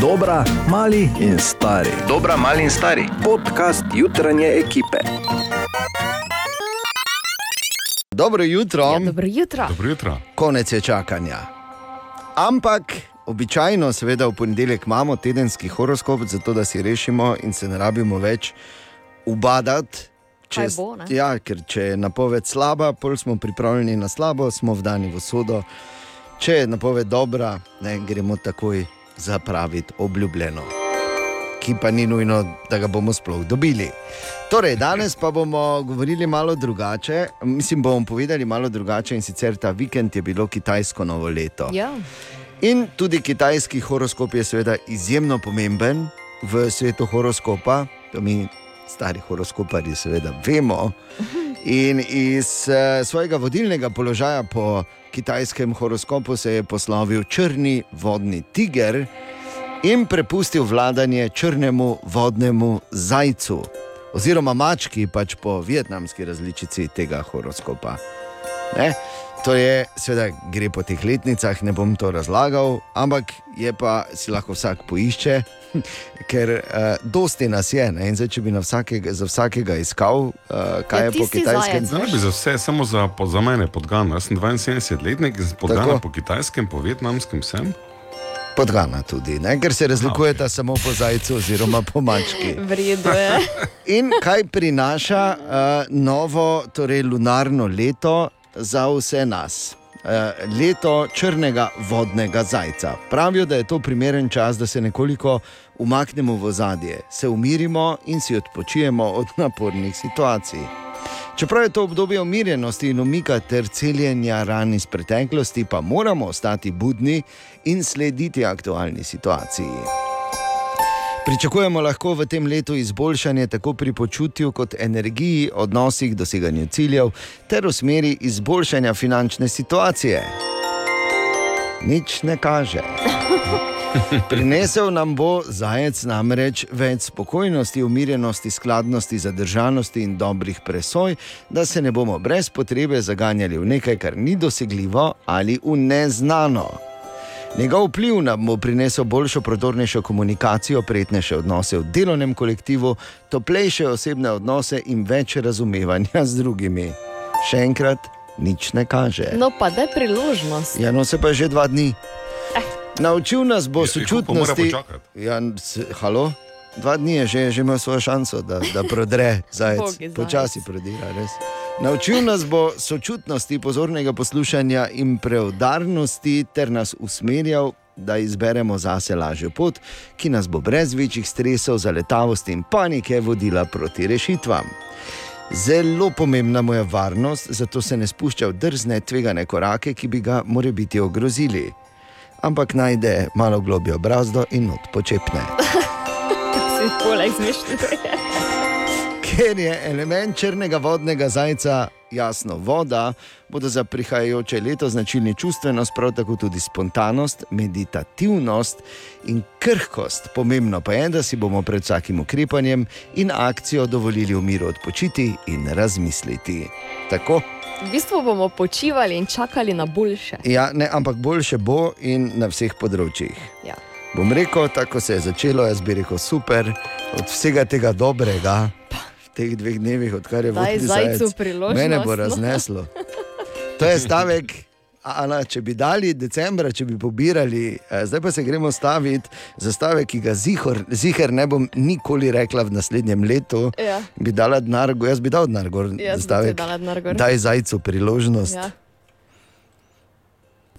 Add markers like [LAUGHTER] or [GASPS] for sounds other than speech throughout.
Dobra, mali in stari. Dobra, mali in stari. Podcast jutranje ekipe. Dobro jutro, Ja, dobro jutro. Dobro jutro. konec je čakanja. Ampak običajno, seveda, v ponedeljek imamo tedenski horoskop, zato da si rešimo in se ne rabimo več ubadati. Kaj bo, ne? ja, ker če je napoved slaba, pol smo pripravljeni na slabo, smo vdani v sodo. Če je napoved dobra, ne, gremo takoj zapraviti obljubljeno, ki pa ni nujno, da ga bomo sploh dobili. Torej, danes pa bomo govorili malo drugače. Mislim, bomo povedali malo drugače in sicer ta vikend je bilo kitajsko novo leto. Ja. In tudi kitajski horoskop je seveda izjemno pomemben v svetu horoskopa, to mi, stari horoskoparji, seveda vemo. In iz uh, svojega vodilnega položaja po kitajskem horoskopu se je poslovil črni vodni tiger in prepustil vladanje črnemu vodnemu zajcu, oziroma mački, pač po vietnamski različici tega horoskopa. Ne? To je, seveda, gre po teh letnicah, ne bom to razlagal, ampak je pa si lahko vsak poišče, [LAUGHS] ker uh, dosti nas je. Ne? In zdaj, če bi na vsakega, za vsakega iskal, uh, kaj Ja, je po kitajskem. zajec. Ne bi za vse, samo za, po, za mene podgana. Jaz sem 72-letnik, podgana Tako. po kitajskem, po vietnamskem sem. Podgana tudi, ne? ker se razlikujeta okay. samo po zajcu oziroma po mački. [LAUGHS] Vredo je. In kaj prinaša uh, novo, torej lunarno leto za vse nas? Uh, leto črnega vodnega zajca. Pravijo, da je to primeren čas, da se nekoliko umaknemo v zadje, se umirimo in si odpočijemo od [LAUGHS] napornih situacij. Čeprav je to obdobje umirjenosti in umika ter celjenja ran iz preteklosti, pa moramo ostati budni in slediti aktualni situaciji. Pričakujemo lahko v tem letu izboljšanje tako pri počutju kot energiji, odnosih, doseganju ciljev ter v smeri izboljšanja finančne situacije. Nič ne kaže. [LAUGHS] Prinesel nam bo zajec namreč več spokojnosti, umirjenosti, skladnosti, zadržanosti in dobrih presoj, da se ne bomo brez potrebe zaganjali v nekaj, kar ni dosegljivo ali v neznano. Njegov vpliv nam bo prinesel boljšo, prodornejšo komunikacijo, prijetnejše odnose v delovnem kolektivu, toplejše osebne odnose in več razumevanja z drugimi. Še enkrat, nič ne kaže. No, pa da je priložnost. Ja, no se pa že dva dni. Naučil nas bo Ja, Kupa mora sočutnosti. Ja, halo? Dva dni je že, že imel svojo šanso, da, da prodre zajec. Počasi prodira, res. Naučil nas bo sočutnosti, pozornega poslušanja in preudarnosti, ter nas usmerjal, da izberemo zase lažjo pot, ki nas bo brez večjih stresov, zaletavosti in panike vodila proti rešitvam. Zelo pomembna mu je varnost, zato se ne spušča v drzne, tvegane korake, ki bi ga morebiti ogrozili. Ampak najde malo globjo brazdo in not počepne. Si poleg zmišljuje. Ker je element črnega vodnega zajca jasno voda, bodo za prihajajoče leto značilni čustvenost, prav tako tudi spontanost, meditativnost in krhkost. Pomembno pa je, da si bomo pred vsakim ukrepanjem in akcijo dovolili v miru odpočiti in razmisliti. Tako? V bistvu bomo počivali in čakali na boljše. Ja, ne, ampak boljše bo in na vseh področjih. Ja. Bom rekel, tako se je začelo, jaz bi rekel super, od vsega tega dobrega, v teh dveh dnevih, odkar je vodni zajcu priložnost, mene bo no. razneslo. To je stavek. Ana, če bi dali decembra, če bi pobirali, eh, zdaj pa se gremo staviti za stavek, ki ga zihor, ziher ne bom nikoli rekla v naslednjem letu. Ja. Bi dala denar, jaz bi dal denar gor. Jaz bi stavek, dala denar. Daj zajcu priložnost. Ja.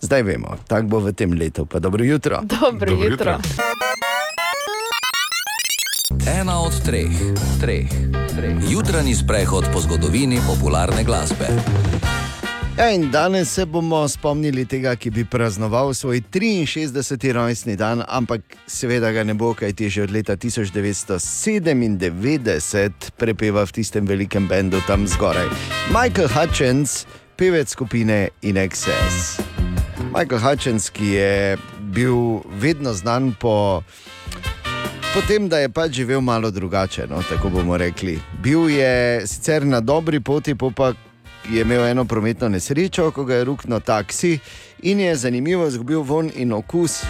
Zdaj vemo, tako bo v tem letu. Pa dobro jutro. Dobro, Dobro jutro. jutro. Ena od treh, treh, treh. Jutranji sprehod po zgodovini popularne glasbe. Ja, in danes se bomo spomnili tega, ki bi praznoval svoj 63. rojstni dan, ampak seveda ga ne bo, kaj ti že od leta 1997 prepeva v tistem velikem bendu tam zgoraj. Michael Hutchins, pevec skupine In Excess. Michael Hutchins, ki je bil vedno znan po Potem, da je pač živel malo drugače, no, tako bomo rekli. Bil je sicer na dobri poti, po pa je imel eno prometno nesrečo, ko ga je ruknil taksi in je zanimivo izgubil von in okus.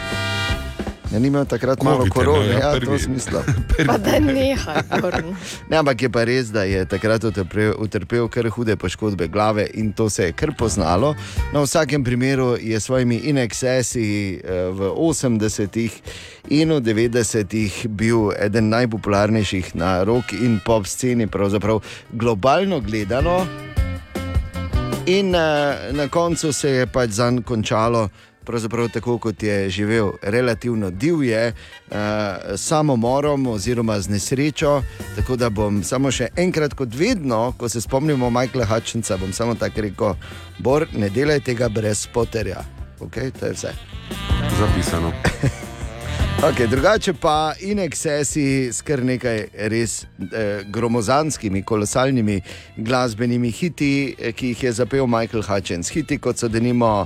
Ja, ni imel takrat malo Covid je korone, imel, ja, ja, prvi. to smisla. [LAUGHS] Pa da nehaj, Goran. Ne, ampak je pa res, da je takrat utrpel, utrpel kar hude poškodbe glave in to se je kar poznalo. Na vsakem primeru je s svojimi inexcesi eh, v 80-ih in v 90-ih bil eden najpopularnejših na rock in pop sceni, pravzaprav globalno gledano. In uh, na koncu se je pač za njim končalo. Pravzaprav tako kot je živel, relativno divje, uh, samomorom oziroma z nesrečo. Tako da bom samo še enkrat, kot vedno, ko se spomnimo Michaela Hutchinsa, bom samo tako rekel: Bor, ne delaj tega brez spoterja. Okay, to je vse. Zapisano. [LAUGHS] Okay, drugače pa in ekscesi s kar nekaj res eh, gromozanskimi, kolosalnimi glasbenimi hiti, eh, ki jih je zapel Michael Hutchins. Hiti kot so denimo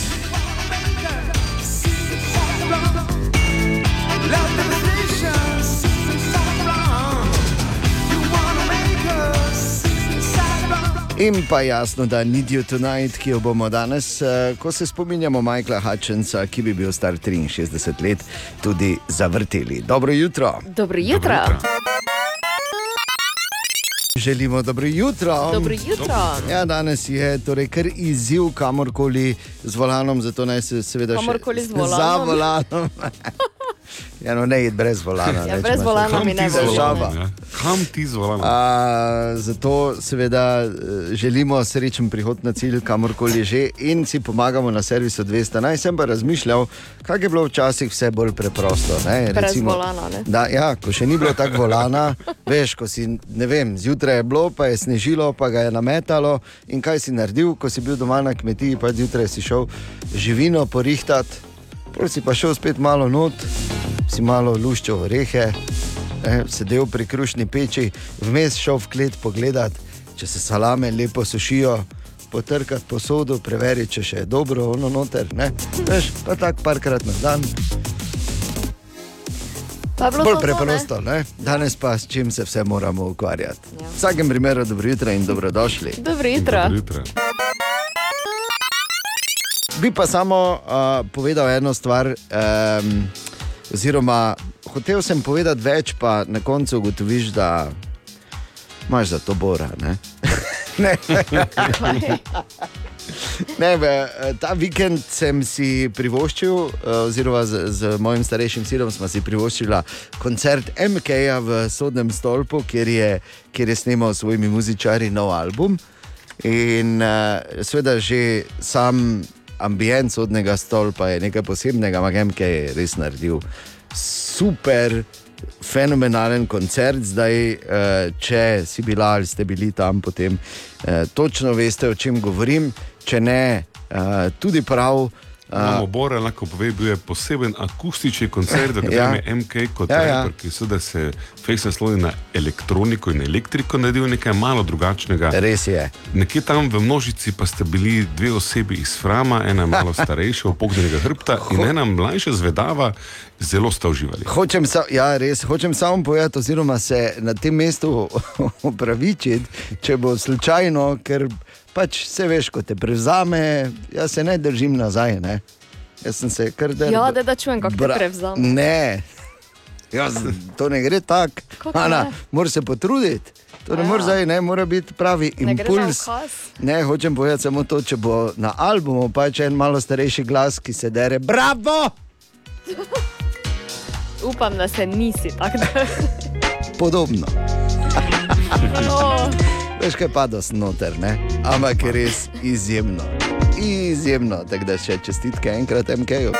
In pa jasno, da Need You Tonight, ki jo bomo danes, eh, ko se spominjamo Michaela Hutchinsa, ki bi bil star 63 let, tudi zavrteli. Dobro jutro. Dobro jutro. Želimo dobro jutro. Dobro jutro. Ja, danes je torej kar izziv kamorkoli z volanom, zato naj se seveda Kamorkoli še z volanom. za volanom. [LAUGHS] ja, no, ne id brez volana. Ja, recimo brez volana mi ne bo ja? Kam ti z volanom? A, zato seveda eh, želimo srečen prihod na cilj, kamorkoli že, in si pomagamo na servisu 200. Naj sem pa razmišljal, kako je bilo včasih vse bolj preprosto. Ne? Brez volana, ne? Da, ja, ko še ni bilo tako volana, veš, ko si, ne vem, zjutraj je bilo, pa je snežilo, pa ga je nametalo. In kaj si naredil, ko si bil doma na kmetiji, pa zjutraj si šel živino porihtati, pol si pa šel spet malo not, si malo luščil orehe, eh, sedel pri krušni peči, vmes šel v klet pogledat, če se salame lepo sušijo. Potrkati posodo, preveriti, če še je dobro, ono noter. Ne? Veš, pa tako parkrat na dan, Bolj to to, ne? preprosto, ne? danes pa s čim se vse moramo ukvarjati. Ja. V vsakem primeru, dobro jutro in dobrodošli. Dobro jutro. Dobro jutro. Bi pa samo uh, povedal eno stvar, um, oziroma hotel sem povedati več, pa na koncu ugotoviš, da imaš za to bora. Ne? [LAUGHS] ne, ne, ve, ta vikend sem si privoščil, eh, oziroma z, z mojim starejšim sinom smo si privoščili koncert MK-ja v Sodnem stolpu, kjer je, kjer je snimal s svojimi muzičari nov album. In uh, seveda že sam ambient sodnega stolpa je nekaj posebnega, ampak MK je res naredil super. Fenomenalen koncert, zdaj, eh, če si bila ali ste bili tam, potem eh, točno veste, o čem govorim. Če ne, eh, tudi prav. Imamo Bora, lahko pove, bil je poseben akustični koncert, v Ja. katerem je MK kot Ja, ja, ja. reper, ki seveda se fejs nasloni na elektroniko in elektriko, naredil nekaj malo drugačnega. Res je. Nekje tam v množici pa ste bili dve osebi iz Frama, ena malo [LAUGHS] starejša, opognjenega hrbta in ena mlajša zvedava, zelo sta uživali. Hočem, sa, ja, res, hočem samo povedati, oziroma se na tem mestu [LAUGHS] opravičiti, če bo slučajno, ker pač vse veš, ko te prevzame, jaz se ne držim nazaj. Ne? Jaz sem se kar držal. Ja, da, da čujem, kako te prevzame. Ne, jaz, to ne gre tako. Moraš se potruditi. To ne Ja. more zdaj, ne mora biti pravi Ne impuls. Ne, hočem povedati samo to, če bo na albumu pač en malo starejši glas, ki se dere, bravo! [LAUGHS] Upam, da se nisi tako. Podobno. [LAUGHS] No, Veš, kaj pa dos noter, ne? Ampak res izjemno. Izjemno, tako da še čestitke enkrat MK-ju.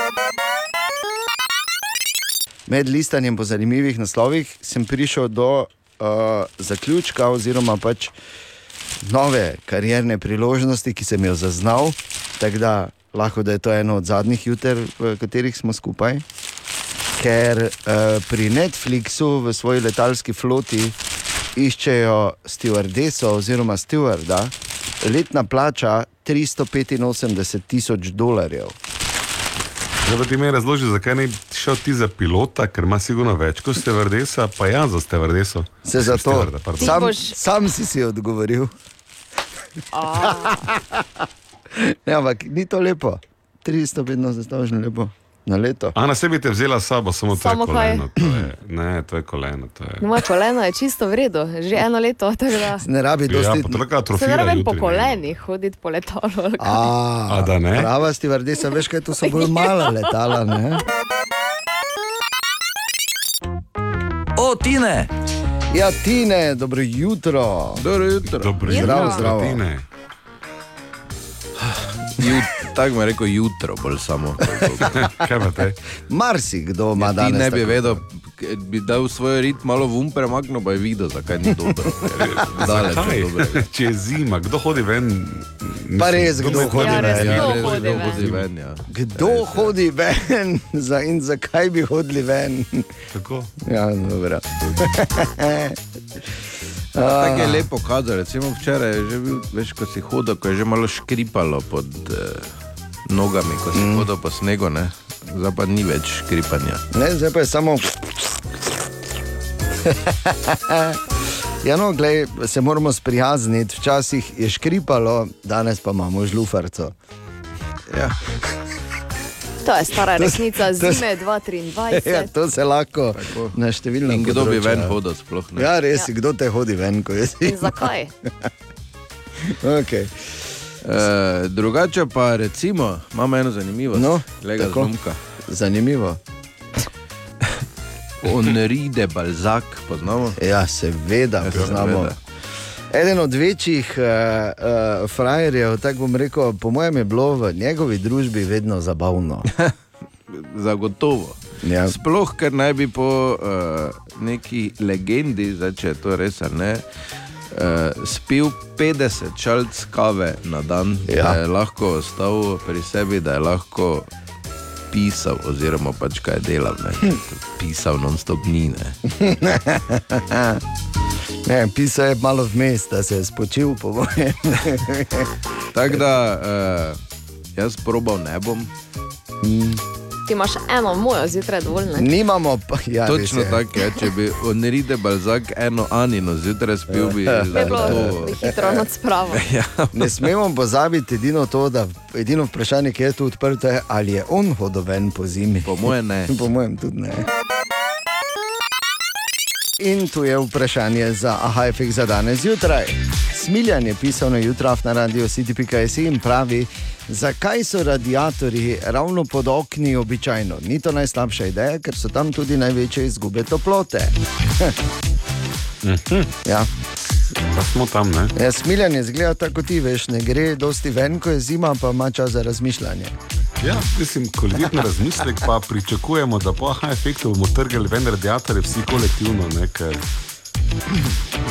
Med listanjem po zanimivih naslovih sem prišel do uh, zaključka, oziroma pač nove karierne priložnosti, ki sem jo zaznal. Tako da lahko da je to eno od zadnjih juter, v katerih smo skupaj. ker uh, pri Netflixu v svoji letalski floti iščejo stewardeso oziroma stewarda, letna plača 385 tisoč dolarjev. Zdaj pa ti mi razloži, zakaj ne bi šel ti za pilota, ker ima sigurno več kot stevardesa, pa ja za stevardeso. Se zato, Stevarda, pardon. sam, boš- sam si si odgovoril. ja, [LAUGHS] ampak ni to lepo. 385 tožno lepo na leto. A na sebi te vzela sabo, samo to Samo je kaj? koleno. To je, ne, to je koleno. To je. No, Moje koleno je čisto v redu, že eno leto. Da... Ne rabi Ja, dosti. to tako Se atrofira ne rabim po kolenih hoditi po letalu. kaj. A, A da ne? Prava stevardesa, veš kaj, to so bolj mala letala. Ne? O, Tine! Ja, Tine, dobro jutro. Dobro jutro. Dobro, Zdravo, jutro, zdravo. Tine. Jut, tako mi je rekel jutro, bolj samo. [LAUGHS] Kaj pa te? Marsikdo ima Ja, ti danes. ne bi vedel, bi dal svoj rit malo v um premaknil, pa je videl, zakaj ni dobro. Daleč od Kaj? dobrega. Če je zima, kdo hodi ven? Pa res, kdo med- hodi Ja, res, ven? kdo res, hodi kdo ven? hodi ven. Ja. Kdo hodi ven [LAUGHS] za in zakaj bi hodili ven? Tako. Ja, dobro. [LAUGHS] Tako je lepo kazati, recimo včeraj je že bil, veš, ko si hodil, ko je že malo škripalo pod eh, nogami, ko si mm. hodil po snegu, ne? zdaj pa ni več škripanja. Ne, zdaj pa je samo. [LAUGHS] Ja, no, glej, se moramo sprijazniti. Včasih je škripalo, danes pa imamo žlufarco. Ja. To je stara [LAUGHS] To- resnica zime 2023. [LAUGHS] Ja, to se lahko na številne In kdo bi ven hodil sploh? Ne? Ja, res, Ja. kdo te hodi ven, ko je In zima. zakaj? [LAUGHS] Okay. E, drugače pa recimo, imamo eno zanimivo, No, lega tako. zlomka. Zanimivo. Henri de Balzac, poznamo. Ja, seveda, Ja, poznamo. seveda. Eden od večjih uh, uh, frajerjev, tako bom rekel, po mojem je bilo v njegovi družbi vedno zabavno. [LAUGHS] Zagotovo. Ja. Sploh, ker naj bi po uh, neki legendi, zdaj, če je to res ali ne, uh, spil 50 čalc kave na dan, Ja. da je lahko ostal pri sebi, da je lahko pisal, oziroma pač kaj delal. Ne. Pisal non-stop ni. Ne. [LAUGHS] Ne, pisal je malo vmes, da se je spočil, po mojem. [LAUGHS] Tako da uh, jaz probal ne bom. Ti imaš eno mojo zjutraj dovolj. Nimamo pa, ja, Točno tako je, če bi Henri de Balzac eno Anino zjutraj spil, bi [LAUGHS] Bi bilo zagotovo. hitro nad spravo. [LAUGHS] Ja, Ne smemo pozabiti edino to, da edino vprašanje, ki je tu odprto, je, ali je on hodil ven po zimi. po moje ne. [LAUGHS] Po mojem tudi ne. In tu je vprašanje za aha efekt za danes zjutraj. Smiljan je pisal na jutraf na radio city.js in pravi, zakaj so radiatorji ravno pod okni običajno. Ni to najslabša ideja, ker so tam tudi največje izgube toplote. ja. Pa smo tam, ne? Ja, smiljan je zgleda tako ti, veš, ne gre dosti ven, ko je zima, pa ima čas za razmišljanje. Ja, mislim, kolektivni [LAUGHS] razmislek pa pričakujemo, da po aha efektu bomo trgali ven radiatorje vsi kolektivno, ne, ker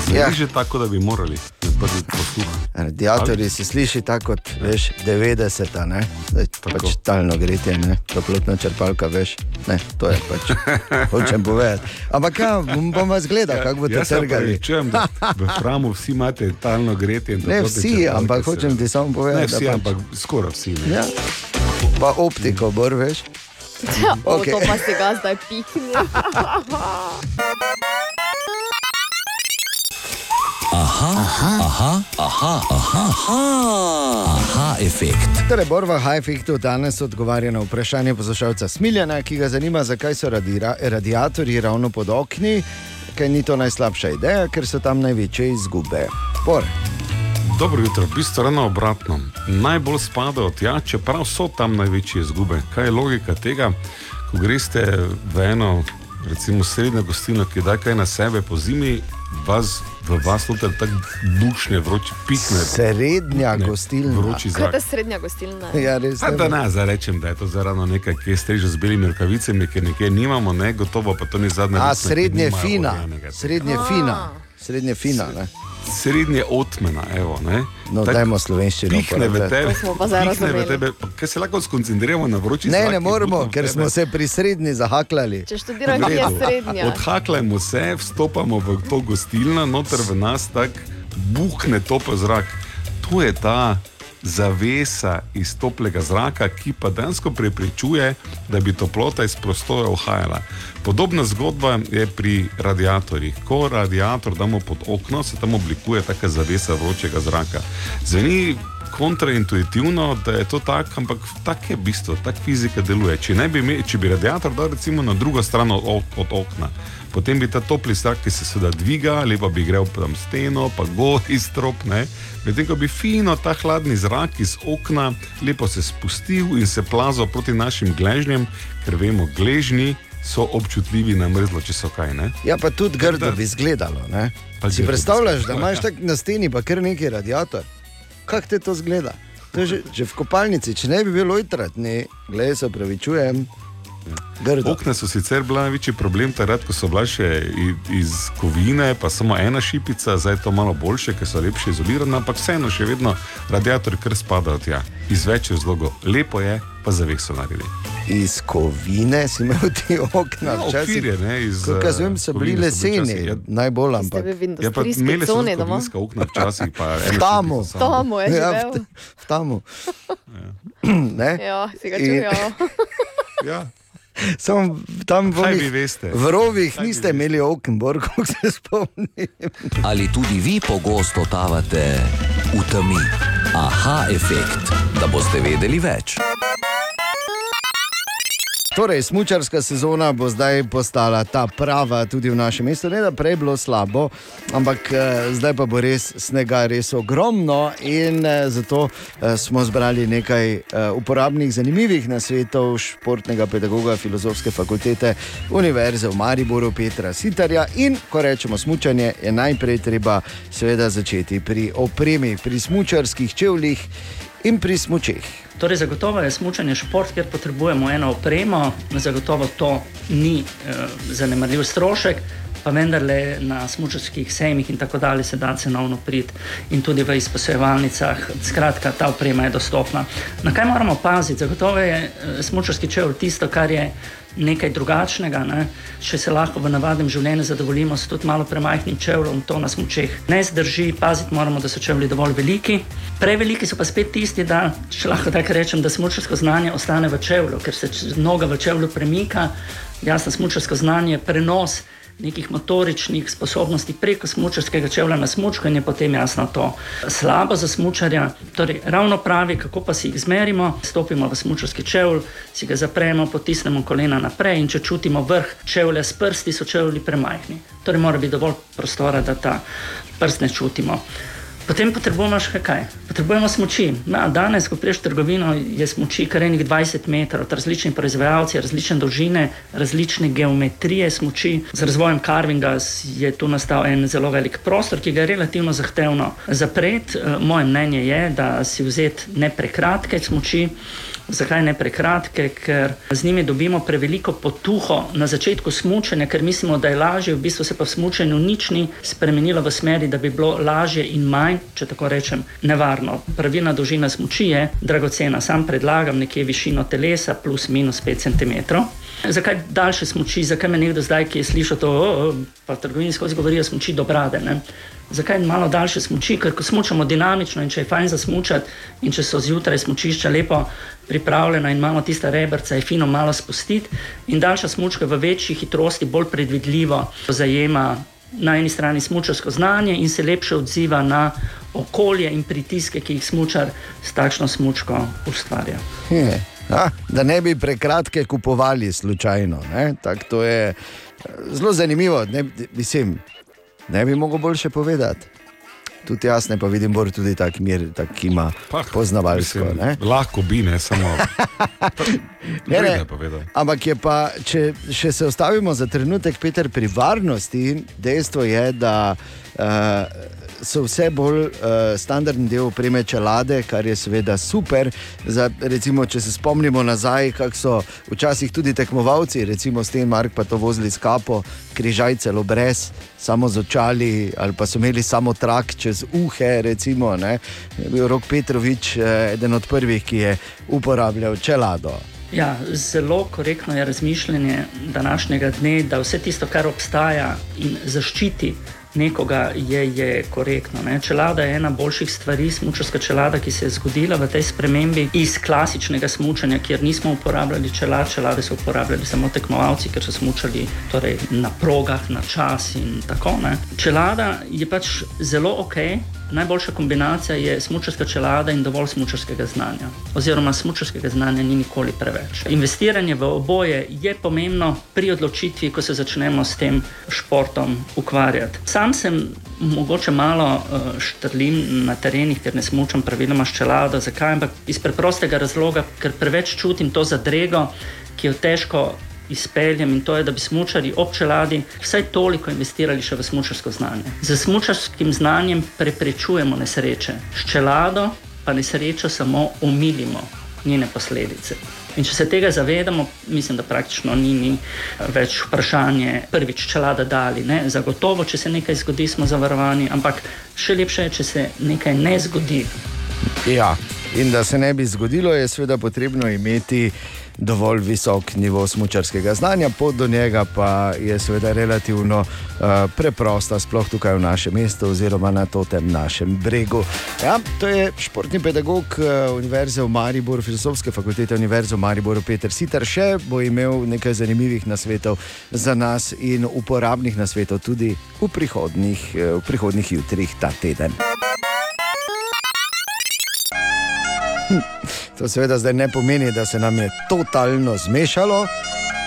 se Ja. že tako, da bi morali prvi posluh. Radiatorji se sliši tako kot veš, 90-ta, ne? Zdaj, Tako. pač talno gretje, ne? toplotna črpalka, veš. Ne, to je pač, hočem povedati. Ampak ja, bom, bom vas gledal, kako boste trgali. da v hramu vsi imate talno gretje. in Ne vsi, črpalke, ampak se- hočem ti samo Ne povedati. vsi, da pač, ampak skoraj vsi. Ne. Ja. Pa optiko, bor, veš. [LAUGHS] O, Okej. to pa si ga zdaj pikni. [LAUGHS] Aha, aha, aha, aha, aha, efekt. Torej, Borva Hajfiktu danes odgovarja na vprašanje poslušalca Smiljana, ki ga zanima, zakaj so radira, radiatorji ravno pod okni, ker ni to najslabša ideja, ker so tam največje izgube. Bor. Dobro jutro, v bistvu ravno obratno. Najbolj spadajo tja, čeprav so tam največje izgube. Kaj je logika tega, ko greste v eno, recimo, srednjo gostilno, ki da kaj na sebe po zimi, vas v vas noter tako bušne, vroči pikne. Srednja ne, gostilna. Vroči Kaj je zrak. srednja gostilna? Ja, res Pa ne da ne, zdaj rečem, da je to zaradi nekaj, ki je streže z belimi rokavicami, ki nekje nimamo, ne, gotovo pa to ni zadnja. A, ki srednje fina, organega. srednje fina, srednje fina. Ne? Srednje otmena. Evo, ne. No, Tako dajmo slovenščino Pihne v tebe, pihne v tebe, Kaj se lahko skoncentriramo na vroči Ne, zrak, ne moremo, ker tebe? smo se pri srednji zahaklali. Če kje je srednja. Odhaklajmo se, vstopamo v to gostilno, noter v nas tako buhne topel zrak. To je ta zavesa iz toplega zraka, ki pa dejansko preprečuje, da bi toplota iz prostora uhajala. Podobna zgodba je pri radiatorjih. Ko radiator damo pod okno, se tam oblikuje taka zavesa vročega zraka. Zveni kontraintuitivno, da je to tako, ampak tako je bistvo, tako fizika deluje. Če, bi, ime- če bi radiator dal recimo na drugo stran od, od okna, potem bi ta topli zrak, ki se seveda dviga, ali pa bi grel tam steno, pa gor iz trop, ne. Medtem ko bi fino ta hladni zrak iz okna lepo se spustil in se plazal proti našim gležnjem, ker vemo, gležnji so občutljivi na mrzlo, če so kaj. Ne? Ja, pa tudi grdo da- bi izgledalo. ne? Si predstavljaš, da imaš ja. tak na steni pa kar neki radiator? Kako te to zgleda? To že, že v kopalnici, če ne bi bilo ojtrat, ne, gledaj, se opravičujem. Grdo. Okna so sicer bila največji problem, takrat, ko so bila še iz kovine, pa samo ena šipica, zdaj je to malo boljše, ker so lepše izolirane, ampak vseeno še vedno radiatorji kar spadajo tja. Iz več razlogov. Lepo je, pa zaveso naredi. Iz kovine si imel ti okna, Ja, včasih. okvirje, ne, iz, Kot jaz eh, so bili so leseni, ja. najbolj, ampak v Ja, pa imeli so doma? kovinska okna včasih, pa [LAUGHS] eno V tamu. samo. Tomu je Ja, v, v tamu. Ne? Ja, si ga. In- čutil. Ja. [LAUGHS] [LAUGHS] Samo tam v Kaj onih- vi veste? v rovih Kaj niste imeli okn, Borg, [LAUGHS] kako se spomnim. Ali tudi vi pogosto totavate v temi? Aha, efekt, da boste vedeli več. Torej, smučarska sezona bo zdaj postala ta prava tudi v našem mestu. Ne da prej bilo slabo, ampak eh, zdaj pa bo res snega res ogromno in eh, zato eh, smo zbrali nekaj eh, uporabnih, zanimivih nasvetov športnega pedagoga Filozofske fakultete Univerze v Mariboru Petra Sitarja. In ko rečemo smučanje, je najprej treba seveda začeti pri opremi, pri smučarskih čevljih in pri smučeh. Torej, zagotovo je smučanje šport, kjer potrebujemo eno opremo, zagotovo to ni eh, zanemarljiv strošek, pa vendarle na smučarskih sejmih in tako dalje se da cenovno priti in tudi v izposojevalnicah. Skratka, ta oprema je dostopna. Na kaj moramo paziti? Zagotovo je eh, smučarski čevl tisto, kar je nekaj drugačnega. Ne? Če se lahko v navadnem življenju zadovoljimo s tudi malo premajhnim čevljem, to nas močeh ne zdrži. Paziti moramo, da so čevlji dovolj veliki. Preveliki so pa spet tisti, da če lahko tako rečem, da smučarsko znanje ostane v čevlju, ker se noga v čevlju premika. Jasno, smučarsko znanje, prenos nekih motoričnih sposobnosti preko smučarskega čevlja na smučko in je potem jasno to slabo za smučarja. Torej, ravno pravi, kako pa si jih zmerimo, stopimo v smučarski čevl, si ga zapremo, potisnemo kolena naprej in če čutimo vrh čevlja s prsti, so čevlji premajhni. Torej, mora biti dovolj prostora, da ta prst ne čutimo. Potem potrebujemo še kaj? Potrebujemo smoči. Ja, danes, ko priješ v trgovino, je smoči kar enih 20 metrov, od različnih proizvajalcev, različne dolžine, različne geometrije smoči. Z razvojem carvinga je tu nastal en zelo velik prostor, ki ga je relativno zahtevno zapreti. Eh, Moje mnenje je, da si vzeti ne prekratke smoči. Zakaj ne prekratke? Ker z njimi dobimo preveliko potuho na začetku smučanja, ker mislimo, da je lažje, v bistvu se pa v smučanju nič ni spremenilo v smeri, da bi bilo lažje in manj, če tako rečem, nevarno. Pravilna dolžina smuči je dragocena. Sam predlagam nekje višino telesa plus minus 5 cm. Zakaj daljše smuči, zakaj me nekdo zdaj, ki je slišal to, "O, o, pa trgovinsko govorijo smuči do brade. Ne? Zakaj malo daljše smuči? Ker ko smučamo dinamično in če je fajn za smučati, in če so zjutraj smučišča lepo pripravljena in imamo tista rebrca, je fino malo spustiti. In daljša smučka v večji hitrosti bolj predvidljivo zajema na eni strani smučarsko znanje in se lepše odziva na okolje in pritiske, ki jih smučar s takšno smučko ustvarja. Je. A, da ne bi prekratke kupovali slučajno. Tak, to je eh, zelo zanimivo. Ne, mislim, ne bi mogel boljše povedati. Tudi jaz ne pa vidim, bolj tudi tak mir, tak, ima Pa, poznavalsko. mislim, ne. Lahko bi, ne samo. [LAUGHS] Ne, ne. Ampak je pa, če še se ostavimo za trenutek, Peter, pri varnosti, dejstvo je, da uh, so vse bolj uh, standardni del opreme čelade, kar je seveda super. Za, recimo, če se spomnimo nazaj, kako so včasih tudi tekmovalci, recimo Stenmark, pa to vozili s kapo, križaj celo brez, samo z očali, ali pa so imeli samo trak čez uhe. Recimo, ne. je bil Rok Petrovič uh, eden od prvih, ki je uporabljal čelado. Ja, zelo korektno je razmišljanje današnjega dne, da vse tisto, kar obstaja in zaščiti nekoga, je, je korektno. Ne? Čelada je ena boljših stvari, smočarska čelada, ki se je zgodila v tej spremembi iz klasičnega smočanja, kjer nismo uporabljali čelad, čelade so uporabljali samo tekmovalci, ker so smočali torej, na progah, na čas in tako naprej. Čelada je pač zelo ok. Najboljša kombinacija je smočarska čelada in dovolj smočarskega znanja. Oziroma, smočarskega znanja ni nikoli preveč. Investiranje v oboje je pomembno pri odločitvi, ko se začnemo s tem športom ukvarjati. Sam sem mogoče malo uh, štrlim na terenih, ker ne smočam praviloma s čelado. Zakaj? Ampak iz preprostega razloga, ker preveč čutim to zadrego, ki jo težko izpeljem in to je, da bi smočari ob čeladi vsaj toliko investirali še v smočarsko znanje. Z smočarskim znanjem preprečujemo nesreče, s čelado pa nesrečo samo omilimo njene posledice. In če se tega zavedamo, mislim, da praktično ni, ni več vprašanje, prvič čelada dali. Ne? Zagotovo, če se nekaj zgodi, smo zavarovani, ampak še lepše je, če se nekaj ne zgodi. Ja, in da se ne bi zgodilo, je seveda potrebno imeti dovolj visok nivo smočarskega znanja, pot do njega pa je seveda relativno uh, preprosta, sploh tukaj v našem mestu oziroma na tem našem bregu. Ja, to je športni pedagog uh, Univerze v Mariboru, filozofske fakultete Univerze v Mariboru, Peter Sitar, še bo imel nekaj zanimivih nasvetov za nas in uporabnih nasvetov tudi v prihodnih, uh, v prihodnih jutrih ta teden. To seveda zdaj ne pomeni, da se nam je totalno zmešalo,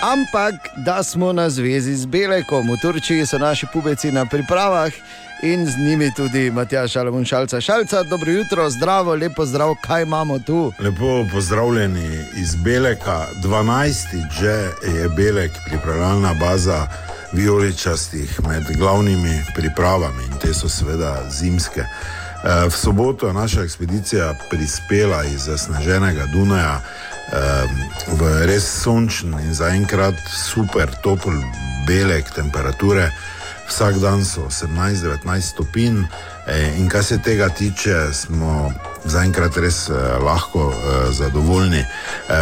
ampak da smo na zvezi z Belekom. V Turčiji so naši pubeci na pripravah in z njimi tudi Matjaš Alabun Šalca. Šalca, dobro jutro, zdravo, lepo zdrav, kaj imamo tu? Lepo pozdravljeni iz Beleka. 12. že je Belek pripravljalna baza vijoličastih med glavnimi pripravami in te so seveda zimske. Eh, v soboto je naša ekspedicija prispela iz zasneženega Dunaja v res sončen in zaenkrat super topel belek temperature. Vsak dan so 18-19 stopinj, eh, in kar se tega tiče, smo zaenkrat res eh, lahko zadovoljni.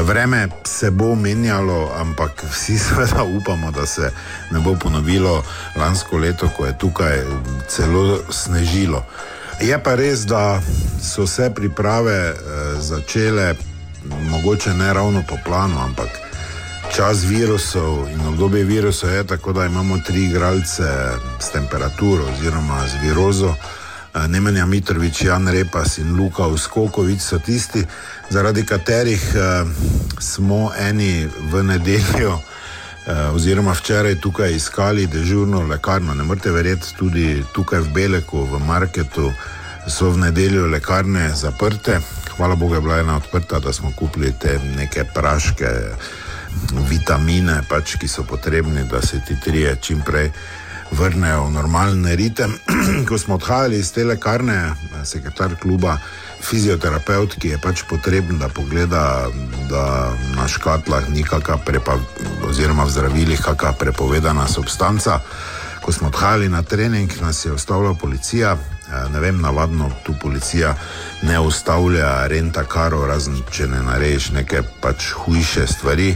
Vreme se bo menjalo, ampak vsi [LAUGHS] seveda upamo, da se ne bo ponovilo lansko leto, ko je tukaj celo snežilo. Je pa res, da so se priprave eh, začele, mogoče ne ravno po planu, ampak čas virusov in obdobje virusov je tako, da imamo tri igralce s temperaturo oziroma z virozo. Eh, Nemanja Mitrovič, Jan Repas in Luka Uskokovič so tisti, zaradi katerih eh, smo eni v nedeljo. Uh, oziroma, včeraj tukaj iskali dežurno lekarno, ne morete verjeti, tudi tukaj v Beleku, v Marketu, so v nedeljo lekarne zaprte. Hvala Bogu, je bila ena odprta, da smo kupili te neke praške, vitamine, pač, ki so potrebni, da se ti trije čim prej vrnejo v normalni ritem. [CLEARS THROAT] Ko smo odhajali iz te lekarne, sekretar kluba fizioterapeut, ki je pač potreben, da pogleda, da na škatlah ni kakšna prepovedana, oziroma v zdravilih kakšna prepovedana substanca. Ko smo odhajali na trening, nas je ustavila policija. Ne vem, navadno tu policija ne ustavlja renta karo, razen če ne narediš neke pač hujše stvari.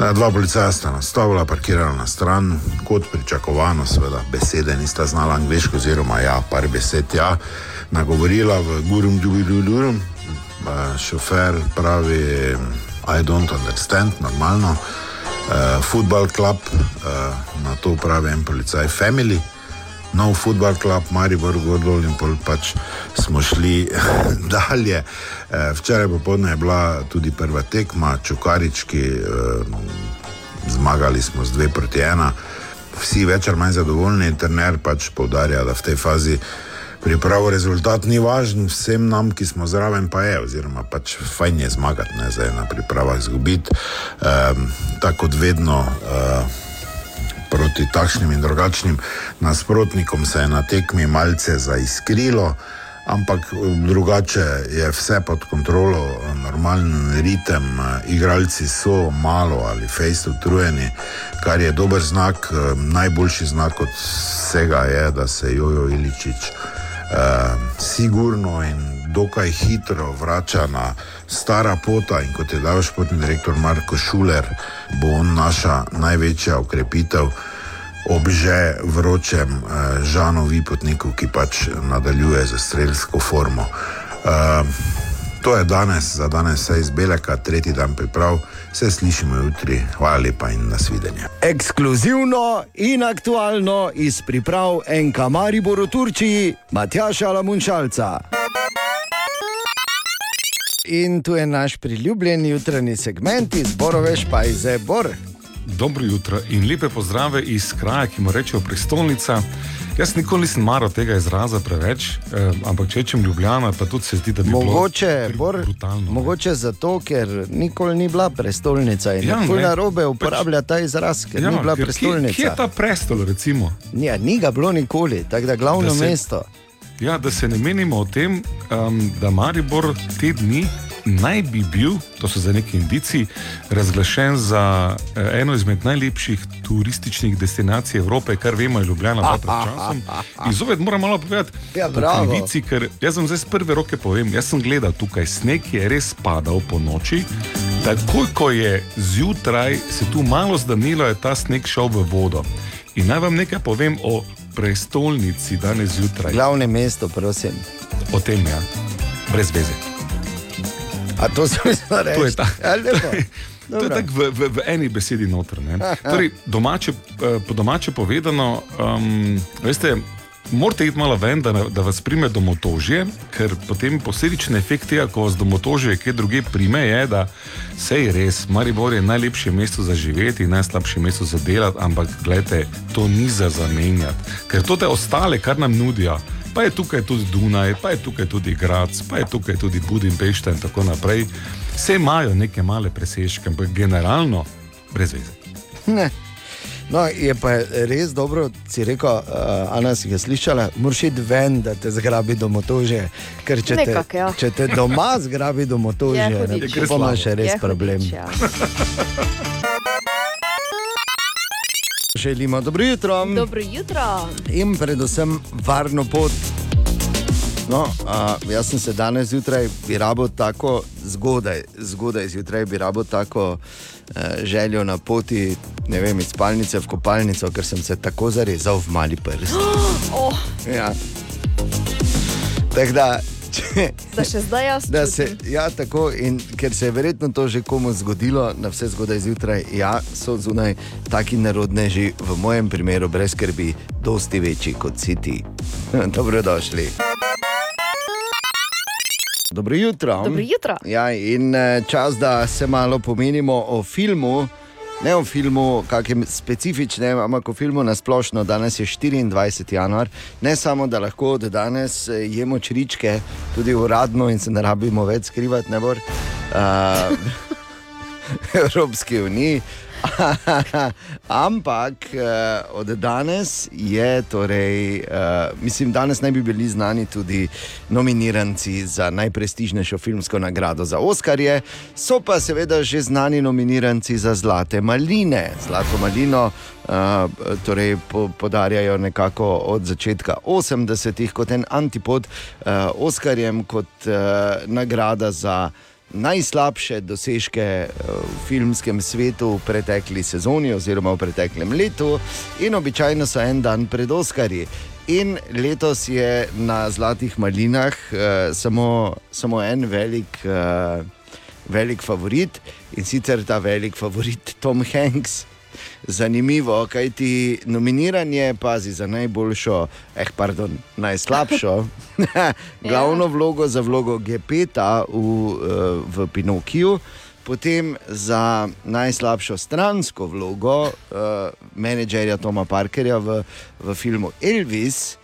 Dva policaja sta nastavila, parkirala na stran, kot pričakovano, seveda, besede nista znala angliško, oziroma ja, par besed ja nagovorila v Gurum, Džubilu, Durum. Šofer pravi, I don't understand, normalno. Uh, football club, uh, na to pravi en policaj, family. No, football club, Maribor, Gordol in pol pač smo šli [LAUGHS] dalje. Uh, včeraj popoldne je bila tudi prva tekma, čukarički, uh, zmagali smo z 2 proti 1. Vsi več ali manj zadovoljni, trener pač poudarja, da v tej fazi pripravo rezultat ni važen, vsem nam, ki smo zraven, pa je, oziroma pač fajn je zmagati, ne zdaj na pripravah izgubiti. Um, tako kot vedno. Uh, proti takšnim in drugačnim nasprotnikom se je na tekmi malce zaiskrilo. Ampak eh, drugače je vse pod kontrolo, normalen ritem, eh, igralci so malo ali fejst utrujeni, kar je dober znak. Eh, Najboljši znak od vsega je, da se Jojo Iličič eh, sigurno in dokaj hitro vrača na stara pota in kot je dal športni direktor Marko Šuler, bo on naša največja ukrepitev ob že vročem uh, Žanu Vipotniku, ki pač nadaljuje z strelsko formo. Uh, to je danes, za danes vse iz Beleka, tretji dan priprav, se slišimo jutri, hvala lepa in nasvidenje. Ekskluzivno in aktualno iz priprav Enka Maribor v Turčiji, Matjaša Lamunčalca. In tu je naš priljubljen jutranji segment iz Borove Špajze Bor. Dobro jutro in lepe pozdrave iz kraja, ki mu rečejo prestolnica. Jaz nikoli nisem maral tega izraza preveč, eh, ampak če rečem Ljubljana, pa tudi se zdi, da bi Mogoče, bilo Bor, brutalno. ne. mogoče zato, ker nikoli ni bila prestolnica in Ja, ja, ne. na robe uporablja ta izraz, ker ja, ni bila ker prestolnica. Kje, kje je ta prestol, recimo? Ja, ni ga bilo nikoli, tako da glavno Da se- mesto. Ja, da se ne menimo o tem, um, da Maribor te dni naj bi bil, to so za neki indici, razglašen za eh, eno izmed najlepših turističnih destinacij Evrope, kar vemo, je Ljubljana bila pred časom. In zopet moram malo povedati, Ja, o bravo. krivici, ker jaz sem zdaj z prve roke povem, jaz sem gledal tukaj, sneg je res padal po noči. Takoj, ko je zjutraj se tu malo zdanilo, je ta sneg šel v vodo. In naj vam nekaj povem o prestolnici danes zjutraj. Glavne mesto, prosim. O tem, ja, brez veze. A to se mi zdi reči. To je ta- Ja. To je tako v, v, v eni besedi noter. ne. Torej, domače, eh, po domače povedano, um, veste. Morate iti malo ven, da, da vas prime domotožje, ker potem posledični efekt tega, ko vas domotožje kje druge prime, je, da se je res, Maribor je najlepše mesto za živeti najslabše mesto za delati, ampak gledajte, to ni za zamenjati. Ker to te ostale, kar nam nudijo, pa je tukaj tudi Dunaj, pa je tukaj tudi Grac, pa je tukaj tudi Budimpešta in tako naprej, vse imajo neke male presežke, ampak generalno brez veze. Ne. No, je pa res dobro, si rekel, uh, Ana si ga slišala, moraš iti ven, da te zgrabi domotožje. Ker če te, Nekako, ja. če te doma zgrabi domotožje, Je ne, hudič. Je pa imaš slabo. še res Je problem. hudič, ja. [LAUGHS] Želimo dobro jutro Dobro jutro. in predvsem varno pot. No, a, jaz sem se danes zjutraj, bi rabo tako zgodaj, zgodaj zjutraj, bi rabo tako eh, željo na poti, ne vem, iz spalnice v kopalnico, ker sem se tako zarezal v mali prst. [GASPS] Oh, Ja. Tako da, če, [LAUGHS] da še zdaj jaz. da se, ja, tako, in ker se je verjetno to že komu zgodilo, na vse zgodaj zjutraj, ja, so zunaj taki narodneži, v mojem primeru, brez skrbi, dosti večji kot si ti. [LAUGHS] Dobrodošli. Dobro jutro. Dobro jutro. Ja, in eh, čas, da se malo pomenimo o filmu. Ne o filmu, kakem specifičnem, ampak o filmu na splošno. Danes je 24. januar. Ne samo, da lahko od danes eh, jemo čričke, tudi uradno in se ne rabimo več skrivati, ne bo. Uh, [LAUGHS] Evropski uniji. [LAUGHS] Ampak uh, od danes je, torej, uh, mislim, danes naj bi bili znani tudi nominiranci za najprestižnejšo filmsko nagrado za Oscarje, so pa seveda že znani nominiranci za Zlate maline. Zlato malino uh, torej po, podarjajo nekako od začetka 80-ih kot en antipod uh, Oscarjem, kot uh, nagrada za najslabše dosežke eh, v filmskem svetu v pretekli sezoni oziroma v preteklem letu, in običajno so en dan pred Oskarji. In letos je na Zlatih malinah uh, samo, samo en velik, uh, velik favorit in sicer ta velik favorit Tom Hanks. Zanimivo, kaj ti nominiranje pazi za najboljšo, eh, pardon, najslabšo, [LAUGHS] glavno vlogo za vlogo Gepeta v, eh, v Pinokiju, potem za najslabšo stransko vlogo uh, menedžerja Toma Parkerja v, v filmu Elvis,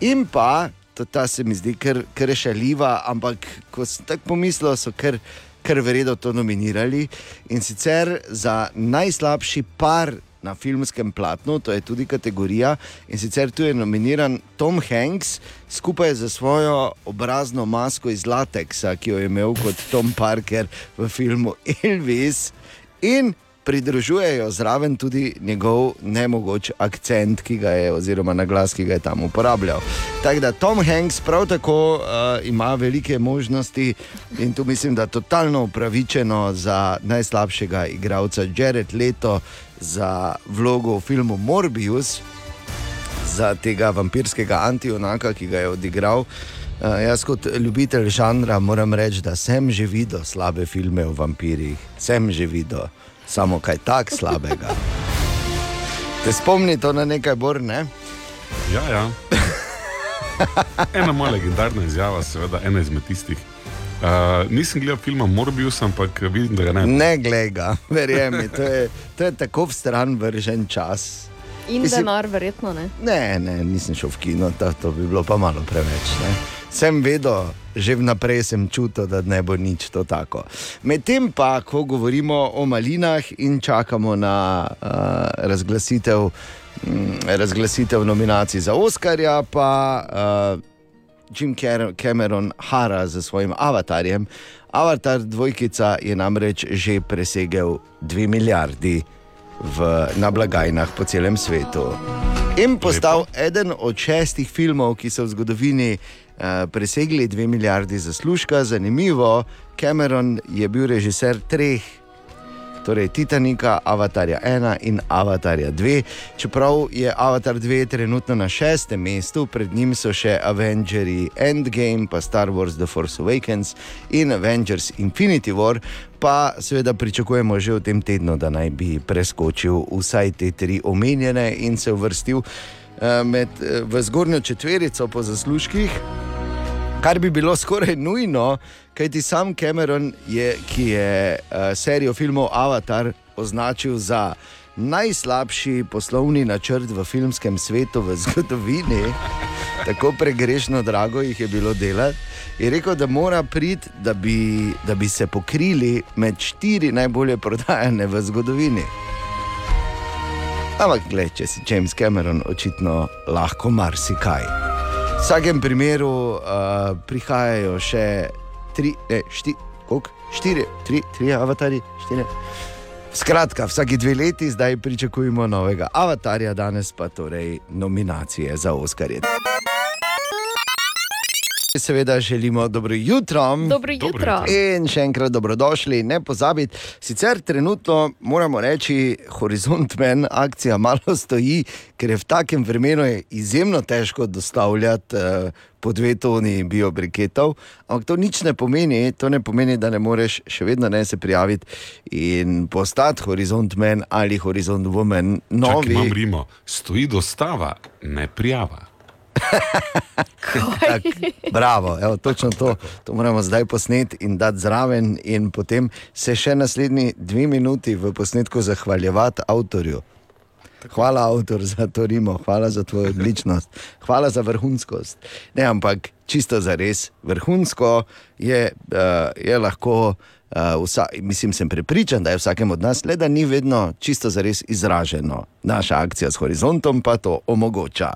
in pa, ta se mi zdi kar, kar šaljiva, ampak ko sem tako pomislil, so kar, kar vredno to nominirali in sicer za najslabši par na filmskem platnu, to je tudi kategorija. In sicer tu je nominiran Tom Hanks skupaj z svojo obrazno masko iz lateksa, ki jo je imel kot Tom Parker v filmu Elvis. In pridružujejo zraven tudi njegov nemogoč akcent, ki ga je, oziroma na glas, ki ga je tam uporabljal. Tako da Tom Hanks prav tako uh, ima velike možnosti in tu mislim, da je totalno upravičeno za najslabšega igralca Jared Leto za vlogo v filmu Morbius. Za tega vampirskega antionaka, ki ga je odigral. Uh, jaz, kot ljubitelj žanra, moram reči, da sem že videl slabe filme o vampirjih, sem že videl samo kaj tako slabega. Te spomni to na nekaj borne? Ja, ja. Ena moja legendarna izjava, seveda, ena izmed tistih. Uh, nisem gledal filma Morbius, ampak vidim, da ga ne. Ne gleda, verjemi, to je, to je tako v stran vržen čas. In Mislim- denar, verjetno ne. Ne, ne, nisem šel v kino, to, to bi bilo pa malo preveč. Ne. Sem vedel, že vnaprej sem čutil, da ne bo nič to tako. Medtem pa, ko govorimo o malinah in čakamo na uh, razglasitev, mm, razglasitev nominacij za Oscarja, pa uh, Jim Cameron hara za svojim avatarjem. Avatar dvojkica je namreč že presegel 2 milijardi v, na blagajnah po celem svetu. In postal eden od šestih filmov, ki so v zgodovini presegli 2 milijardi zaslužka. Zanimivo, Cameron je bil režiser treh torej Titanika, Avatarja 1 in Avatarja 2. Čeprav je Avatar 2 trenutno na šestem mestu, pred njim so še Avengers Endgame, pa Star Wars The Force Awakens in Avengers Infinity War. Pa seveda pričakujemo že v tem tednu, da naj bi preskočil vsaj te tri omenjene in se uvrstil eh, med, eh, v zgornjo četverico po zaslužkih kar bi bilo skoraj nujno, kajti sam Cameron, je, ki je uh, serijo filmov Avatar označil za najslabši poslovni načrt v filmskem svetu v zgodovini, [LAUGHS] tako pregrešno drago jih je bilo delati. Je rekel, da mora priti, da, bi- da bi se pokrili med štiri najbolje prodajane v zgodovini. Ampak, gled, če si James Cameron, očitno lahko marsikaj. V vsakem primeru uh, prihajajo še tri, ne, šti, koliko? štiri, tri, tri avatarji, štiri. Skratka, vsake dve leti zdaj pričakujemo novega avatarja, danes pa torej nominacije za Oscarje. Seveda želimo dobro jutro. Dobro jutro. In še enkrat dobrodošli. Ne pozabite, sicer trenutno moramo reči, Horizont Men akcija malo stoji, ker je v takem vremenu je izjemno težko dostavljati uh, po dve toni biobriketov. Ampak to nič ne pomeni, to ne pomeni, da ne moreš še vedno ne se prijaviti in postati Horizont Men ali Horizont Woman Čakaj, novi. imam Rimo, stoji dostava, ne prijava. [LAUGHS] Tak, bravo, evo, točno to. To moramo zdaj posneti in dati zraven, in potem se še naslednji dve minuti v posnetku zahvaljevati avtorju. Hvala, avtor, za to Rimo, hvala za tvojo odličnost, hvala za vrhunskost. Ne, ampak čisto za res, vrhunsko je, uh, je lahko. Uh, vsa, mislim, sem prepričan, da je vsakem od nas, le da ni vedno čisto zares izraženo. Naša akcija s horizontom pa to omogoča.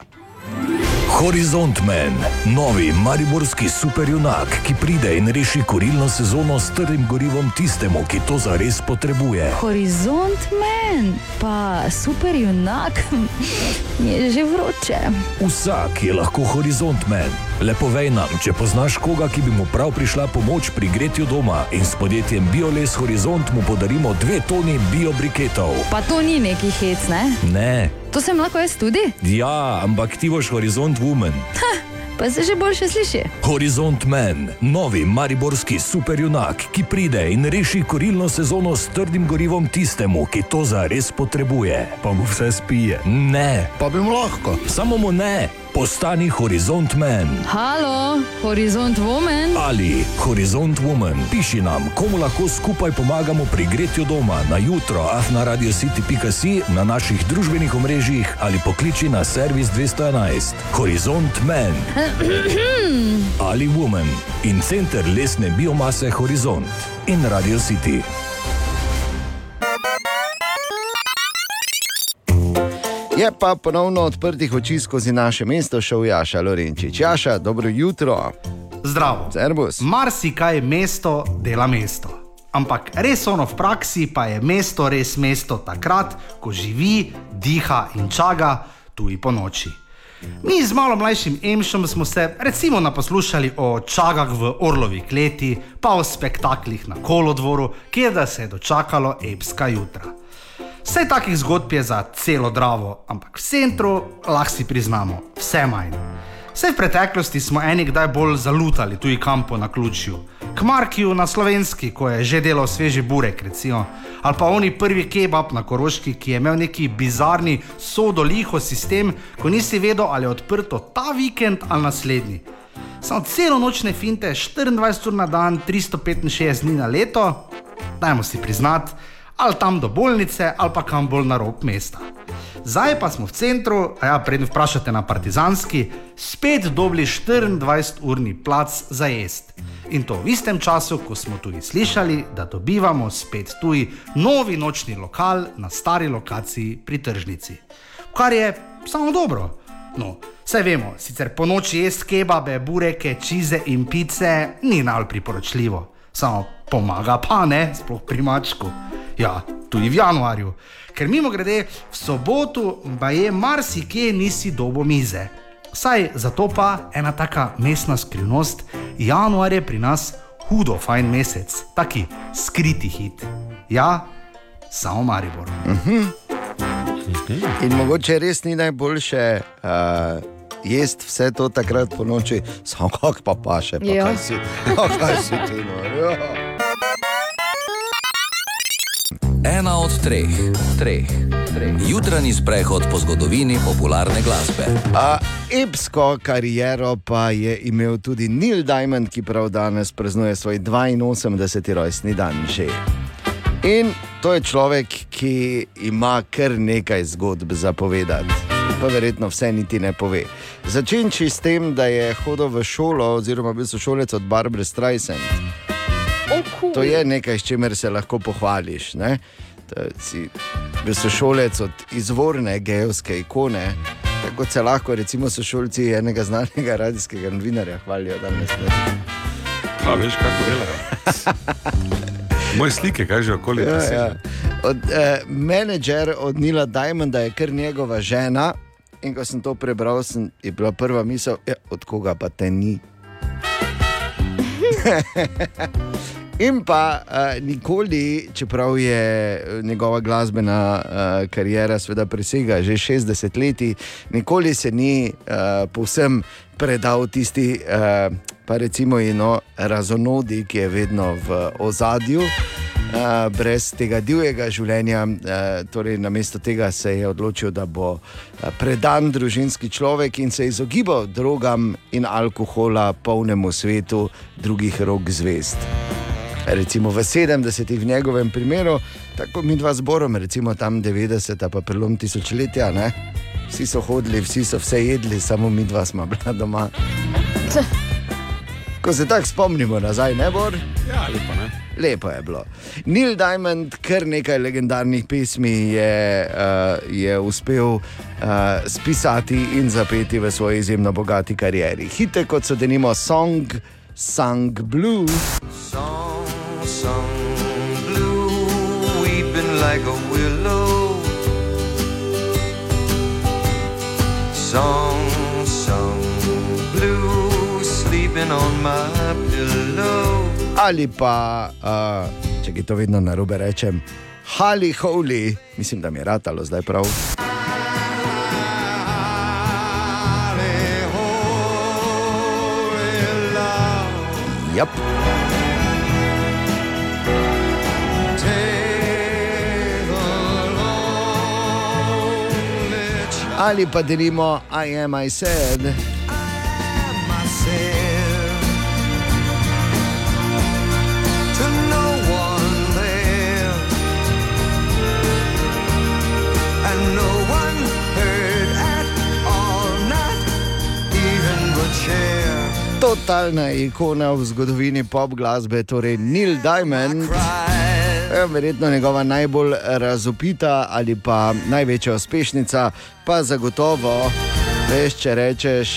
Horizont Man, novi mariborski superjunak, ki pride in reši kurilno sezono s trdim gorivom tistemu, ki to zares potrebuje. Horizont men, pa super junak, [LAUGHS] mi je že vroče. Vsak je lahko Horizont Man. Le povej nam, če poznaš koga, ki bi mu prav prišla pomoč pri gretju doma in s podjetjem Bioles Horizont mu podarimo dve toni biobriketov. Pa to ni neki hec, ne? Ne, To sem lahko jaz tudi? ja, ampak ti boš Horizont Woman. Pa se že boljše sliši. Horizont Man, novi mariborski superjunak, ki pride in reši kurilno sezono s trdim gorivom tistemu, ki to zares potrebuje. Pa mu vse spije. Ne, Pa bi mu lahko. samo mu ne. Postani Horizont Man Halo, Horizont Woman. ali Horizont Woman. Piši nam, komu lahko skupaj pomagamo pri gretju doma na jutro, ah na radiocity.si, na naših družbenih omrežjih ali pokliči na servis 211. Horizont Man [CLEARS THROAT] ali Woman in center lesne biomase Horizont in Radio City. Je pa ponovno odprtih oči skozi naše mesto šel Jaša Lorenčič. Jaša, dobro jutro. Zdravo. Servus. Marsikaj mesto dela mesto. Ampak res ono v praksi pa je mesto res mesto takrat, ko živi, diha in čaga, tudi po noči. Mi z malo mlajšim Emšom smo se recimo naposlušali o čagah v Orlovi kleti, pa o spektaklih na kolodvoru, kjer da se je dočakalo epska jutra. Vse takih zgodb je za celo dravo, ampak v centru lahko si priznamo, vse manj. Vse v preteklosti smo eni kdaj bolj zalutali, tudi kampo na ključju. K Markiju na slovenski, ko je že delal sveži burek, recimo. ali pa oni prvi kebab na Koroški, ki je imel neki bizarni sodoliho sistem, ko nisi vedel, ali je odprto ta vikend ali naslednji. Samo celo nočne finte, 24 ur na dan, 365 dni na leto, dajmo si priznati, ali tam do bolnice, ali pa kam bolj na rob mesta. Zdaj pa smo v centru, a ja, prednjo vprašate na Partizanski, spet dobili 24-urni plac za jesti. In to v istem času, ko smo tudi slišali, da dobivamo spet tuji novi nočni lokal na stari lokaciji pri tržnici. Kar je samo dobro. No, vse vemo, sicer po noči jesti kebabe, bureke, čize in pice ni najbolj priporočljivo, samo pomaga pa ne, sploh pri mačku. Ja, tudi v januarju. Ker mimo grede, v soboto pa je marsikje nisi dobo mize. Saj zato pa ena taka mestna skrivnost, januar je pri nas hudo fajn mesec, taki skriti hit. Ja, samo Maribor. In mogoče res ni najboljše uh, jesti vse to takrat po noči, samo kako pa paše, pa Ja. kaj si, [LAUGHS] pa kaj si ti no. ja. Ena od treh, treh, treh. Jutranji sprehod po zgodovini popularne glasbe. A, epsko kariero pa je imel tudi Neil Diamond, ki prav danes praznuje svoj 82. rojstni dan že. In to je človek, ki ima kar nekaj zgodb za povedati. Pa verjetno vse niti ne pove. Začenči s tem, da je hodil v šolo, oziroma bil sošolec od Barbara Streisand. To je nekaj, s čimer se lahko pohvališ. Ne? Si bil sošolec od izvorne geovske ikone, tako se lahko, recimo, sošolci enega znanega radijskega novinarja hvalijo danes. Ne? A veš, kako delajo. [LAUGHS] Moje slike, kaj že okoli Ja, ja. Od, eh, menedžer od Nila Diamonda je kar njegova žena. In ko sem to prebral, sem, je bila prva misel, ja, od koga pa te ni. [LAUGHS] In pa uh, nikoli, čeprav je eh, njegova glasbena uh, karijera seveda presega že 60 let, nikoli se ni uh, povsem predal tisti, uh, pa recimo, eno razonodi, ki je vedno v ozadju. Uh, brez tega divjega življenja, uh, torej namesto tega se je odločil, da bo predan družinski človek in se izogibal drogam in alkohola, polnemu svetu drugih rok zvest. Recimo v 70-ih v njegovem primeru, tako mi dva zborom, recimo tam 90, pa prelom tisočletja, ne? vsi so hodili, vsi so vse jedli, samo mi dva smo bila doma. [LAUGHS] Ko se tako spomnimo nazaj, ne bor? Ja, lepo ne. Lepo je bilo. Neil Diamond, kar nekaj legendarnih pesmi je, uh, je uspel uh, spisati in zapeti v svoji izjemno bogati karieri. Hite kot so denimo Song, Song Blue. Song, song, blue, like a willow. Song, song, blue, sleeping on my pillow. Ali pa, uh, če ti to vedno na robe rečem, Hali Holy, mislim, da mi je ratalo zdaj prav. Yep. Ali pa delimo I am I said. To Totalna ikona v zgodovini pop glasbe, torej Neil Diamond. Eh, Verjetno njegova najbolj razopita ali pa največja uspešnica, pa zagotovo, veš, če rečeš,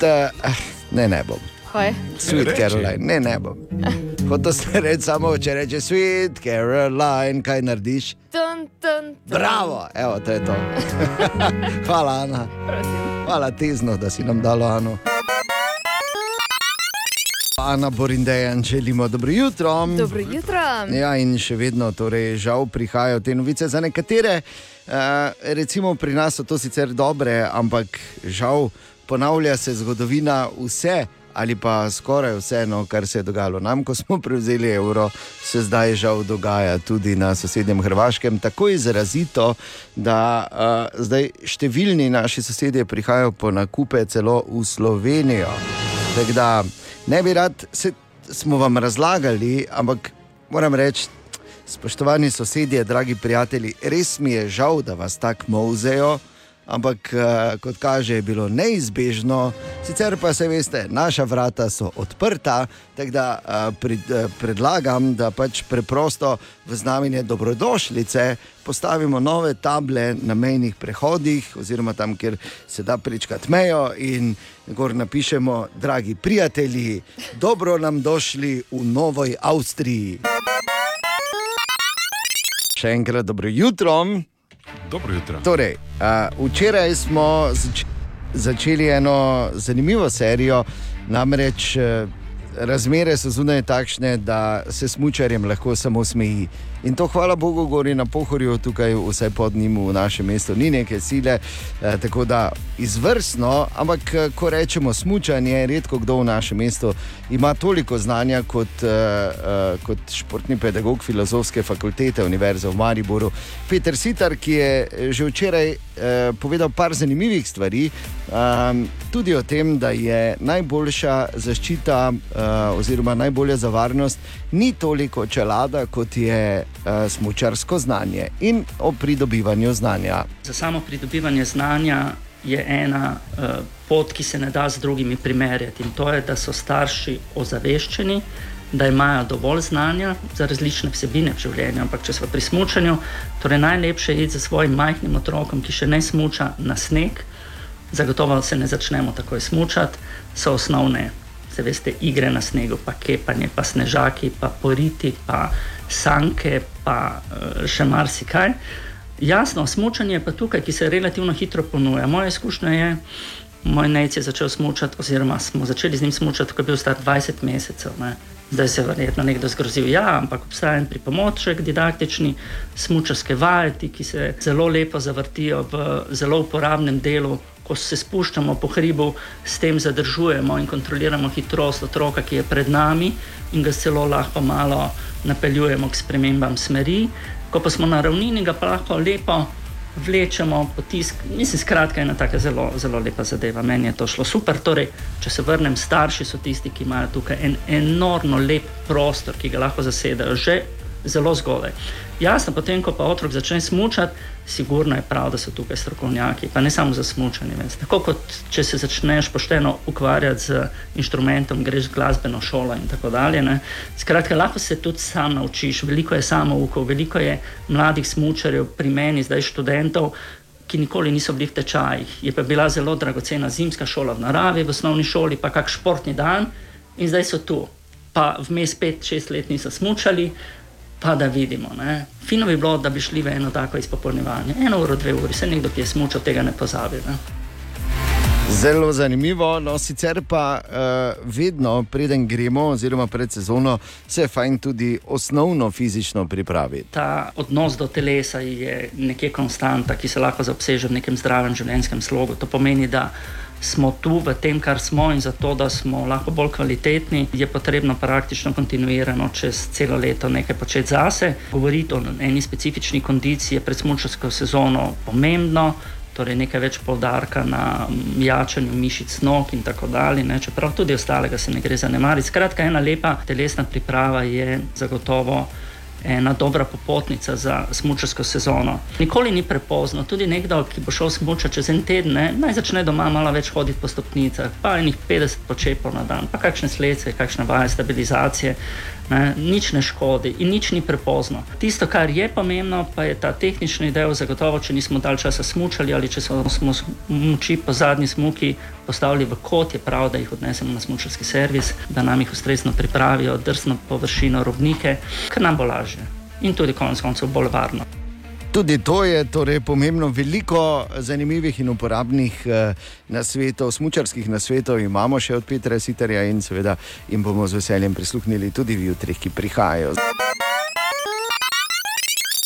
da ne, ne bom. Kaj? Sweet Reči. Caroline, ne, ne bom. Hotel sem reči samo, če rečeš Sweet Caroline, kaj narediš? Tun, tun, tun. Bravo, evo, to je to. [LAUGHS] Hvala, Ana. Hvala, tezno, da si nam dala Ano. Ana Borindejan, želimo dobro jutro. Dobro jutro. Ja, in še vedno, torej, žal prihajajo te novice za nekatere. Uh, recimo pri nas so to sicer dobre, ampak žal ponavlja se zgodovina vse. Ali pa skoraj vse, no, kar se je dogajalo nam, ko smo [LAUGHS] prevzeli evro, se zdaj žal dogaja tudi na sosednjem Hrvaškem. Tako izrazito, da uh, zdaj številni naši sosedje prihajajo po nakupe celo v Slovenijo. Tako da ne bi rad, se, smo vam razlagali, ampak moram reči, spoštovani sosedje, dragi prijatelji, res mi je žal, da vas tako mozejo. Ampak, eh, kot kaže, je bilo neizbežno, sicer pa se veste, naša vrata so odprta, tako da eh, prid, eh, predlagam, da pač preprosto v znamenje dobrodošlice postavimo nove table na mejnih prehodih, oziroma tam, kjer se da prečkati mejo, in gor napišemo, dragi prijatelji, dobro nam došli v Novoj Avstriji. Še enkrat dobro jutro. Dobro jutro. Torej, uh, včeraj smo zač začeli eno zanimivo serijo, namreč uh, razmere so zunaj takšne, da se smočarjem lahko samo smeji. In to, hvala Bogu, gori na pohorju, tukaj vsaj pod njim v našem mestu ni neke sile, eh, tako da izvrstno, ampak eh, ko rečemo smučanje, redko kdo v našem mestu ima toliko znanja kot, eh, eh, kot športni pedagog filozofske fakultete Univerze v Mariboru. Peter Sitar, ki je eh, že včeraj eh, povedal par zanimivih stvari, um, tudi o tem, da je najboljša zaščita oziroma najbolje za varnost ni toliko čelada, kot je smočarsko znanje in o pridobivanju znanja. Za samo pridobivanje znanja je ena uh, pot, ki se ne da z drugimi primerjati. In to je, da so starši ozaveščeni, da imajo dovolj znanja za različne vsebine v življenju. Ampak če smo pri smučanju, torej najlepše je iti za svojim majhnim otrokom, ki še ne smuča na sneg. Zagotovo se ne začnemo takoj smučati, so osnovne. Veste, igre na snegu, pa kepanje, pa snežaki, pa poriti, pa sanke, pa eh, še marsikaj. Jasno, smučanje je pa tukaj, ki se relativno hitro ponuja. Moja izkušnja je, moj nec je začel smučati, oziroma smo začeli z njim smučati, ko je bil star 20 mesecev. Ne. Zdaj se je verjetno nekdo zgrozil, ja, ampak obstaja en pripomoček, didaktični, smučarske vajeti, ki se zelo lepo zavrtijo v zelo uporabnem delu. Ko se spuščamo po hribu, s tem zadržujemo in kontroliramo hitrost otroka, ki je pred nami, in ga celo lahko malo napeljujemo k spremembam smeri. Ko pa smo na ravnini, ga pa lahko lepo vlečemo, potisk. Mislim, skratka, ena tako zelo, zelo lepa zadeva. Meni je to šlo super. Torej, če se vrnem, starši so tisti, ki imajo tukaj en enormno lep prostor, ki ga lahko zasedajo že zelo zgodaj. Jasno, potem, ko pa otrok začne smučati, sigurno je prav, da so tukaj strokovnjaki, pa ne samo za smučanje. Tako kot če se začneš pošteno ukvarjati z inštrumentom, greš v glasbeno šolo in tako dalje. Ne. Skratka, lahko se tudi sam naučiš, veliko je samoukov, veliko je mladih smučarjev, pri meni zdaj študentov. Ki nikoli niso bili v tečajih. Je pa bila zelo dragocena zimska šola v naravi, v osnovni šoli, pa kak športni dan, in zdaj so tu. Pa vmes 5-6 let niso smučali, pa da vidimo. Ne. Fino bi bilo, da bi šli v eno tako izpopolnjevanje. Eno uro, dve uri, se nekdo, ki je smučal, tega ne pozabi. Ne. Zelo zanimivo, no sicer pa uh, vedno, preden gremo, oziroma pred sezono, se je fajn tudi osnovno fizično pripraviti. Ta odnos do telesa je nekje konstanta, ki se lahko zaobseže v nekem zdravem življenjskem slogu. To pomeni, da smo tu v tem, kar smo in zato, da smo lahko bolj kvalitetni, je potrebno praktično kontinuirano čez celo leto nekaj početi zase. Govoriti o eni specifični kondiciji je pred smučarsko sezono pomembno. Torej, nekaj več poudarka na jačanju mišic nog in tako dalje, ne, čeprav tudi ostalega se ne gre zanemariti. Skratka, ena lepa telesna priprava je zagotovo ena dobra popotnica za smučarsko sezono. Nikoli ni prepozno, tudi nekdo, ki bo šel smučati čez en teden, ne, naj začne doma malo več hoditi po stopnicah, pa enih 50 počepov na dan, pa kakšne slece, kakšne vaje stabilizacije. Ne, nič ne škodi in nič ni prepozno. Tisto, kar je pomembno, pa je ta tehnični del. Zagotovo, če nismo dalj časa smučali ali če smo smuči po zadnji smuki postavili v kot, je prav, da jih odnesemo na smučarski servis, da nam jih ustrezno pripravijo, drsno površino, robnike, ker nam bo lažje in tudi konec koncev bolj varno. Tudi to je torej pomembno. Veliko zanimivih in uporabnih eh, nasvetov, smočarskih nasvetov imamo še od Petra Siterja in seveda jim bomo z veseljem prisluhnili tudi v jutrih, ki prihajajo.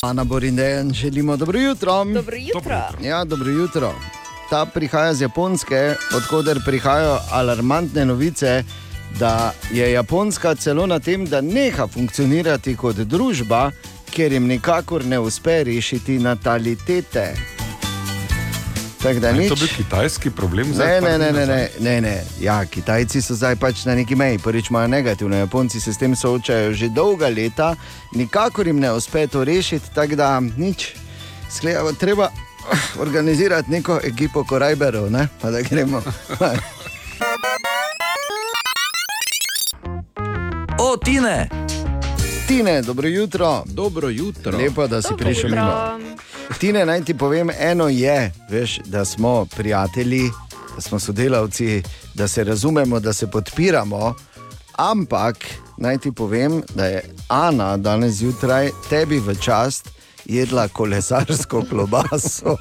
Ana Borindejan, želimo dobro jutro. Dobro jutro. Ja, dobro jutro. Ta prihaja z Japonske, odkuder prihajajo alarmantne novice, da je Japonska celo na tem, da neha funkcionirati kot družba, ker jim nikakor ne uspe rešiti natalitete. Tako da Je nič. to bil kitajski problem? Ne, zdaj, ne, ne, ne, ne, ne, ne. Ja, Kitajci so zdaj pač na neki meji. Prvič imajo negativno, Japonci se s tem soočajo že dolga leta, nikakor jim ne uspe to rešiti, tako da nič. Sklejavo, treba organizirati neko ekipo korajberov, ne? pa da gremo. O, Tine! Tine, dobro jutro. Dobro jutro. Lepo, da si prišel mimo. Tine, naj ti povem, eno je, veš, da smo prijatelji, da smo sodelavci, da se razumemo, da se podpiramo. Ampak naj ti povem, da je Ana danes zjutraj tebi v čast jedla kolesarsko klobaso.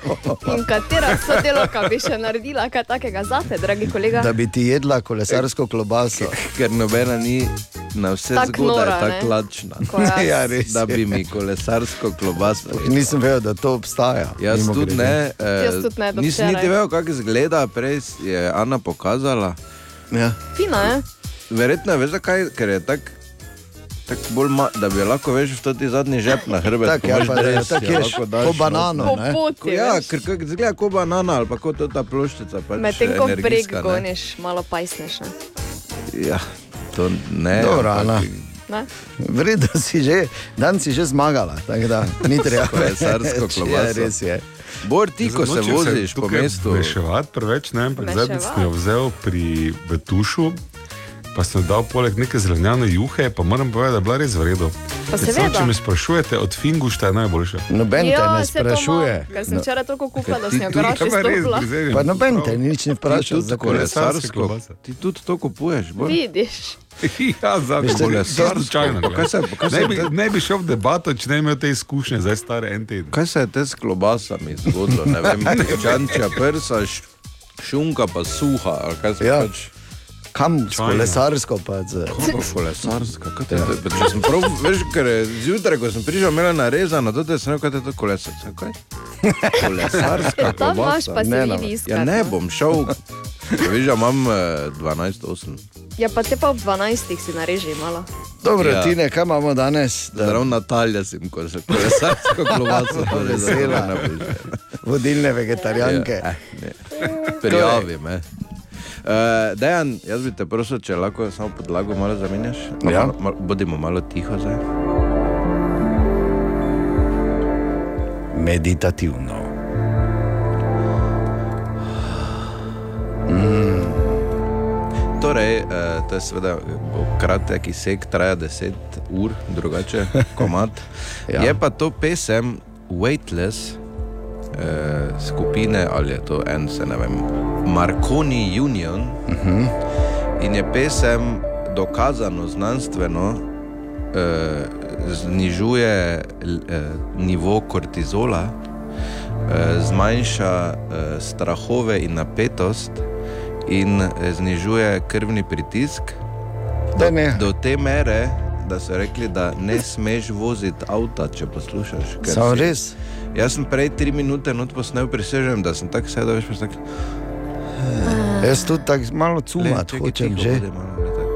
In katera sodelovka bi še naredila kaj takega zate, dragi kolega? Da bi ti jedla kolesarsko klobaso. Ker nobena ni na vse Tak zgodaj tako lačna. Ja, res da bi mi kolesarsko klobaso. Nisem vedel, da to obstaja. Jaz tudi ne. eh, Jaz tudi ne, Nisem niti vedel, kako izgleda, prej je Ana pokazala. Ja. Fino je. Verjetno je, veš zakaj, ker je tako. Tak bolj ma, da bi jo lahko veš v toti zadnji žep na hrbet. Tako, ja, pa da tako ješ, ko banano, Po ne? poti, Ko, ja, ker kako izgleda kot banana ali pa kot ta ploščica. Pač Medtem ko prek energijska, ne. goniš, malo pajsneš. Ne? Ja, to ne. Dobro, ampak-? Vredno si že, dan si že zmagala, tako da ni [LAUGHS] treba. Kolesarsko več. klobaso. Ja, res je. Bor ti, ko se voziš po mestu. Vmešavati preveč, ne, ampak Vmeševati. sem jo vzel pri Betušu, pa sem dal poleg neke zelenjane juhe, pa moram povedati, da je bila res v redu. Pa Ker samo, seveda. Če me sprašujete, od fingušta je najboljše. Noben te Ja, ne se to sprašuje. Ker sem No, včeraj toliko kupila, da sem jo pa prizadevam. Pa noben te nič ne vpraša za kolesarsko. kolesarsko. klobasa. Ti tudi to kupuješ, Bor? Vidiš. [LAUGHS] ja, Veš, je kolesarsko. slučajno. Pa kaj se- pa kaj se- Ne bi, ne bi šel v debato, če ne bi imel te izkušnje, zdaj stare en teden. Kaj se je te s klobasami zgodilo? Ne vem, [LAUGHS] čančja prsa, š- šunka pa suha. ali Kaj se Ja. pač? Kam s Čajna. kolesarsko pa z... Kako [LAUGHS] kolesarska? Kaj te, ja. Če sem prav, veš, ker je zjutraj, ko sem prišel, imela narezano, to te sem rekel, kaj [LAUGHS] je to kolesarska. Kaj? Kolesarska Ja, tam imaš pa si Ne, no. iskati. Ja ne bom šel. Veš, da imam eh, 12-8. Ja, pa te pa ob 12 si nareži malo. Dobro, Ja. Tine, kaj imamo danes? Da Zdrav Natalja sem, ko se kolesarsko [LAUGHS] klobaso Vesela. vodilne vegetarijanke. Ja, eh. Prijavi me. Uh, Dejan, jaz bi te prosil, če lahko samo podlago malo zamenjaš. Ja. Malo, malo, bodimo malo tiho zdaj. Meditativno. Torej, uh, to je seveda kratek izsek, traja 10 ur, drugače [LAUGHS] komat. Ja. Je pa to pesem Weightless uh, skupine ali je to en, se ne vem, Marconi Union. Uh Mhm. -huh. In je pesem dokazano znanstveno uh, znižuje uh, nivo kortizola, uh, zmanjša uh, strahove in napetost in eh, znižuje krvni pritisk. Ne. Do te mere, da so rekli, da ne smeš voziti avta, če poslušaš. ker Samo si- res. Jaz sem prej tri minute not posnel, prisežem, da sem tako sedel, veš pa tako. Jaz tudi tako malo "Glej, cumat čakaj, hočem že. malo, tako."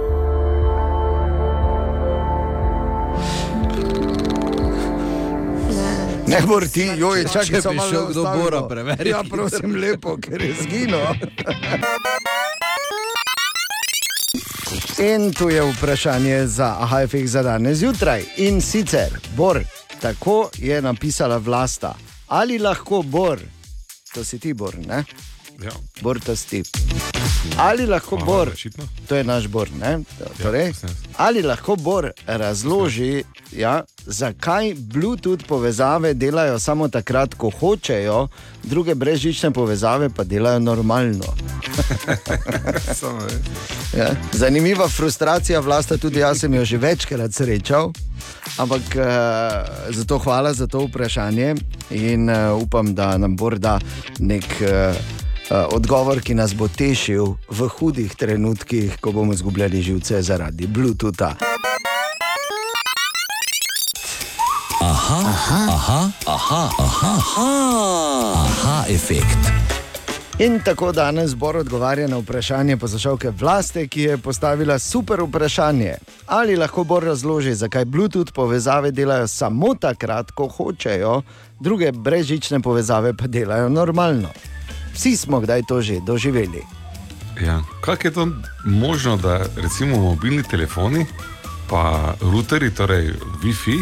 Ne bor ti, joj, čakaj, Če bi šel kdo. Bora preveriti. Ja, prosim, lepo, ker je zginil. [LAUGHS] In tu je vprašanje za AHFX za danes zjutraj. In sicer, Bor, tako je napisala vlasta. Ali lahko Bor, to si ti Bor, ne? Ja. Bor, to si ti. Ali lahko Aha, Bor, očitno. to je naš Bor, ne? Torej, ali lahko Bor razloži, ja, zakaj Bluetooth povezave delajo samo takrat, ko hočejo, druge brezžične povezave pa delajo normalno. [LAUGHS] Ja. Zanimiva frustracija vlasta, tudi jaz sem jo že večkrat srečal. Ampak uh, zato hvala za to vprašanje in uh, upam, da nam bo da nek uh, odgovor, ki nas bo tešil v hudih trenutkih, ko bomo izgubljali živce zaradi Bluetootha. Aha, aha, aha, aha, aha, aha, aha efekt. In tako danes Bor odgovarja na vprašanje poslušalke Vlaste, ki je postavila super vprašanje. Ali lahko Bor razloži, zakaj Bluetooth povezave delajo samo takrat, ko hočejo, druge brezžične povezave pa delajo normalno. Vsi smo kdaj to že doživeli. Ja. Kako je to možno, da recimo mobilni telefoni, pa routerji, torej Wi-Fi,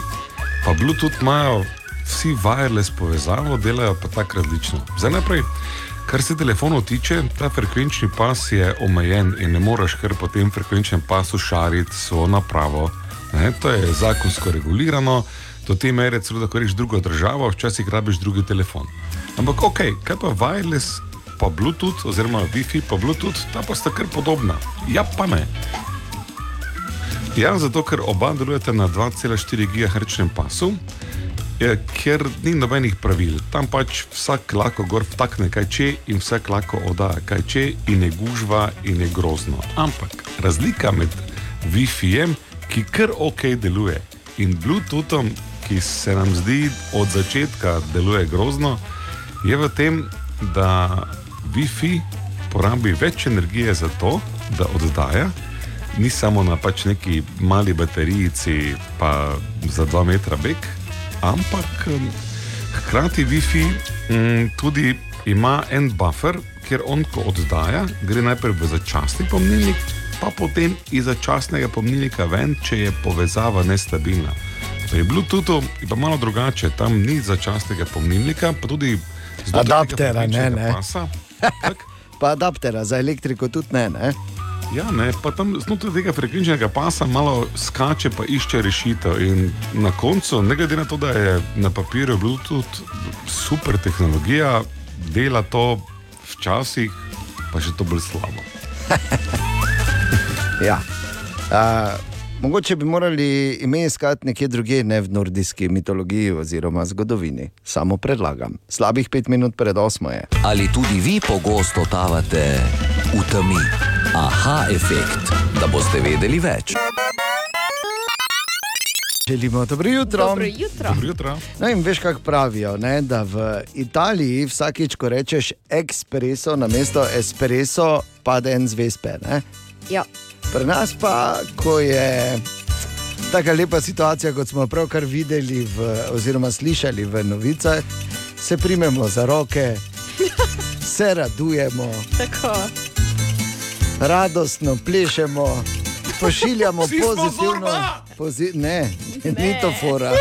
pa Bluetooth imajo vsi wireless povezavo, delajo pa tako različno. Zdaj naprej. Kar se telefonov tiče, ta frekvenčni pas je omejen in ne moreš kar po tem frekvenčnem pasu šariti svojo napravo. Ne, to je zakonsko regulirano, do te mere celo da koriš drugo državo, včasih rabiš drugi telefon. Ampak ok, kaj pa wireless, pa Bluetooth, oziroma Wi-Fi, pa Bluetooth, ta pa sta kar podobna. Ja, pa ne. Ja, zato ker oba delujete na 2,4 GHz pasu, je, ker ni nobenih pravil. Tam pač vsak lahko gor vtakne kaj če in vsak lahko oddaja kaj če in je gužva in je grozno. Ampak razlika med Wi-Fi-jem, ki kar ok deluje, in Bluetoothom, ki se nam zdi od začetka deluje grozno, je v tem, da Wi-Fi porabi več energije za to, da oddaja, ni samo na pač neki mali baterijici, pa za 2 metra beg, ampak hkrati Wi-Fi m, tudi ima en buffer, kjer on, ko oddaja, gre najprej v začasni pomnilnik, pa potem iz začasnega pomnilnika ven, če je povezava nestabilna. Pri Bluetoothu je pa malo drugače, tam ni začasnega pomnilnika, pa tudi znotraj Adaptera, ne, ne. Pasa, Pa adaptera za elektriko tudi ne. ne? Ja, ne, pa tam znotraj tega frekvenčnega pasa malo skače, pa išče rešitev. In na koncu, ne glede na to, da je na papirju Bluetooth super tehnologija, dela to včasih, pa še to bolj slabo. [LAUGHS] Ja. Uh, mogoče bi morali ime iskati nekje drugje, ne v nordijski mitologiji oziroma zgodovini. Samo predlagam. Slabih pet minut pred osmo je. Ali tudi vi pogosto totavate v temi? Aha efekt, da boste vedeli več. Želimo dobro jutro. Dobro jutro. Dobro jutro. No, in veš, kako pravijo, ne? da v Italiji vsakič, ko rečeš espresso na mesto espresso, pade en zvezpe. Ne? Ja. Pri nas pa, ko je tako lepa situacija, kot smo pravkar videli, v, oziroma slišali v novicah, se primemo za roke, [LAUGHS] se radujemo, Tako. radostno plešemo, pošiljamo Vsi pozitivno. Pozi ne, ne, ni to fora.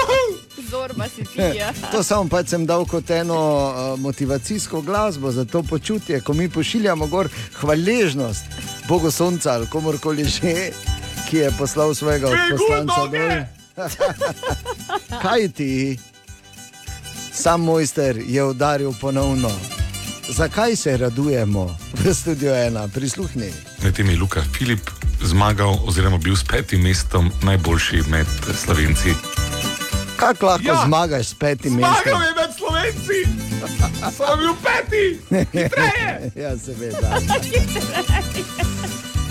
Zorba si ti. Ja. [LAUGHS] To samo pač sem dal kot eno uh, motivacijsko glasbo za to počutje, ko mi pošiljamo gor hvaležnost Bogu Sonca ali komorkoli že, ki je poslal svojega poslanca dol. [LAUGHS] Kaj ti? Sam mojster je udaril ponovno. Zakaj se radujemo v studiu ena? Prisluhni. Med tem je Luka Filip zmagal, oziroma bil s petim mestom najboljši med Slovenci. Kako lahko Ja. zmagaš s petim mestom? je med Slovenci! Sem bil peti! [LAUGHS] ja, seveda. [LAUGHS]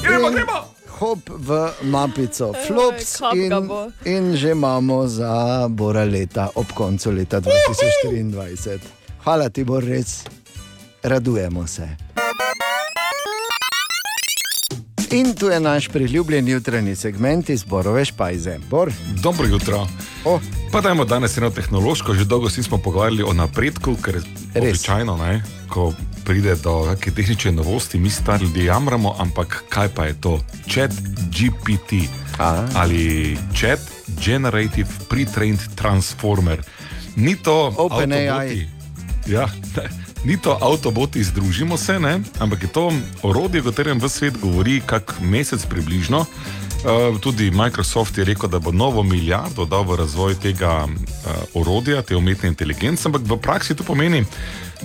Gremo, In gremo! Hop v mapico, flops in, bo. in že imamo za Bora leta, ob koncu leta 2024. Hvala ti, Bor, res radujemo se. In tu je naš priljubljen jutranji segment iz Borove špajze. Bor. Dobro jutro. Oh. Pa dajmo danes eno tehnološko, že dolgo si smo pogovarjali o napredku, ker je običajno, ne, ko pride do neke tehnične novosti, mi stari ljudje jamramo, ampak kaj pa je to? Chat GPT ali Chat Generative Pre-trained Transformer. Ni to OpenAI. Ja, ne, ni to avtoboti, združimo se, ne? ampak je to orodje, o katerem v svet govori kak mesec približno. Uh, tudi Microsoft je rekel, da bo novo milijardo dal v razvoj tega uh, orodja, te umetne inteligence, ampak v praksi to pomeni,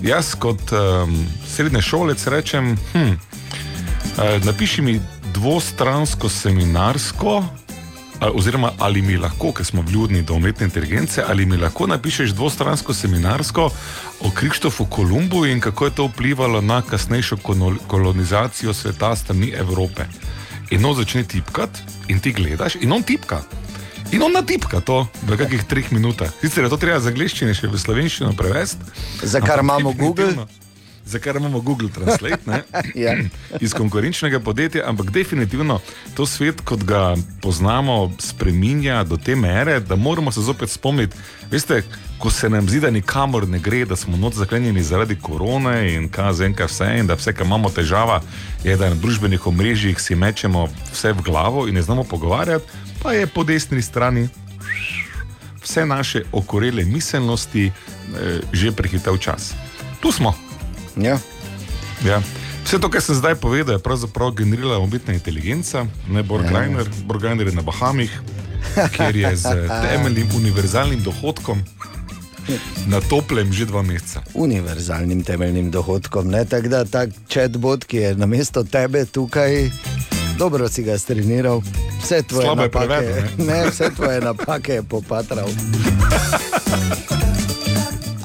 jaz kot um, srednje šolec rečem, hm, uh, napiši mi dvostransko seminarsko, oziroma ali mi lahko, ker smo vljudni do umetne inteligence, ali mi lahko napišeš dvostransko seminarsko o Krištofu Kolumbu in kako je to vplivalo na kasnejšo kolonizacijo sveta strani Evrope. In on začne tipkati, in ti gledaš, in on tipka. In on natipka to v kakih treh minutah. Sicer je to treba za angliščino še v slovenščino prevesti. Za kar imamo Google. Za kar imamo Google Translate, ne? [LAUGHS] Ja. iz konkurenčnega podjetja, ampak definitivno to svet, kot ga poznamo, spreminja do te mere, da moramo se zopet spomniti. Veste, ko se nam zdi, da nikamor ne gre, da smo not zaklenjeni zaradi korone in kazenka vse, in da vse, kar imamo težava, je, da na družbenih omrežjih si mečemo vse v glavo in ne znamo pogovarjati, pa je po desni strani vse naše okorele miselnosti eh, že prehitel čas. Tu smo. Ja. Ja. Vse to, kar sem zdaj povedal, je pravzaprav generirala umetna inteligenca, ne Borgajner, ja. Borgajner je na Bahamih, kjer je z [LAUGHS] temeljnim univerzalnim dohodkom na toplem že dva meseca. Univerzalnim temeljnim dohodkom. ne, Tako da ta chatbot, ki je na mesto tebe tukaj, dobro si ga streniral, vse tvoje Slabo je napake, prevedel, ne? [LAUGHS] ne, vse tvoje napake je popatral. [LAUGHS]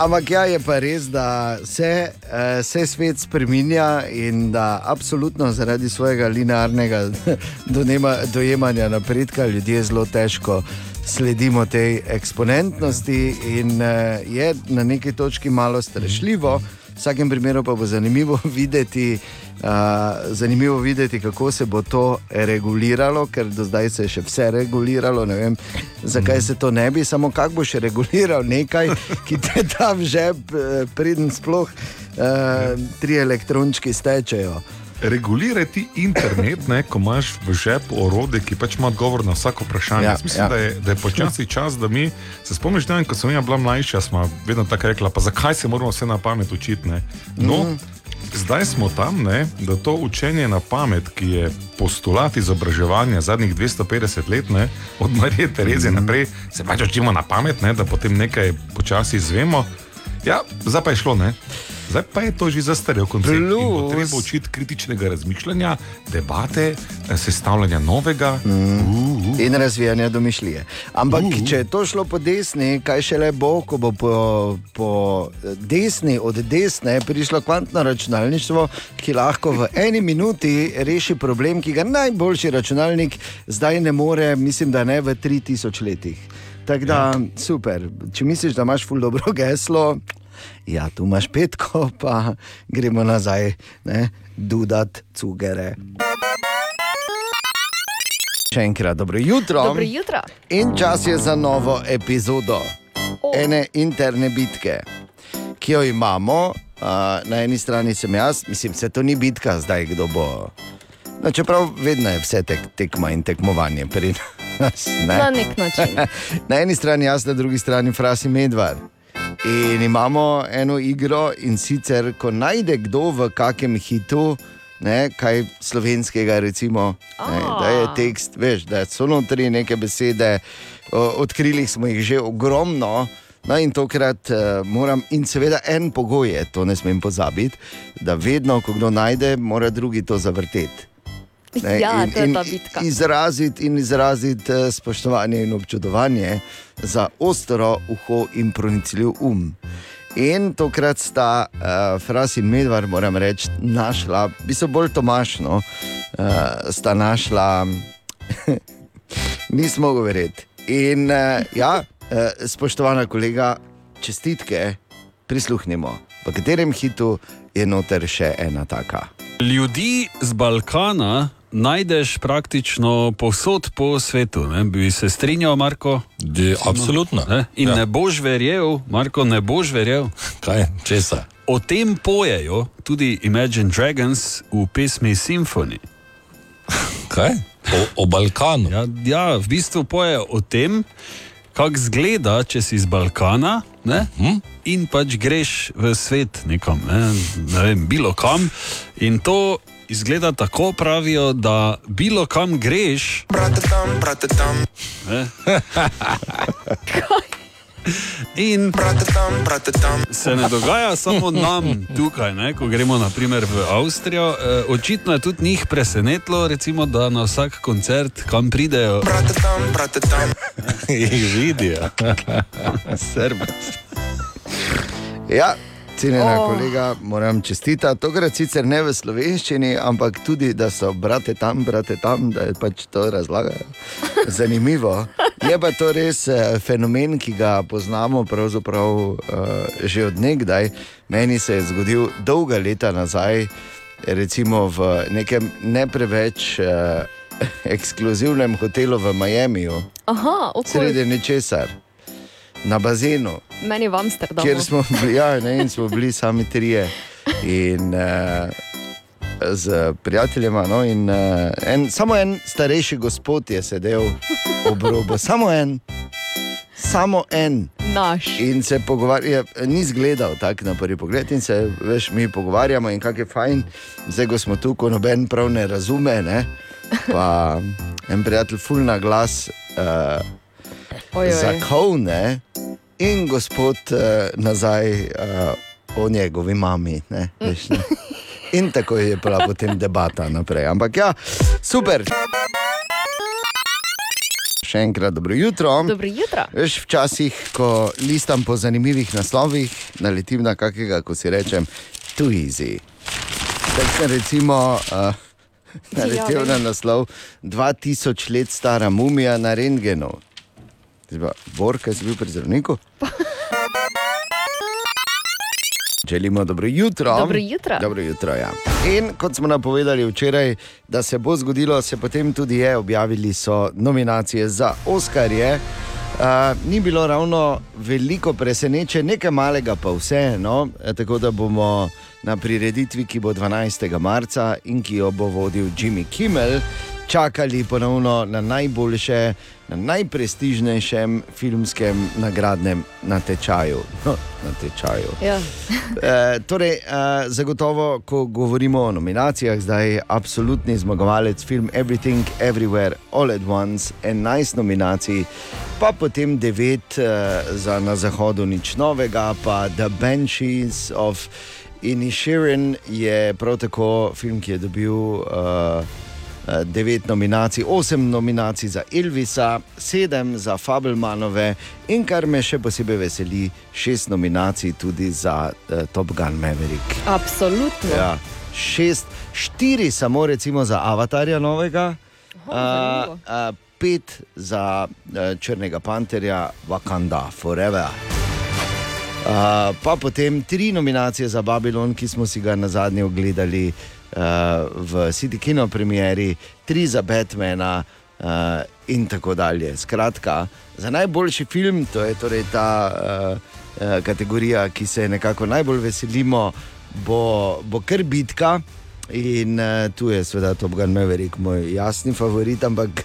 Ampak ja, je pa res, da se, uh, se svet spremenja in da absolutno zaradi svojega linearnega [LAUGHS] donema, dojemanja napredka ljudje zelo težko sledimo tej eksponentnosti in uh, je na neki točki malo strašljivo. V vsakem primeru pa bo zanimivo [LAUGHS] videti, zanimivo videti, kako se bo to reguliralo, ker do zdaj se je še vse reguliralo. Ne vem, zakaj se to ne bi, samo kako boš reguliral nekaj, ki te da v žep, eh, preden sploh uh, tri elektrončki stečejo. Regulirati internet, ne, ko imaš v žepu orode, ki pač ima odgovor na vsako vprašanje. Ja, Ja, mislim, ja. ja. da, je, da je počasi čas, da mi se spomniš, da ko sem jaz bila mlajša, smo vedno tako rekla, pa zakaj se moramo vse na pamet učiti. Ne? No, mm. Zdaj smo tam, ne, da to učenje na pamet, ki je postulat izobraževanja zadnjih 250 let, ne, od Marije Terezije mm. naprej, se pač učimo na pamet, ne, da potem nekaj počasi izvemo. Ja, zdaj pa je šlo, ne. Zdaj pa je to že zastarel koncept. Plus- Treba učiti kritičnega razmišljanja, debate, eh, sestavljanja novega. Mm. In razvijanja domišljije. Ampak, uh. če je to šlo po desni, kaj šele bo, ko bo po, po desni, od desne prišlo kvantno računalništvo, ki lahko v eni minuti reši problem, ki ga najboljši računalnik zdaj ne more, mislim, da ne v 3000 letih. Tako da, ja. super. Če misliš, da imaš ful dobro [LAUGHS] geslo, ja, tu imaš petko, pa gremo nazaj, ne, dudat, cugere. Še enkrat dobro jutro. Dobro jutro. In čas je za novo epizodo ene interne bitke, ki jo imamo. Uh, na eni strani sem jaz, mislim, se to ni bitka, zdaj kdo bo. No, čeprav vedno je vse tek, tekma in tekmovanje pri nas. Ne? Na nek način. [LAUGHS] na eni strani jaz, na drugi strani Frasi Medvard. In imamo eno igro, in sicer, ko najde kdo v kakem hitu, ne, kaj slovenskega, recimo, ne, da je tekst, veš, da so notri neke besede, odkrili smo jih že ogromno. No, in tokrat uh, moram, in seveda en pogoj je, to ne smem pozabiti, da vedno, ko kdo najde, mora drugi to zavrteti. Ne, Ja, in- to je ta bitka. Izraziti in izraziti eh, spoštovanje in občudovanje za ostro uho in pronicljiv um. In tokrat sta uh, Fras in Medvar, moram reči, našla, bi se bolj tomašno, uh, sta našla, [LAUGHS] nismo govoriti. In uh, ja, uh, spoštovana kolega, čestitke, prisluhnimo, v katerem hitu je noter še ena taka. Ljudi z Balkana najdeš praktično povsod po svetu. Ne? Bi se strinjal, Marko? De, absolutno. Ne? In Ja. ne boš verjel, Marko, ne boš verjel. [LAUGHS] Kaj, česa? O tem pojejo tudi Imagine Dragons v pesmi Symphony. Kaj? O, o Balkanu. Ja, ja, v bistvu pojejo o tem, kako zgleda, če si iz Balkana ne? Hm? in pač greš v svet nekam, ne? ne vem, bilo kam. In to izgleda tako, pravijo, da bilo kam greš. Ne? [LAUGHS] In se ne dogaja samo nam tukaj, ne? ko gremo naprimer v Avstrijo. E, očitno je tudi njih presenetilo, recimo, da na vsak koncert, kam pridejo, [LAUGHS] jih vidijo. [LAUGHS] Srbec. Ja, cenjena Oh. kolega, moram čestitati. Tokrat sicer ne v slovenščini, ampak tudi, da so brate tam, brate tam, da je pač to razlagajo. [LAUGHS] Zanimivo. Je pa to res eh, fenomen, ki ga poznamo pravzaprav uh, že od nekdaj. Meni se je zgodil dolga leta nazaj, recimo v nekem ne preveč uh, [LAUGHS] ekskluzivnem hotelu v Miamiju, Aha, ok. sredi ničesar, na bazenu. Meni v Amsterdamu. Kjer smo ja, ne, in smo bili sami trije. [LAUGHS] In, uh, z prijateljema. No, in, uh, en, samo en starejši gospod je sedel ob robu, samo en, samo en. Naš. In se pogovarja, ni izgledal tako na prvi pogled, in se veš, mi pogovarjamo, in kako je fajn, zdaj ko smo tu, ko noben prav ne razume. Ne, pa en prijatelj, fulna glas. Uh. Zakovne in gospod uh, nazaj uh, o njegovi mami. Ne, veš, ne. [LAUGHS] In tako je bila potem debata naprej. Ampak ja, super. Še enkrat dobro jutro. Dobro jutro. Veš, včasih, ko listam po zanimivih naslovih, naletim na kakega, ko si rečem, tu easy. Tako sem recimo uh, [LAUGHS] naletel na naslov 2000 let stara mumija na rentgenu. Zdaj Bor, kaj si bil pri zdravniku? Želimo dobro jutro. Dobro jutro. Dobro jutro ja. In kot smo napovedali včeraj, da se bo zgodilo, se potem tudi je, objavili so nominacije za Oscarje. Uh, ni bilo ravno veliko presenečenja, nekaj malega pa vseeno, eh, tako da bomo na prireditvi, ki bo 12. marca in ki jo bo vodil Jimmy Kimmel, čakali ponovno na najboljše, na najprestižnejšem filmskem nagradnem natečaju. [LAUGHS] No, natečaju. Ja. [LAUGHS] E, torej, e, zagotovo, ko govorimo o nominacijah, zdaj je absolutni zmagovalec film Everything, Everywhere, All at Once, 11 nominacij, pa potem 9 e, za na zahodu nič novega, pa The Banshees of Inisherin je prav tako film, ki je dobil. Uh, Devet nominacij, osem nominacij za Elvisa, sedem za Fabelmanove in kar me še posebej veseli, šest nominacij tudi za uh, Top Gun Maverick. Absolutno. Ja, šest, štiri samo recimo za Avatarja novega, zanimivo. uh, pet za uh, Črnega panterja, Wakanda Forever. Uh, pa potem tri nominacije za Babylon, ki smo si ga na zadnje ogledali uh, v City Kino premieri, tri za Batmana uh, in tako dalje. Skratka, za najboljši film, to je torej ta uh, uh, kategorija, ki se nekako najbolj veselimo, bo, bo kar bitka. In uh, tu je seveda Top Gun Maverick, moj jasni favorit, ampak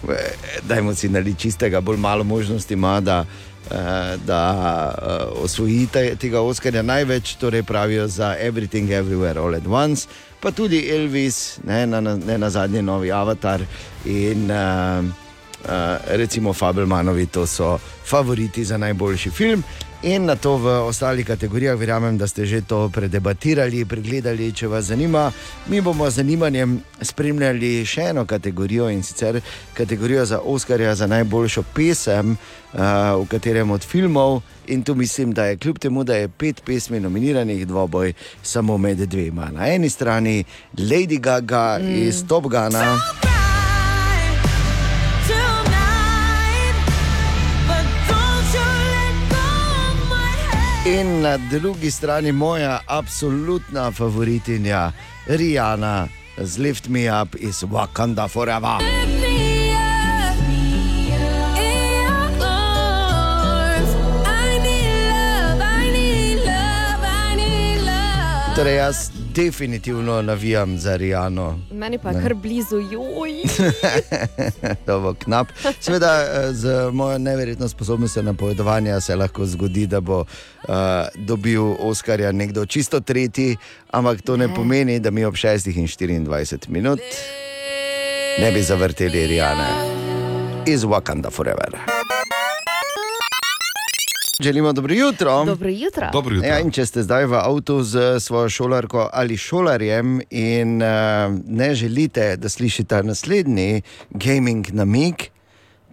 [LAUGHS] dajmo si naliti čistega, bolj malo možnosti ima, da, uh, da uh, osvoji te- tega Oscarja. Največ torej pravijo za Everything, Everywhere, All at Once, pa tudi Elvis, ne na, ne na zadnji novi avatar in uh, uh, recimo Fabelmanovi, to so favoriti za najboljši film. In na to v ostalih kategorijah, verjamem, da ste že to predebatirali, pregledali, če vas zanima. Mi bomo z zanimanjem spremljali še eno kategorijo in sicer kategorijo za Oscarja za najboljšo pesem, uh, v katerem od filmov. In tu mislim, da je kljub temu, da je pet pesmi nominiranih, dvoboj samo med dvema. Na eni strani Lady Gaga mm. iz Top Gana. In na drugi strani moja absolutna favoritinja, Rijana z Lift Me Up iz Wakanda Forever. Torej, jaz definitivno navijam za Rijano. Meni pa je Ne. kar blizu, joj. [LAUGHS] Dobro, knap. Seveda, eh, z mojo neverjetno sposobnostjo napovedovanja se lahko zgodi, da bo uh, dobil Oskarja nekdo čisto tretji, ampak to ne pomeni, da mi ob 6 in 24 minut ne bi zavrteli Rijane iz Wakanda Forever. Želimo dobro jutro. Dobro jutro. Dobro jutro. Ja, in če ste zdaj v avtu z svojo šolarko ali šolarjem in uh, ne želite, da slišite naslednji gaming namig,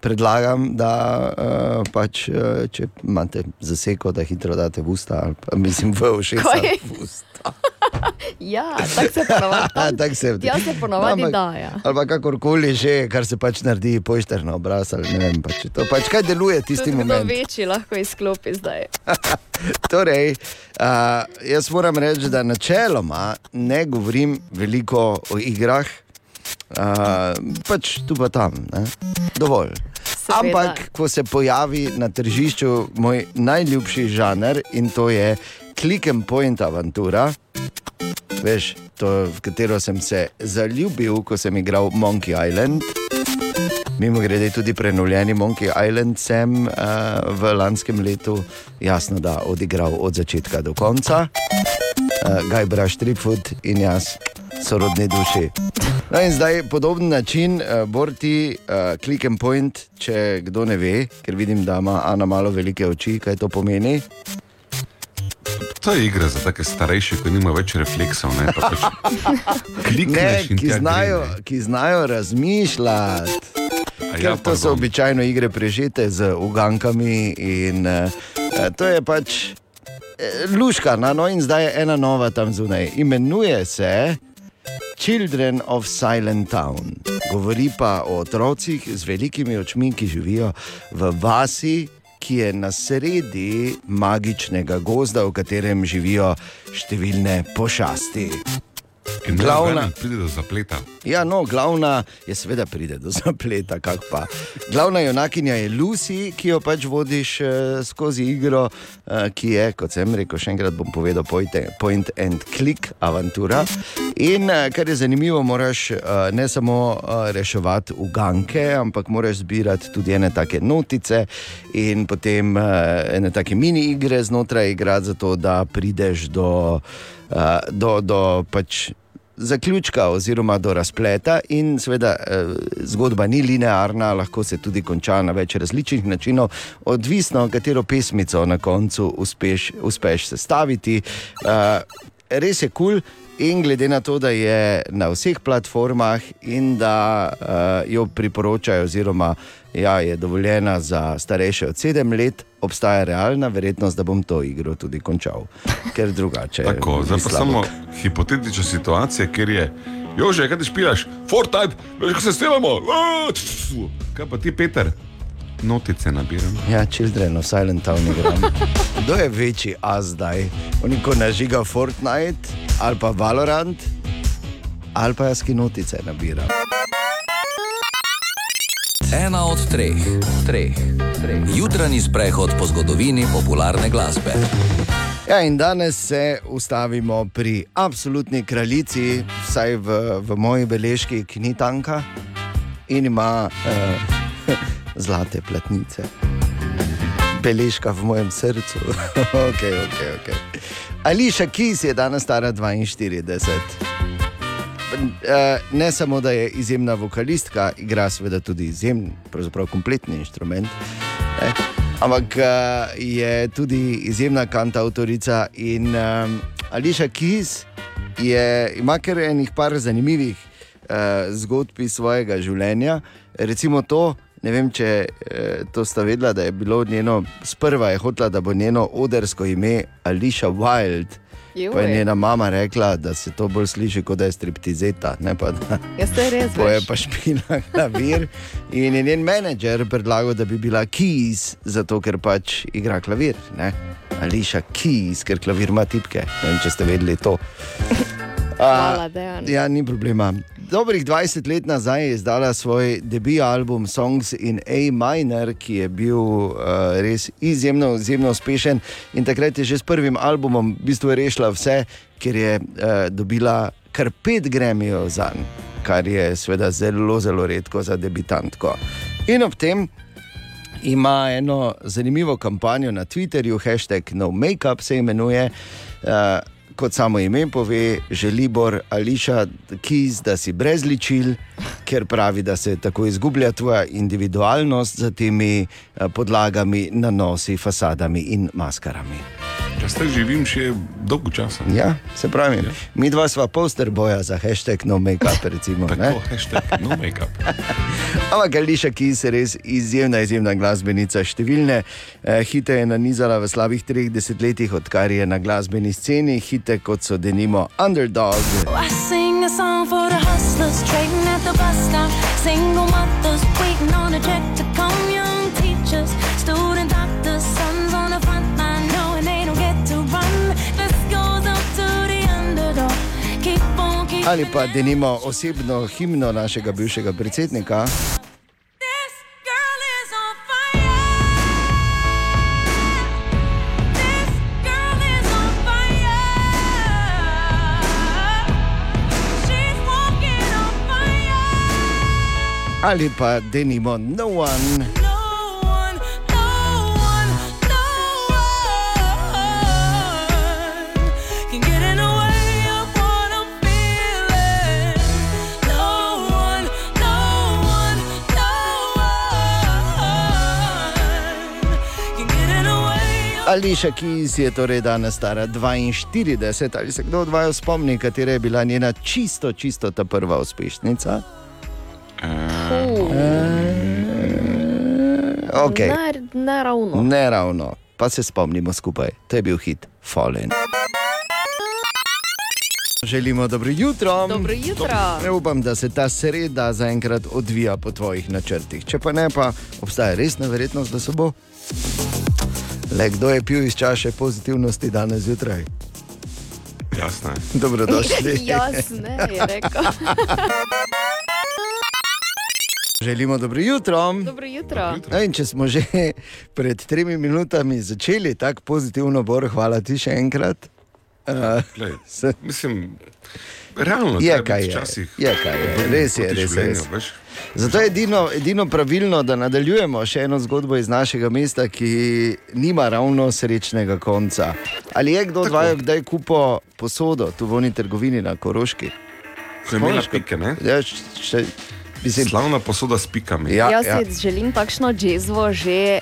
predlagam, da uh, pač, uh, če imate zaseko, da hitro date v usta, ali pa mislim v ušesa. V usta. [LAUGHS] [LAUGHS] Ja, tako se ponovadi. [LAUGHS] Tak se, Ja, se ponovadi Ampak- da. Ja. Ali pa kakorkoli že, kar se pač naredi, pojšter na obraz. ali Ne vem, pač, to pač kaj deluje tisti Tudi kdo moment. večji lahko izklopi zdaj. [LAUGHS] Torej, uh, jaz moram reči, da načeloma ne govorim veliko o igrah, uh, pač tu pa tam, ne? dovolj. Seveda. Ampak, ko se pojavi na tržišču moj najljubši žanr in to je click and point avantura, veš, to, v katero sem se zaljubil, ko sem igral Monkey Island. Mimo grede tudi prenovljeni Monkey Island sem uh, v lanskem letu, jasno, da odigral od začetka do konca. Uh, Gaj Braš Tripfoot in jaz, sorodni duši. No in zdaj podoben način, uh, Borti, uh, click and point, če kdo ne ve, ker vidim, da ima Ana malo velike oči, kaj to pomeni. To je igra za take starejše, ki nima več refleksov. Ne, pa pač [LAUGHS] Ne, ki znajo, ki znajo razmišljati. A Ker ja, to so običajno igre prežete z ugankami in uh, to je pač eh, luška, no in zdaj je ena nova tam zunaj. Imenuje se Children of Silent Town. Govori pa o otrocih z velikimi očmi, ki živijo v vasi, ki je na sredi magičnega gozda, v katerem živijo številne pošasti. In Glavna- pride do zapleta. Ja, no, glavna je seveda pride do [LAUGHS] zapleta, kak pa. Glavna junakinja je Lucy, ki jo pač vodiš uh, skozi igro, uh, ki je, kot sem rekel, še enkrat bom povedal, point, point and click avantura. In uh, kar je zanimivo, moraš uh, ne samo uh, reševati uganke, ampak moraš zbirati tudi ene take notice in potem uh, ene take mini igre znotraj igrati, zato da prideš do, uh, do, do pač zaključka oziroma do razpleta, in seveda eh, zgodba ni linearna, lahko se tudi konča na več različnih načinov, odvisno, katero pesmico na koncu uspeš, uspeš sestaviti. Eh, res je kul. Cool. In glede na to, da je na vseh platformah in da uh, jo priporočajo, oziroma ja, je dovoljena za starejše od 7 let, obstaja realna verjetnost, da bom to igro tudi končal. Ker drugače. Tako, zdaj pa samo hipotetična situacija, ker je, jože, kaj ti špilaš, Fortnite, veš, kako se snimamo, kaj pa ti, Peter, notice nabiram. Ja, Children of Silent Town igram. Kdo je večji a zdaj? Oni, ko nažiga Fortnite ali pa Valorant, ali pa jaz ki notice nabiram. Ena od treh, treh, treh. Jutranji sprehod po zgodovini popularne glasbe. Ja, in danes se ustavimo pri absolutni kraljici, vsaj v, v moji beležki, ki ni tanka in ima eh, [LAUGHS] zlate platnice. Beležka v mojem srcu. okay, okay, okay. Ališa Kis je danes stara 42. Eh, Ne samo, da je izjemna vokalistka, igra seveda tudi izjemen, pravzaprav kompletni inštrument. Ne? Ampak eh, je tudi izjemna kantautorica in um, Ališa Kis je, ima kar enih par zanimivih uh, zgodb iz svojega življenja. Recimo to, ne vem, če uh, to sta vedela, da je bilo njeno, sprva je hotela, da bo njeno odrsko ime Ališa Wild. Pa je njena mama rekla, da se to bolj sliši kot da je striptizeta. Ne pa da. Jaz to je res. [LAUGHS] To je pa špila klavir. In je njen menedžer predlagal, da bi bila Keys, zato ker pač igra klavir. Ne? Ališa Keys, ker klavir ima tipke. Ne vem, če ste vedeli to. [LAUGHS] Hvala, Dejan. Ja, ni problema. Dobrih 20 let nazaj je izdala svoj debut album Songs in A Minor, ki je bil uh, res izjemno, izjemno uspešen. In takrat je že s prvim albumom v bistvu rešila vse, ker je uh, dobila kar pet gremijev za njim, kar je seveda zelo, zelo redko za debitantko. In ob tem ima eno zanimivo kampanjo na Twitterju, hashtag No Makeup se imenuje. Uh, kot samo ime pove, želi Bor Ališa Kiz, da si brez ličil, ker pravi, da se tako izgublja tvoja individualnost za temi uh, podlagami, nanosi, fasadami in maskarami. Jaz te živim še dolgo časa. Ja, se pravi, ja. mi dva sva poster boja za hashtag no makeup, recimo. ne? Tako, hashtag no makeup. [LAUGHS] Ampak Ališa Kis je res izjemna, izjemna glasbenica. Številne eh, hite je nanizala v slabih treh desetletjih, odkar je na glasbeni sceni, hite kot so denimo Underdog. I Ali pa denimo osebno himno našega bivšega predsednika. Ali pa denimo No One. Ališa Kis je torej danes stara 42, ali se kdo od vaju spomni, katera je bila njena čisto, čisto ta prva uspešnica? Okay. Ne, ne ravno. Ne ravno, pa se spomnimo skupaj, to je bil hit Fallen. Želimo dobro jutro. Dobro jutro. Ne upam, da se ta sreda zaenkrat odvija po tvojih načrtih. Če pa ne, pa obstaja resna verjetnost, da se bo. Le kdo je pil iz čaše pozitivnosti danes zjutraj? Jasno. Dobrodošli. [LAUGHS] Jasne, je rekel. [LAUGHS] Želimo dobro jutro. Dobro jutro. No, in če smo že [LAUGHS] pred tremi minutami začeli tako pozitivno, Bor, hvala ti še enkrat. Uh, Glej, mislim, realno je kaj je. včasih Je kaj je. Res je, res je. Res. veš. Zato je edino, edino pravilno, da nadaljujemo še eno zgodbo iz našega mesta, ki nima ravno srečnega konca. Ali je kdo od vaju kdaj kupil posodo tu v oni trgovini na Koroški? Ko je imela pike, ne? Ja, še, mislim, Slavna posoda s pikami. Ja, Jaz ja. si želim takšno džezvo že.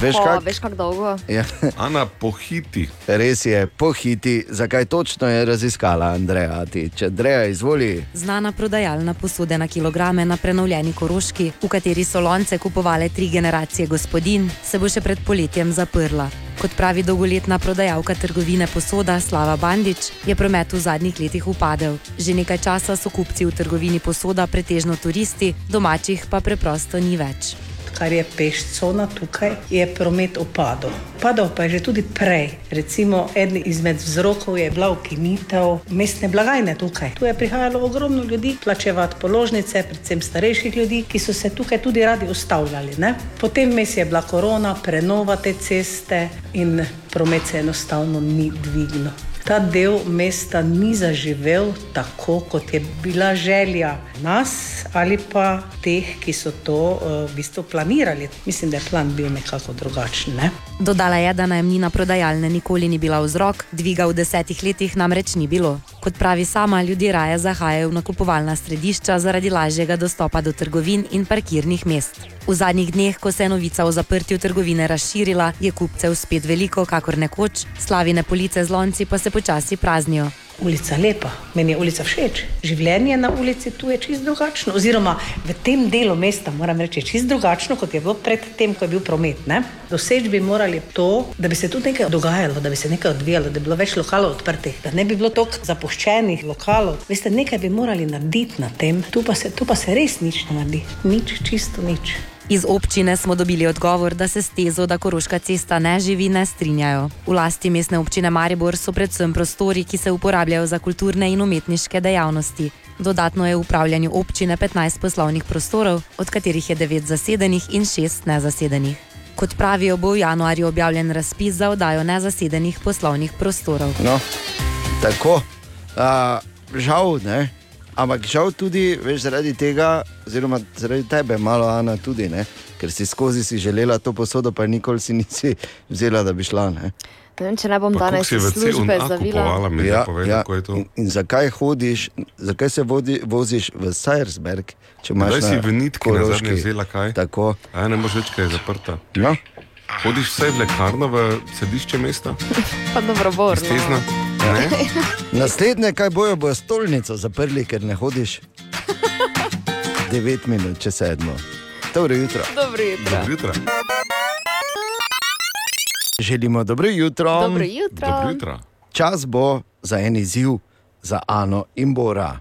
Veš po, kak? veš kako dolgo? Ja. [LAUGHS] Ana pohiti. Res je, pohiti, zakaj točno je raziskala Andreja. Ti. Če Andreja izvoli. Znana prodajalna posode na kilograme na prenovljeni Koroški, v kateri so lonce kupovale tri generacije gospodin, se bo še pred poletjem zaprla. Kot pravi dolgoletna prodajalka trgovine posoda Slava Bandič, je promet v zadnjih letih upadel. Že nekaj časa so kupci v trgovini posoda pretežno turisti, domačih pa preprosto ni več. Kar je pešcona tukaj, je promet upadal. Padal pa je že tudi prej. Recimo, eden izmed vzrokov je bila ukinitev mestne blagajne tukaj. Tu je prihajalo ogromno ljudi plačevati položnice, predvsem starejših ljudi, ki so se tukaj tudi radi ustavljali. Ne? Potem mes je bila korona, prenova te ceste in promet se enostavno ni dvignil. Ta del mesta ni zaživel tako, kot je bila želja nas ali pa teh, ki so to uh, v bistvu planirali. Mislim, da je plan bil nekako drugačen. Ne? Dodala je, da najemnina prodajalne nikoli ni bila vzrok, dviga v desetih letih namreč ni bilo. Kot pravi sama, ljudje raje zahajajo v nakupovalna središča zaradi lažjega dostopa do trgovin in parkirnih mest. V zadnjih dneh, ko se je novica o zaprtju trgovine razširila, je kupcev spet veliko, kakor nekoč, slavine police z lonci pa se počasi praznijo. Ulica lepa, meni je ulica všeč. Življenje na ulici tu je čist drugačno, oziroma v tem delu mesta moram reči čist drugačno, kot je bilo predtem, ko je bil promet. Doseči bi morali to, da bi se tu nekaj dogajalo, da bi se nekaj odvijalo, da bi bilo več lokalov odprtih, da ne bi bilo toliko zapuščenih lokalov. Veste, nekaj bi morali narediti na tem, tu pa se, tu pa se res nič ne naredi, nič, čisto nič. Iz občine smo dobili odgovor, da se s tezo, da Koroška cesta ne živi, ne strinjajo. V lasti mestne občine Maribor so predvsem prostori, ki se uporabljajo za kulturne in umetniške dejavnosti. Dodatno je v upravljanju občine 15 poslovnih prostorov, od katerih je 9 zasedenih in 6 nezasedenih. Kot pravijo, bo v januarju objavljen razpis za oddajo nezasedenih poslovnih prostorov. No, tako. Uh, žal, ne. Ampak žal tudi, veš, zaradi tega, oziroma zaradi tebe, malo Ana, tudi, ne? ker si skozi si želela to posodo, pa nikoli si nisi vzela, da bi šla. Ne? Ne vem, če ne bom Pa danes si službe zavila. mi ja, je to. In, in zakaj hodiš, zakaj se vodi, voziš v Sajersberg, če imaš Kdaj si na v nitki na zadnje vzela kaj? Tako. A ne moreš več, kaj je zaprta. No. Hodiš vsaj v lekarno, v središče mesta? [LAUGHS] Pa dobro, bor. Stezna? Ja. Ne? Naslednje, kaj bojo, bojo stolnico zaprli, ker ne hodiš. 9 minut, če sedmo. Dobro jutro. Dobro jutro. Dobro jutro. Želimo dobro jutro. Dobro jutro. Dobro jutro. Čas bo za en izziv za Ano in Bora.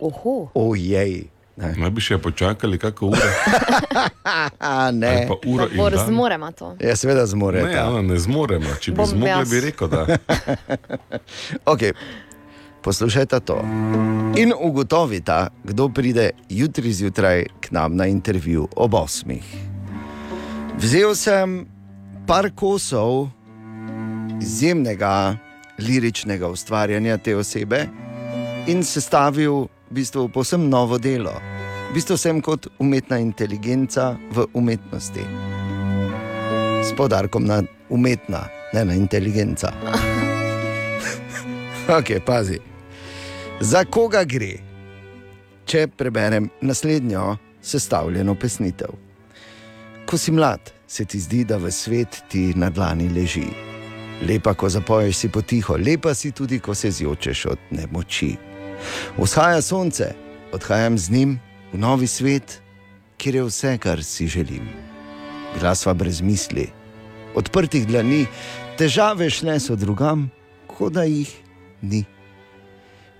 Oho. Ojej. Naj bi še počakali kako uro. A, [LAUGHS] ne. Uro in Bor, dan. zmoremo to. Ja, seveda zmore. Ne, Ana, ne zmoremo. Če bi Bom zmogli, jaz. bi rekel, da. [LAUGHS] Okay. Poslušajte to. In ugotovite, kdo pride jutri zjutraj k nam na intervju ob osmih. Vzel sem par kosov izjemnega liričnega ustvarjanja te osebe in sestavil v bistvu posebno novo delo. V bistvu sem kot umetna inteligenca v umetnosti. S podarkom na umetna, ne na inteligenca. [LAUGHS] Ok, pazi. Za koga gre, če preberem naslednjo sestavljeno pesnitev? Ko si mlad, se ti zdi, da v svet ti na dlani leži. Lepa, ko zapoješ si potiho, lepa si tudi, ko se zjočeš od nemoči. Vzhaja sonce, odhajam z njim v novi svet, kjer je vse, kar si želim. Bila sva brez misli, odprtih dlani, težave šle so drugam, kot da jih ni.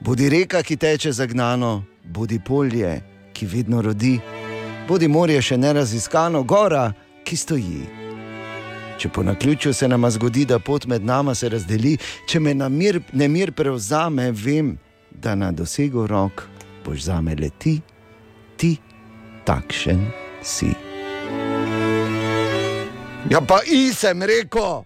Bodi reka, ki teče zagnano, bodi polje, ki vedno rodi, bodi morje še neraziskano, gora, ki stoji. Če po naključju se nama zgodi, da pot med nama se razdeli, če me namir, nemir prevzame, vem, da na dosegu rok boš zame leti, ti takšen si. Ja, pa i sem rekel. Ja,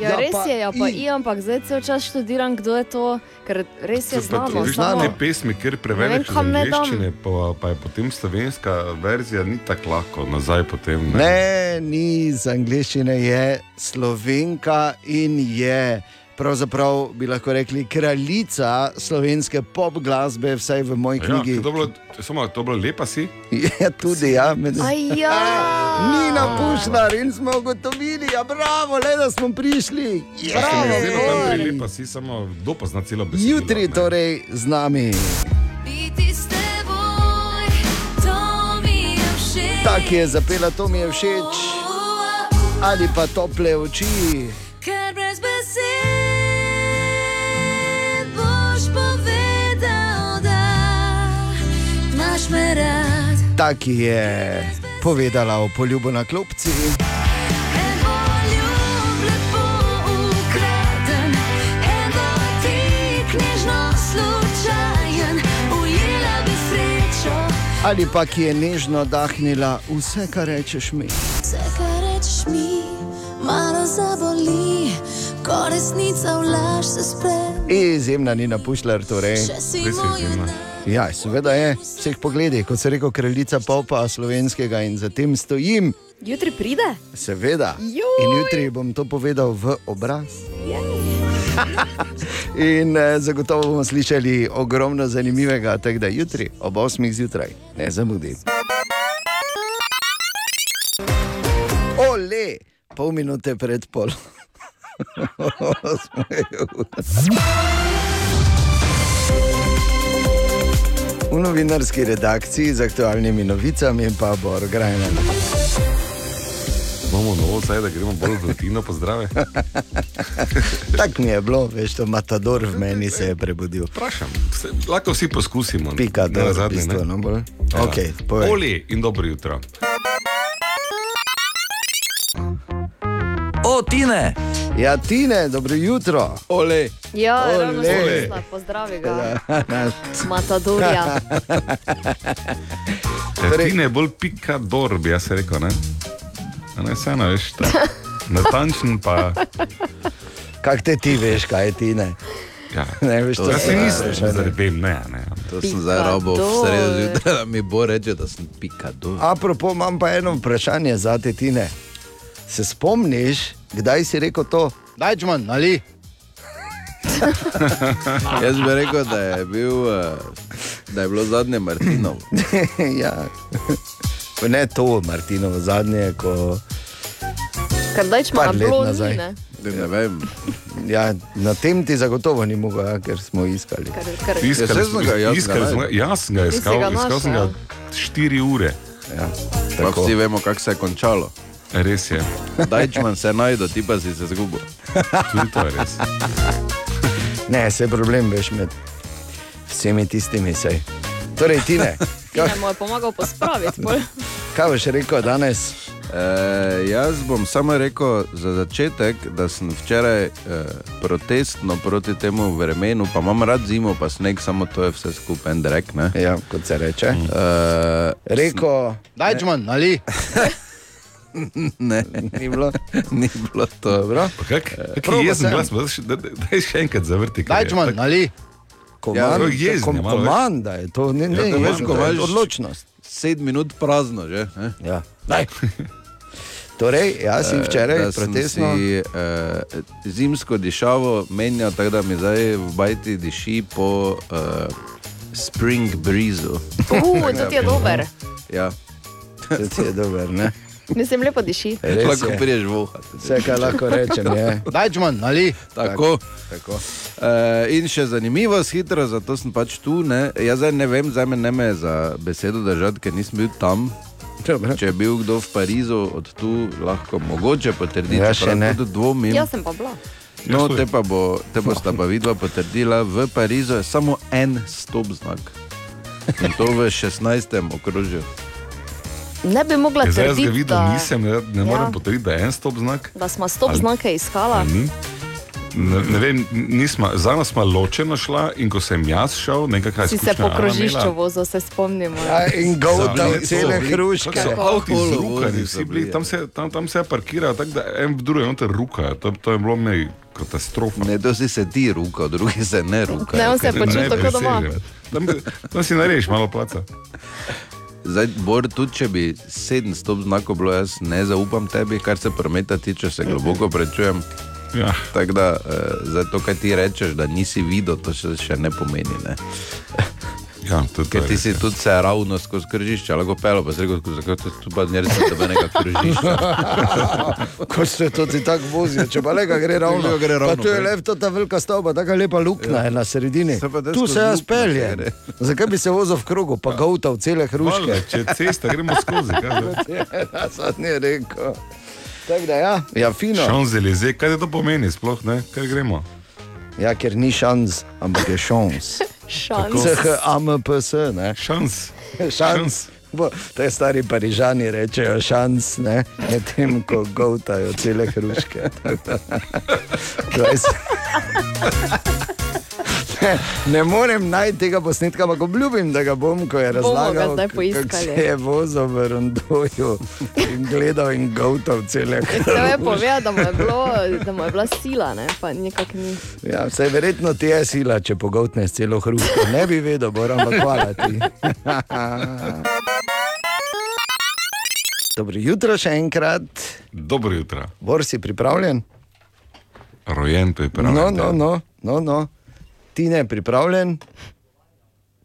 Ja, res je, ja, pa i. i, ampak zdaj cel čas študiram, kdo je to, ker res je znano. Znaš samo- te pesmi, ker Ne prevedeš vem, iz kam naj dam. angleščine, pa, pa je potem slovenska verzija ni tako lahko, nazaj potem. Ne. Ne, ni iz angleščine, je slovenka in je. Pravzaprav bi lahko rekli kraljica slovenske pop glasbe, vsaj v moji Ja, knjigi. to je bilo, samo, to je bilo lepa si. [LAUGHS] Je tudi, ja. Med... Aja. [LAUGHS] Ni na pušnar in smo ugotovili, ja, bravo, le da smo prišli. Ja, Bravo. pri lepa si samo kdo pozna celo besedo. Jutri torej z nami. Teboj, to mi je všeč. Ta, ki je zapela, to mi je všeč. Ali pa tople oči. Ker brez besed rad. Ta, ki je povedala o poljubu na klopci. Ali pa ki je nežno dahnila vse, kar rečeš mi. Vse, kar rečeš mi, malo zaboli, ko resnica v laž se spre. Izjemna Nina Pušler, torej. Res je moj izjemna. Ja, seveda je, vseh pogledih, kot se reko, kraljica popa slovenskega in za tem stojim. Jutri pride? Seveda. Joj. In jutri bom to povedal v obraz. In eh, zagotovo bomo slišali ogromno zanimivega, tako da jutri ob 8 zjutraj ne zamudi. Ole, pol minute pred pol. [LAUGHS] V novinarski redakciji z aktualnimi novicami pa Bor Grajner. Imamo novo, zdaj da gremo bolj v rutino, pozdrave. [LAUGHS] Tako mi je bilo, veš, to matador v meni se je prebudil. Vprašam, se, lahko vsi poskusimo. Pika, da je ne. no. Okej, povej. Oli in dobro jutro. O, Tine! Ja, Tine, dobro jutro. Ole. Ja, Ole. ravno sem pozdravi ga. Ja. [LAUGHS] Matadorja. [LAUGHS] Torej, Tine je bolj pikador, bi jaz rekel. Ne, A ne vseeno, veš, ta, [LAUGHS] natančen pa. Kak te ti veš, kaj je Tine? Ja. Ne, veš, to Jaz se nisem, a ne. ne. To sem zdaj robo v sredo zjutraj, da mi bo reče, da sem pikado. Apropo, imam pa eno vprašanje za te Tine. Se spomniš, kdaj si rekel to? Dajčman, ali? [LAUGHS] Jaz bi rekel, da je, bil, eh, da je bilo zadnje Martinov. [LAUGHS] ja. Ne to, Martinovo zadnje, ko. Ker dajč Par ima let bilo nazaj. ne? Ne vem. Ja, na tem ti zagotovo ni mogel, ja, ker smo iskali. Ker- ker- Iskali Ja, smo sem ga, jaz iskali ga smo. Jaz sem ga iskal, ga iskal sem ga 4 ure. Ja, Pa vsi vemo, kako se je končalo. Res je. Dajčman se najde, ti pa si se zgubil. Tudi to je res. Ne, se problem veš med vsemi tistimi sej. Torej, Tine, [LAUGHS] Tine mu je pomagal pospraviti. pol. [LAUGHS] kaj boš rekel danes? E, jaz bom samo rekel za začetek, da sem včeraj e, protestno proti temu vremenu, pa imam rad zimo, pa sneg, samo to je vse skupaj en drek. Ne? Ja, kot se reče. E, Rekel, Dajčman, ali? [LAUGHS] [LAUGHS] ne, ni bilo. [LAUGHS] ni bilo to. Dobro. Kak, kak Proba je jezen glas, pa daj še- daj- še enkrat zavrti. Dajčman, tak- ali? Komand, Ja, jezni, kom, komanda je to, ne, ne, Ja, to veš, ko imaš- odločnost. Sedem minut prazno, že? Eh? Ja. Daj. [LAUGHS] Torej, jaz sem včeraj Da sem protestno. Si, uh, zimsko dišavo menjal, tako da mi zdaj v bajti diši po uh, spring breezu. Uh, to ti je dober. Ja, To ti je dober, ne? [LAUGHS] Mislim, lepo diši. Res lahko je. priješ voha. Vse, kar lahko rečem, je. [LAUGHS] Dajčman, ali? Tako. Tako. Uh, in še zanimivo, hitro, zato sem pač tu. Ne? Jaz zdaj ne vem, zdaj me ne me za besedo držati, ker nisem bil tam. Dobro. Če je bil kdo v Parizu, od tu lahko mogoče potrdi, Ja, še ne. dvomim. Jaz sem pa bila. No, te pa, bo, te bosta pa vidva potrdila, v Parizu je samo en stop znak. In to v 16. okrožju. Ne bi mogla Ja, zdaj jaz ga videl, da, nisem, ne, ne morem Ja. potrditi, da je en stop znak. da smo stop Ali- znake iskala. ni. Ne, ne vem, nisma, za nas smo ločeno šla in ko sem jaz šel, nekaj Si se po krožišču vozil, se spomnimo. Ja, in goltal cele hruške. So avti Polo zrukani, vozi vsi so bili, tam se, tam, tam se je parkiral, tako da en v drugem noter rukajo. To, to je bilo meni katastrofa. Ne, to si se ti ruka, drugi se ne ruka. Ne, on se je počutil tako doma. Tam, tam si narediš malo placa. Zdaj, Bor, tudi če bi sedem stop znakov bilo, jaz ne zaupam tebi, kar se prometa tiče, se globoko prečujem. Ja. Tako da, eh, to, kaj ti rečeš, da nisi videl, to še, še ne pomeni. Ne? Ja, to, to Ker je ti res, si ja. tudi se ravno skozi križišče, lahko pelo, pa si rekel, zakaj to tu pa ne rečeš, da bi nekaj križišča. [LAUGHS] Ko se to ti tako vozi, če pa le gre ravno. Lega gre ravno, pa tu je prej. le ta velika stavba, tako lepa luknja je na sredini. Se Tu se jaz peljem. Zakaj bi se vozil v krogu, pa gautal cele hruške? Valjda, Če je cesta, gremo skozi. kaj zdaj? [LAUGHS] Ja, sad ni rekel. Tako da ja, ja fino. Šonzelize, kaj to pomeni sploh, ne? Kaj gremo? Ja, ker ni šans, ampak je šans. Šans. CHAMPS, ne? Šans. [LAUGHS] Šans. Je stari parižani rečejo šans, ne? Medtem ko govtajo cele hruške. [LAUGHS] [LAUGHS] Ne, morem najti tega posnetka, ampak obljubim, da ga bom, ko je Bomo ga razlagal, zdaj kako poiskali. se je vozil v Rondoju in gledal in govtal cele [LAUGHS] Treba je povedati, da, mu je bilo, da mu je bila sila, ne? pa nikak ni. Ja, vse verjetno ti je sila, če pogotneš celo hruško. Ne bi vedel, moram pa hvala ti. [LAUGHS] Dobro jutro še enkrat. Dobro jutro. Bor si pripravljen? Rojen pripravljen. No, no, no, no, no. Ti ne pripravljen,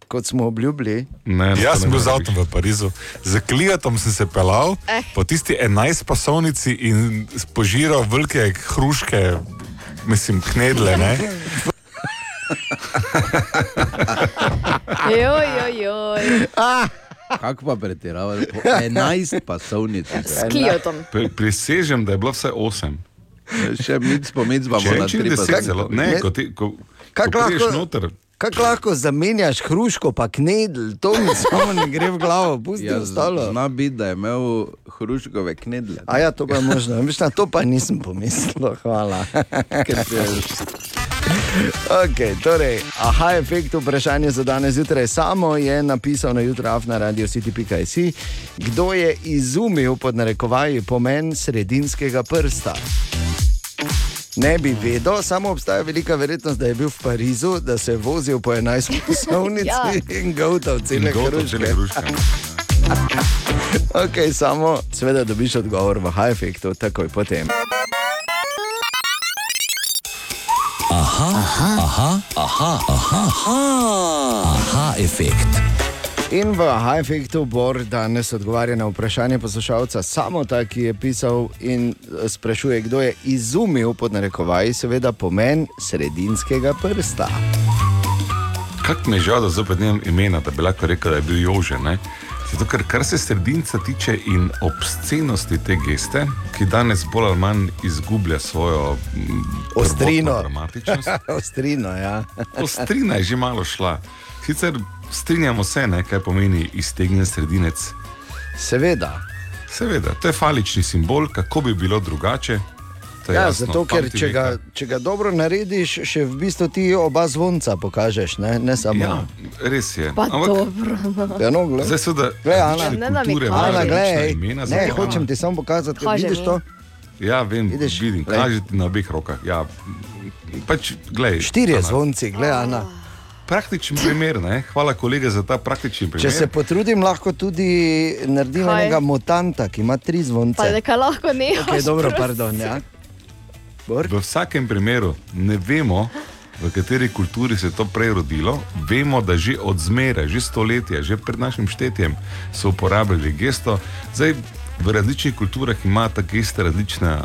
kot smo obljubili. Ne, to Jaz ne sem bil z avtom v Parizu, z Klijatom sem se pelal Eh. po tisti 11 pasovnici in požiral velike hruške, mislim, knedle. Ne? [LAUGHS] Joj, joj, joj. Kako pa pretiravaš? Po 11 pasovnic. S Klijotom. Pri, prisežem, da je bilo vse 8. Še mic po mic bomo na če tri deset pasovnice. celo. Ne, Ne. ko, ti, ko, Kak ko prideš lahko- Kako lahko zamenjaš hruško, pa knedl, to mi samo ne gre v glavo, pusti Ja, ostalo. Zna biti, da je imel hruškove knedle. A ja, to pa je možno. Veš, na to pa nisem pomislil, hvala. Okay, torej, aha, efekt vprašanja za danes zjutraj. Samo je napisal na jutraf na radio city.js, kdo je izumil pod narekovaji pomen sredinskega prsta. Ne bi vedel, samo obstaja velika verjetnost, da je bil v Parizu, da se je vozil po 11 poslovnici Ja. in gautal cele hruške. Ok, samo seveda dobiš odgovor v high efektu, takoj potem. Aha, aha, aha, aha, aha, aha, aha efekt. In v Effectu Bor danes odgovarja na vprašanje poslušalca Samota, ki je pisal in eh, sprašuje, kdo je izumil pod narekovaji, seveda pomen sredinskega prsta. Kako mi je žal, da zopet nimam imena, da bi lahko rekel, da je bil Jože. Ne? Zato, ker kar se sredinca tiče in obscenosti te geste, ki danes bolj ali manj izgublja svojo mm, Ostrino. dramatičnost. [LAUGHS] Ostrino, ja. Ostrina je že malo šla. Sicer strinjamo se, ne, kaj pomeni iztegnjen sredinec. Seveda. Seveda, to je falični simbol, kako bi bilo drugače. Ja, jasno, zato, ker če ga, če ga dobro narediš, še v bistvu ti oba zvonca pokažeš, ne, ne samo. Ja, res je. Pa dobro. no. Ja, no, glej. Zdaj seveda Glej, Ana. Ne kulture namikaš. imajo Ana, glej, imena ne, to. hočem ti samo pokazati, Kaže vidiš mi. to? Ja, vem, Vidiš, vidim, glej. kaže ti na obeh rokah. Ja, pač, glej, Štirje Ana, zvonci, gledaj, Ana. Praktičen primer, ne? hvala kolega za ta praktični primer. Če se potrudim, lahko tudi naredim Kaj? enega mutanta, ki ima tri zvonce. Pa neka lahko ne. Okay, dobro, pardon, ja. Bor? V vsakem primeru ne vemo, v kateri kulturi se je to prej rodilo. Vemo, da že od zmeraj, že stoletja, že pred našim štetjem so uporabljali gesto. Zdaj, v različnih kulturah ima ta gesta različne eh,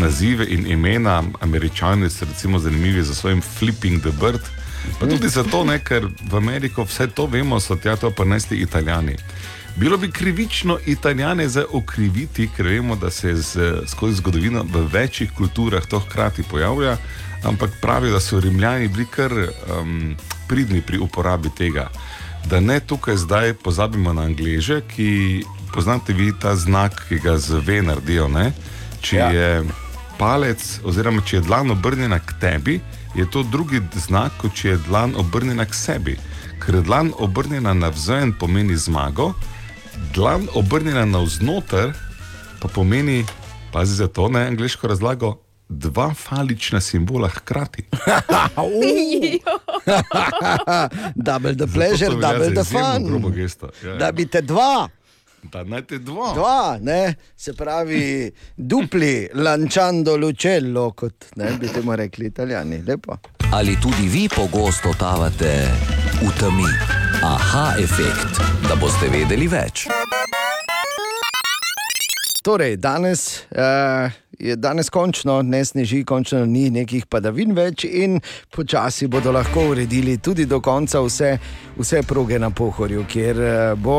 nazive in imena. Američani so recimo zanimivi za svojim flipping the bird. Pa tudi zato, ne, ker v Ameriko vse to vemo, so tja to prinesli Italijani. Bilo bi krivično Italijane za okriviti, ker vemo, da se z, skozi zgodovino v večjih kulturah to hkrati pojavlja, ampak pravijo, da so Rimljani bili kar um, pridni pri uporabi tega. Da ne tukaj zdaj pozabimo na Angleže, ki poznate vi ta znak, ki ga z V naredijo. Ne? Če ja. je palec, oziroma če je dlan obrnjena k tebi, je to drugi znak, kot če je dlan obrnjena k sebi. Ker je dlan obrnjena navzven pomeni zmago, dlan obrnjena navznoter pa pomeni, pazi za to, ne angliško razlago, dva falična simbola hkrati. [LAUGHS] [LAUGHS] double the pleasure, double the fun. Ja, ja. Da bi te dva, Da naj te dva. dva, ne, se pravi, dupli, lančando lucello, kot ne bi temu rekli italijani. Lepo. Ali tudi vi pogosto totavate v temi? Aha efekt, da boste vedeli več. Torej, danes uh, je danes končno, ne sneži, končno ni nekih padavin več in počasi bodo lahko uredili tudi do konca vse, vse proge na pohorju, kjer uh, bo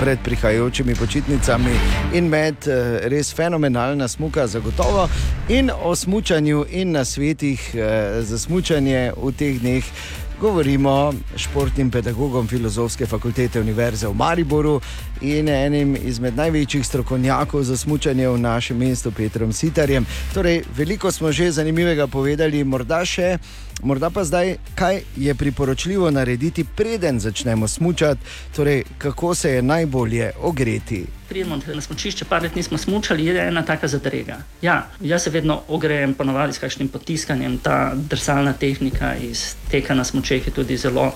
pred prihajajočimi počitnicami in med uh, res fenomenalna smuka, zagotovo in o smučanju in na svetih uh, za smučanje v teh dneh. Govorimo s športnim pedagogom Filozofske fakultete Univerze v Mariboru in enim izmed največjih strokovnjakov za smučanje v našem mestu, Petrom Sitarjem. Torej, veliko smo že zanimivega povedali, morda še, morda pa zdaj, kaj je priporočljivo narediti, preden začnemo smučati, torej, kako se je najbolje ogreti. Pridemo na smočišče, par let nismo smučali, je ena taka zadrega. Ja, jaz se vedno ogrejem, ponovadi s kakšnim potiskanjem. Ta drsalna tehnika iz teka na smočeh je tudi zelo,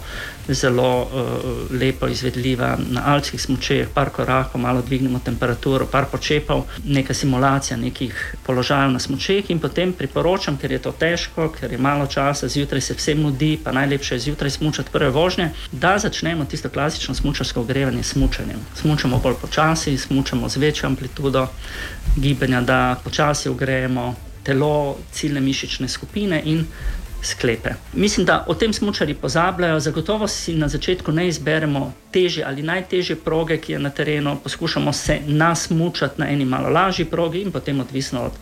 zelo uh, lepo izvedljiva. Na alpskih smočeh, par korakov, malo dvignemo temperaturo, par počepov, neka simulacija nekih položajev na smočeh in potem priporočam, ker je to težko, ker je malo časa, zjutraj se vsem mudi, pa najlepše je zjutraj smučati prve vožnje, da začnemo tisto klasično smučarsko ogrevanje s smučanjem. Smučamo bolj počasi, smučamo z večjo amplitudo gibanja, da počasi ogrejemo telo, ciljne mišične skupine in sklepe. Mislim, da o tem smočari pozabljajo, zagotovo si na začetku ne izberemo težje ali najtežje proge, ki je na terenu, poskušamo se nasmučati na eni malo lažji progi in potem odvisno od,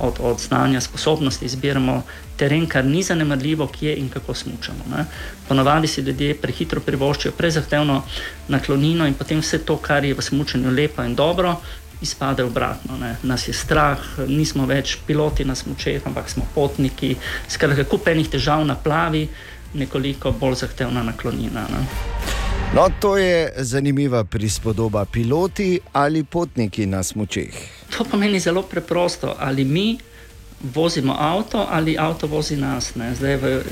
od, od znanja, sposobnosti izbiramo teren, kar ni zanemarljivo, kje in kako smučamo. Ne. Ponavadi si ljudje prehitro privoščijo prezahtevno naklonino in potem vse to, kar je v smučanju lepo in dobro, izpade obratno. Ne. Nas je strah, nismo več piloti na smučeh, ampak smo potniki. Skratka, kup enih težav na plavi, nekoliko bolj zahtevna naklonina. Ne. No, to je zanimiva prispodoba. Piloti ali potniki na smočeh. To pomeni zelo preprosto, ali mi vozimo avto ali avto vozi nas. Ne. Zdaj v eh,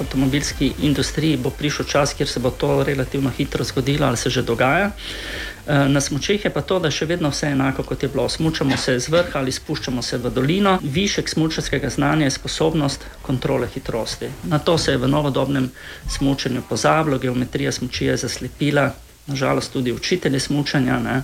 avtomobilski industriji bo prišel čas, kjer se bo to relativno hitro zgodilo ali se že dogaja. Eh, Na smočeh je pa to, da še vedno vse enako, kot je bilo. Smučamo se z vrha ali spuščamo se v dolino. Višek smučarskega znanja je sposobnost kontrole hitrosti. Na to se je v novodobnem smučanju pozabilo, geometrija smuči je zaslepila, nažalost tudi učitelji smučanja. Ne.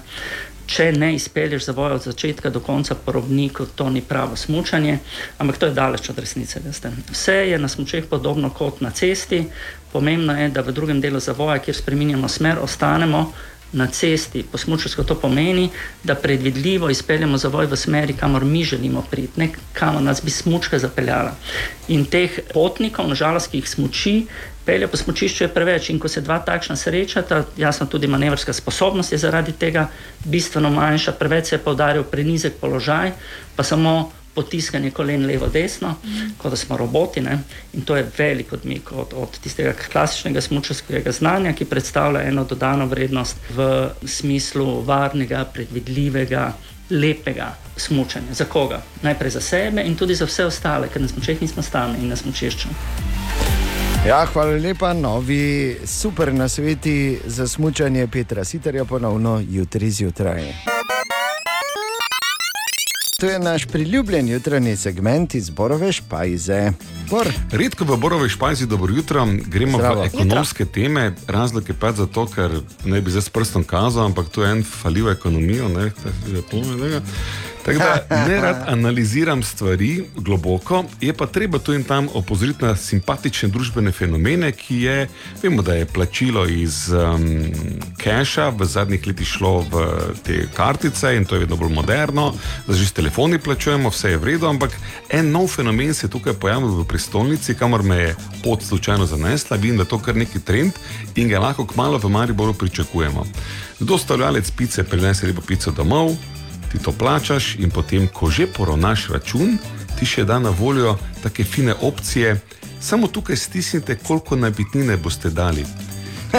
Če ne izpelješ zavoja od začetka do konca po robniku, to ni pravo smučanje, ampak to je daleč od resnice. Veste. Vse je na smučeh podobno kot na cesti. Pomembno je, da v drugem delu zavoja, kjer spremenjamo smer, ostanemo na cesti. Po smučarsko to pomeni, da predvidljivo izpeljemo zavoj v smeri, kamor mi želimo priti, ne kamor nas bi smučka zapeljala. In teh potnikov, nažalost, ki jih smuči, pelje po smučišču je preveč. In ko se dva takšna srečata, jasno tudi manevrska sposobnost je zaradi tega bistveno manjša, preveč se je poudaril prenizek položaj, pa samo potiskanje kolen levo-desno, kot da smo roboti. Ne? In to je velik odmik od, od tistega klasičnega smučarskega znanja, ki predstavlja eno dodano vrednost v smislu varnega, predvidljivega, lepega smučanja. Za koga? Najprej za sebe in tudi za vse ostale, ker na smučeh nismo stalni in na smučišču. Ja, hvala lepa, novi super nasveti za smutanje Petra Siterja, ponovno jutri zjutraj. To je naš priljubljen jutranji segment iz Borove špajze. Bor. Redko v Borovi špajzi dobro jutro, gremo Zdravo. v ekonomske teme. Razlog je pač zato, ker ne bi zdaj s prstom kazal, ampak to je en falil ekonomijo. Ne, to je tega. Tako da [LAUGHS] ne rad analiziram stvari globoko, je pa treba tu in tam opozoriti na simpatične družbene fenomene, ki je, vemo, da je plačilo iz um, keša v zadnjih letih šlo v te kartice in to je vedno bolj moderno, da že s telefoni plačujemo, vse je v redu, ampak en nov fenomen se je tukaj pojavil v prestolnici, kamor me je pot slučajno zanesla, vidim, da je to kar neki trend in ga lahko kmalo v Mariboru pričakujemo. Dostavljalec pice prinese lepo pico domov, ti to plačaš in potem, ko že poravnaš račun, ti še da na voljo take fine opcije, samo tukaj stisnite, koliko nabitnine boste dali.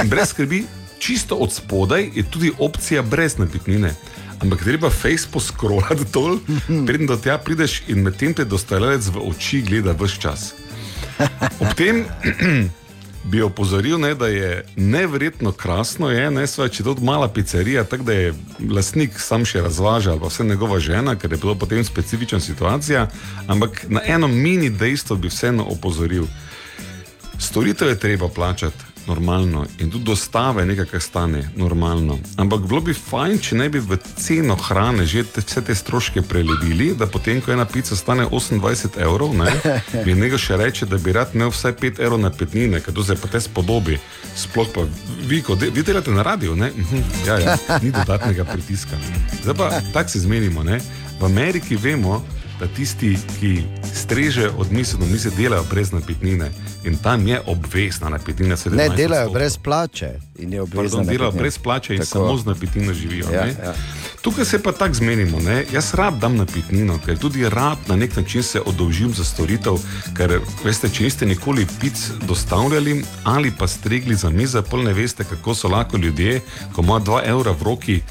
In brez skrbi, čisto od spodaj je tudi opcija brez nabitnine. Ampak treba face poskrolati dol, preden do tja prideš in medtem te dostavljalec v oči gleda vse čas. Ob tem [CLEARS THROAT] bi opozoril, ne, da je neverjetno krasno, je, ne, sva, če je to mala pizzerija, tako da je lastnik sam še razvažal, pa vse njegova žena, ker je bilo potem specifična situacija. Ampak na eno mini dejstvo bi vseeno opozoril. Storitev je treba plačati normalno in tudi dostave nekaj, kar stane normalno. Ampak bilo bi fajn, če ne bi v ceno hrane že te, vse te stroške prelevili, da potem, ko ena pica stane 28 evrov, ne, [LAUGHS] bi nekdo še reče, da bi rad imel vsaj 5 evrov na petnine, ker to se pa te spodobi. Sploh pa vi, ko de, vi delate na radiju, ne? Mhm, ja, ja, ni dodatnega pritiska. Zdaj pa tako se zmenimo. Ne? V Ameriki vemo, da tisti, ki strežejo od mise do mise, delajo brez napitnine. In tam je obvezna napitnina. 17 Ne delajo odstotkov. brez plače. in je obvezna Pardon, delajo brez plače in Tako. Samo z napitnino živijo. Ja, ne. ja. Tukaj se pa tako zmenimo. Ne? Jaz rad dam napitnino, ker tudi rad na nek način se oddolžim za storitev. Ker veste, če niste nikoli pic dostavljali ali pa stregli za mizo, pol ne veste, kako so lahko ljudje, ko ima 2 evra v roki,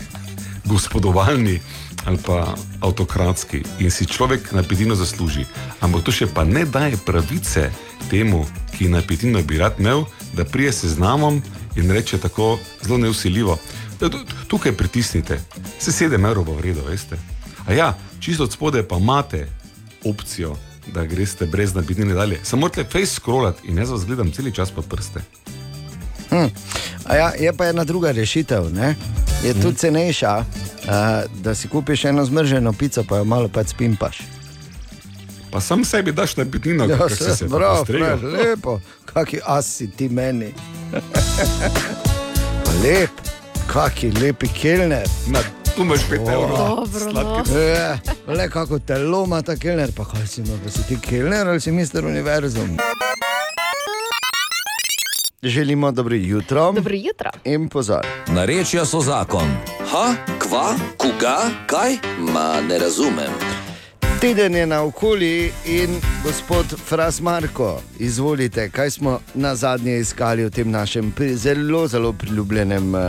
gospodovalni ali pa avtokratski in si človek napitino zasluži. Ampak to še pa ne daje pravice temu, ki napitino bi rad imel, da prije se znamom in reče tako zelo neusiljivo. "Ja, tu- Tukaj pritisnite, se sedem evrov bo vredno, veste. A ja, čisto od spode pa imate opcijo, da greste brez napitnine dalje. Samo morate face scrollati in jaz vas gledam cel čas pod prste. Hm. A Ja, je pa ena druga rešitev, ne? je tudi cenejša, uh, da si kupiš eno zmrženo pico, pa jo malo pač spimpaš. Pa sam sebi daš napitnino, Ja, kako si se, se bravo, postregel. prav, lepo, kaki as si ti meni. [LAUGHS] Lep, kaki lepi kelner. Na, tu imaš pet evrov. Dobro, no. Ja, le kako telo ima ta kelner, pa kaj si ima, pa si ti kelner ali si mister univerzum. Želimo dobro jutro. Dobro jutro. In pozor. Narečja so zakon. Ha, kva, koga, kaj? Ma ne razumem. Teden je naokoli in gospod Fras Marko, izvolite, kaj smo na zadnje iskali v tem našem zelo, zelo priljubljenem uh,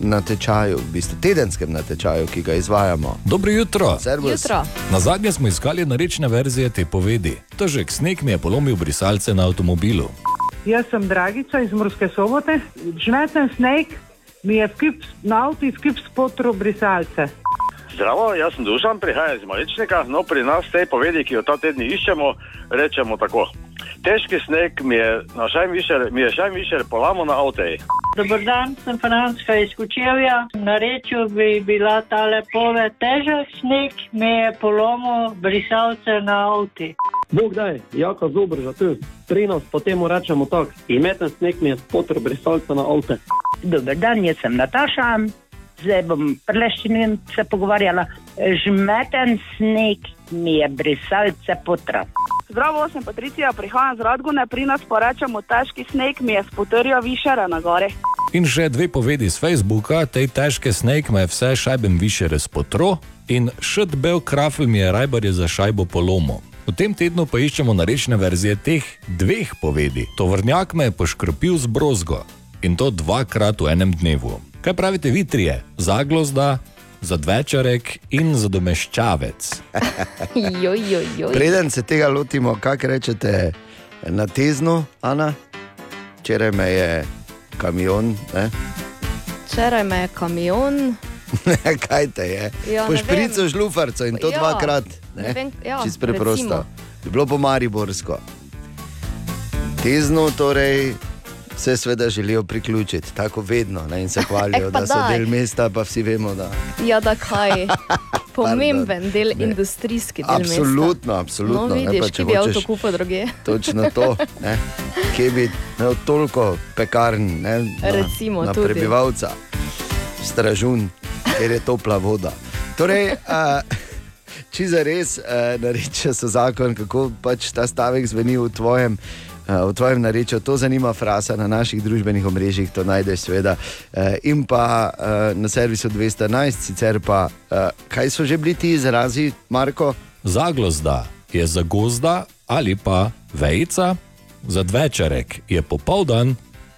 natečaju, v bistvu tedenskem natečaju, ki ga izvajamo. Dobro jutro. Servus. Jutro. Na zadnje smo iskali narečne verzije te povedi. Težek sneg mi je polomil brisalce na avtomobilu. Jaz sem Dragica iz Murske sobote. Žmeten sneg mi je v kip, na avtu iz kip spotro brisalce. Zdravo, jaz sem Dušan, prihajam iz Maličnika. No, pri nas tej povedi, ki jo ta teden iščemo, rečemo tako. Težki sneg mi je, na šajmišer, mi je šajmišer polamo na avteji. Dobar dan, sem Franska iz Kučevja. Na reču bi bila ta lepove težek sneg, mi je polomil brisalce na avti. Bog daj, jaka zobr za to. Pri nas potem rečemo tako. Imeten sneg mi je spotr brisalca na avte. Dober dan, jaz sem Nataša. Zdaj bom preleščenim se pogovarjala. Žmeten sneg mi je brisalce potra. Zdravo, sem Patricija, prihajam z Radgune, pri nas pa rečemo težki sneg, mi je spotrjo višera na gore. In še dve povedi z Facebooka, tej težke sneg me je vse šajbem više razpotro in šet bel krafel mi je rajbarje za šajbo polomo. V tem tednu pa iščemo narečne verzije teh dveh povedi. Tovrnjak me je poškropil z brozgo in to dvakrat v enem dnevu. Kaj pravite vi trije? Zaglozda, zadvečarek in zadomeščavec. [LAUGHS] Joj, joj, joj. Preden se tega lotimo, kaj rečete na teznu, Ana? Včeraj me je kamion, ne? Včeraj me je kamion. [LAUGHS] kaj te je? Ja, Pošprico vem. žlufarco in to Ja, dvakrat. Ne vem, ja, Čist preprosto. Je bilo po Mariborsko. Tezno torej. Vse seveda želijo priključiti, tako vedno, ne, in se [LAUGHS] hvalijo, Eh, da so daj. del mesta, pa vsi vemo, da. Ja, da kaj. [LAUGHS] Pomemben del, industrijski del. Absolutno, mesta. absolutno. No, ne, pa vidiš, če ki bi avto kupil druge. [LAUGHS] Točno to. Ne? Kje bi imel toliko pekarn ne, na, Recimo, na tudi. prebivalca, stražun, ker je topla voda. Torej, uh, če za res uh, narečeš so zakon, kako pač ta stavek zveni v tvojem. uh, V tvojem narečju to zanima frasa na naših družbenih omrežjih, to najdeš seveda eh, in pa eh, na servisu 211, sicer pa eh, kaj so že bili ti izrazi, Marko? Zaglozda je zagozda ali pa vejica, zadvečarek je popoldan,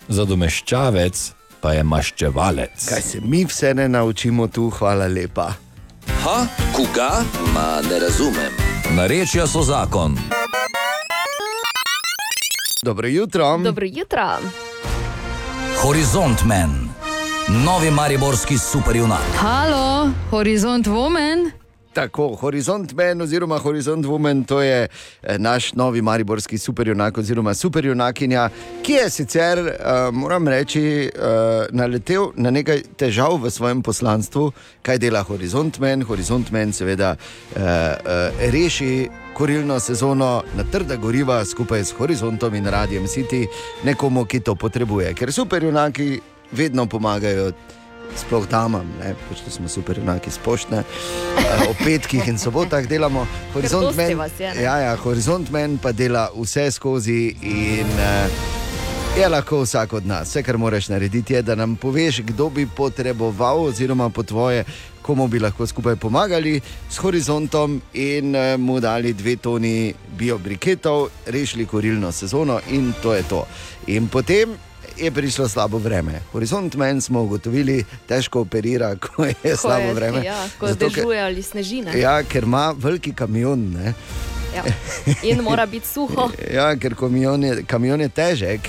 zadomeščavec pa je maščevalec. Kaj se mi vse ne naučimo tu, hvala lepa. Ha, koga? Ma ne razumem. Narečja so zakon. Dobro jutro. Dobro jutro. Horizont Men, novi mariborski superjunak. Halo, Horizont Woman. Tako, Horizont Men oziroma Horizont Woman, to je eh, naš novi mariborski superjunak oziroma superjunakinja, ki je sicer, uh, moram reči, uh, naletel na nekaj težav v svojem poslanstvu, kaj dela Horizont Men. Horizont Men seveda uh, uh, reši korilno sezono na trda goriva skupaj s Horizontom in Radijem City nekomu, ki to potrebuje, ker superjunaki vedno pomagajo. Sploh damam, ne, pač to smo super, enaki spoštne. Uh, ob petkih in sobotah delamo. Horizont dosti Men, vas je, ne? ja, ja, Horizont Men pa dela vse skozi in uh, je lahko vsak od nas. Vse, kar moraš narediti, je, da nam poveš, kdo bi potreboval, oziroma po tvoje, komu bi lahko skupaj pomagali s horizontom in uh, mu dali dve toni biobriketov, rešili korilno sezono in to je to. In potem je prišlo slabo vreme. Horizont men smo ugotovili, težko operira, [LAUGHS] ko je Ko slabo je- vreme. Ja, ko Zato, dežuje ali snežine. Ja, ker ima veliki kamion. Ne? Ja. In mora biti suho. [LAUGHS] Ja, ker kamion je, kamion je težek,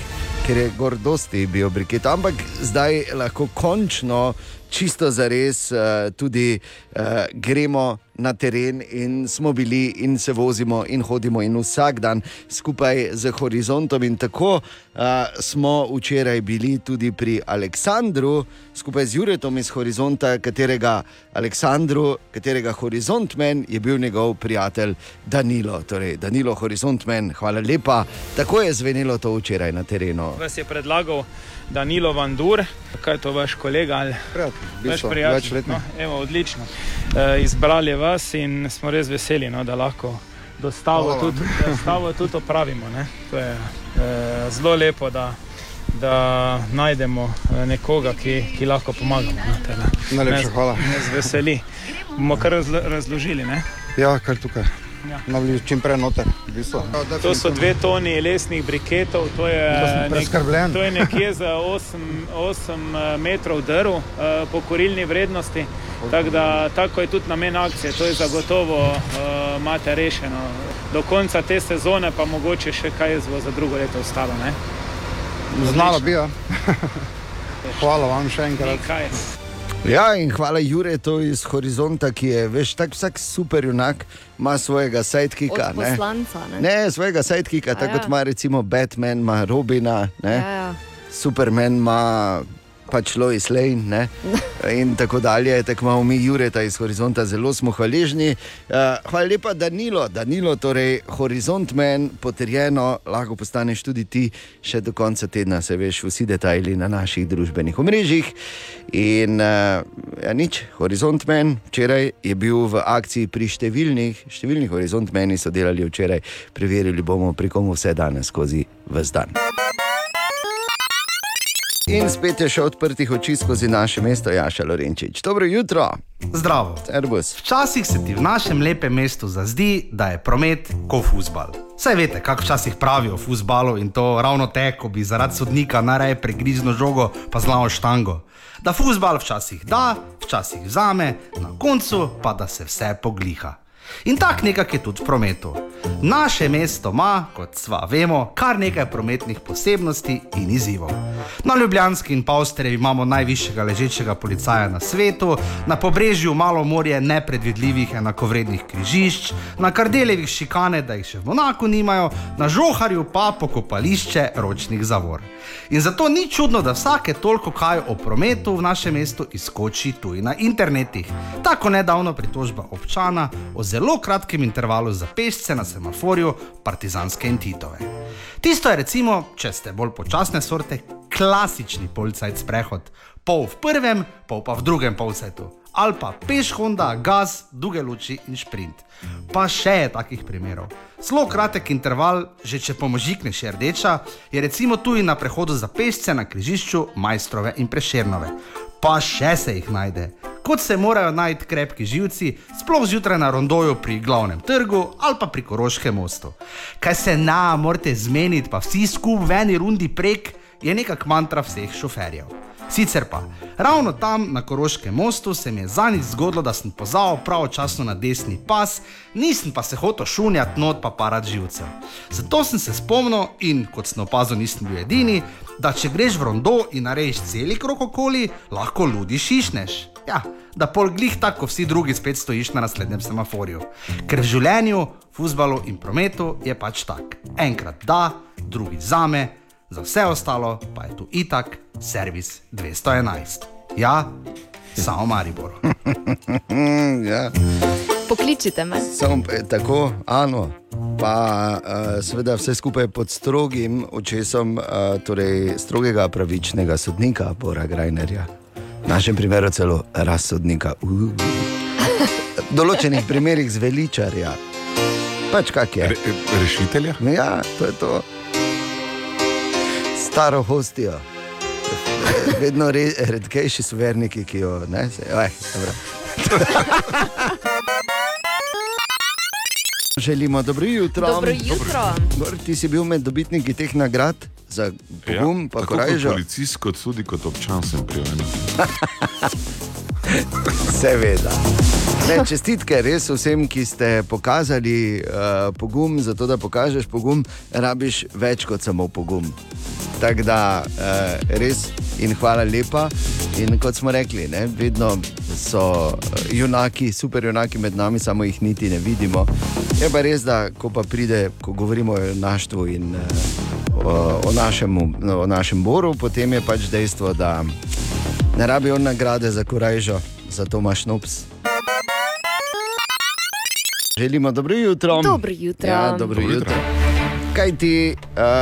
ker je gor dosti biobriket. Ampak zdaj lahko končno čisto za res uh, tudi uh, gremo na teren in smo bili in se vozimo in hodimo in vsak dan skupaj z horizontom. In tako uh, smo včeraj bili tudi pri Aleksandru, skupaj z Juretom iz Horizonta, katerega Aleksandru, katerega Horizontmen je bil njegov prijatelj Danilo. Torej, Danilo Horizontmen, hvala lepa. Tako je zvenelo to včeraj na terenu. Vas je predlagal Danilo Vandur, kaj je to vaš kolega ali v vaš prijatelj? večletni. No, evo, odlično. E, izbrali vas in smo res veseli, no, da lahko dostavo tudi, dostavo tudi opravimo. Ne. To je e, zelo lepo, da, da najdemo e, nekoga, ki, ki lahko pomagamo. No. Najlepša hvala. Nas veseli. Bomo kar razlo, razložili. Ne? Ja, kar tukaj. Ja. Navli čim prej noter. v bistvu. To so dve toni lesnih briketov, to je, nek, to je nekje za 8 metrov drv eh, po korilni vrednosti. Tako da tako je tudi namen akcije, to je zagotovo uh, imate rešeno. Do konca te sezone pa mogoče še kaj bo za drugo leto ostalo. Ne? Znalo bi, ja. [LAUGHS] Hvala vam še enkrat. Kaj? Ja, in hvala Juretu iz Horizonta, ki je veš, tak vsak super junak, ima svojega. Od poslanca, ne? ne, svojega sidekika, A tako ja. kot ima recimo Batman, ima Robina, ne? Ja, ja. Superman ima pač Lois Lane ne? [LAUGHS] in tako dalje. Tako imamo mi Jureta iz Horizonta, zelo smo hvaležni. Uh, hvala lepa, Danilo, Danilo, torej Horizont Men, potrjeno, lahko postaneš tudi ti še do konca tedna, se veš, vsi detajli na naših družbenih omrežjih. In uh, ja, nič, Horizont Men, včeraj je bil v akciji pri številnih, številnih Horizont Meni so delali včeraj, preverili bomo, pri komu vse danes skozi vse dan. In spet je še odprtih oči skozi naše mesto, Jaša Lorenčič. Dobro jutro. Zdravo. Servus. Včasih se ti v našem lepem mestu zazdi, da je promet kot futbal. Saj veste, kako včasih pravijo o futbalu in to ravno te, ko bi zaradi sodnika najraje pregrizno žogo pa zlamo štango. Da futbal včasih da, včasih vzame, na koncu pa da se vse pogliha. In tako nekako je tudi v prometu. Naše mesto ima, kot sva vemo, kar nekaj prometnih posebnosti in izzivov. Na Ljubljanski in Pavstrevi imamo najvišjega ležečega policaja na svetu, na pobrežju malo morje nepredvidljivih enakovrednih križišč, na kardeljevih šikane, da jih še v Monaku nimajo, na žoharju pa pokopališče ročnih zavor. In zato ni čudno, da vsake toliko kaj o prometu v našem mestu izkoči tudi na internetih. Tako nedavno pritožba občana o zelo kratkem intervalu za pešce na semaforju Partizanske in Titove. Tisto je recimo, če ste bolj počasne sorte, klasični polcajt sprehod, pol v prvem, pol pa v drugem polcajtu. Ali pa peš Honda, gas, duge luči in sprint. Pa še je takih primerov. Zelo kratek interval, že če pomožikneš je rdeča, je recimo tudi na prehodu za pešce na križišču Majstrove in Prešernove. Pa še se jih najde. Kot se morajo najti krepki živci, sploh zjutraj na rondoju pri glavnem trgu ali pa pri Koroškem mostu. Kaj se na, morate zmeniti, pa vsi skupaj v eni rundi prek, je nekak mantra vseh šoferjev. Sicer pa, ravno tam na Koroškem mostu se mi je zadnjič zgodilo, da sem pozval pravočasno na desni pas, nisem pa se hotel šunjati not pa parat živcev. Zato sem se spomnil in kot sem opazil, nisem bil edini, da če greš v rondo in narediš celi krok okoli, lahko ludi šišneš. Ja, da pol glih tako, ko vsi drugi spet stojiš na naslednjem semaforju. Ker v življenju, futbalu in prometu je pač tak. Enkrat da, drugi zame, za vse ostalo pa je tu itak servis 211. Ja, samo Maribor. [LAUGHS] ja. Pokličite me. Samo eh, tako, Ano. Pa uh, seveda vse skupaj pod strogim očesom uh, torej strogega pravičnega sodnika Bora Grajnerja. V našem primeru celo razsodnika. Uh. V določenih primerih zveličarja. Pač kak je. Re, rešitelja? Ja, to je to. Staro hostijo. Vedno re, redkejši so verniki, ki jo ne. Dobro. Želimo dobro jutro. Dobro jutro. Dobro, ti si bil med dobitniki teh nagrad za pogum, ja, pa kot korajžo. policist, kot tudi kot občan sem prijavljen. [LAUGHS] Seveda. Ne, čestitke res vsem, ki ste pokazali uh, pogum, zato da pokažeš pogum, rabiš več kot samo pogum. Tako da uh, res in hvala lepa. In kot smo rekli, ne, vedno so eh, junaki, super junaki med nami, samo jih niti ne vidimo. Je pa res, da ko pa pride, ko govorimo o junaštvu in eh, o, o, našem, o našem boru, potem je pač dejstvo, da ne rabi on nagrade za korajžo, zato imaš nops. Želimo dobro jutro. Dobro jutro. Ja, dobro Dobro jutro. Kaj ti,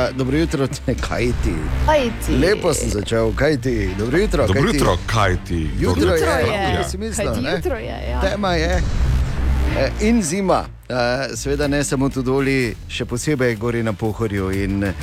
uh, dobro jutro, [LAUGHS] ne, kaj ti. Kaj ti? Lepo sem začel, kaj ti, dobro jutro. Dobro kaj ti? jutro, kaj ti? Jutro Dobro je, je. ja. si mislil, Kaj ti jutro je, ja. Tema je. Eh, In zima, Eh, seveda ne samo tu doli, še posebej gori na Pohorju. In eh,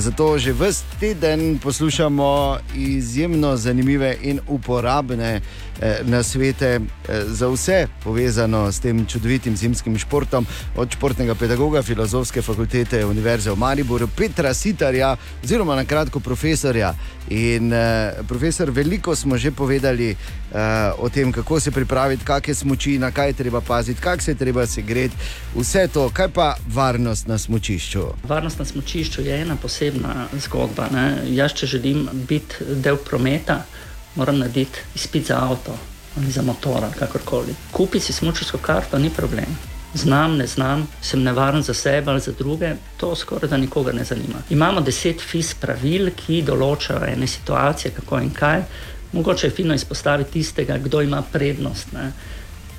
zato že vse teden poslušamo izjemno zanimive in uporabne eh, nasvete eh, za vse povezano s tem čudovitim zimskim športom, od športnega pedagoga Filozofske fakultete Univerze v Mariboru, Petra Sitarja, oziroma na kratko profesorja. In eh, profesor, veliko smo že povedali eh, o tem, kako se pripraviti, kakšne smoči, na kaj je treba paziti, kako se je treba segreti, vse to, kaj pa varnost na smočišču. Varnost na smočišču je ena posebna zgodba. Ne? Jaz, če želim biti del prometa, moram narediti izpit za avto ali za motor ali kakorkoli. Kupiti si smočarsko karto ni problem. Znam, ne znam, sem nevaren za sebe ali za druge, to skoraj da nikogar ne zanima. Imamo deset FIS pravil, ki določajo ene situacije, kako in kaj. Mogoče je fino izpostaviti tistega, kdo ima prednost. Ne?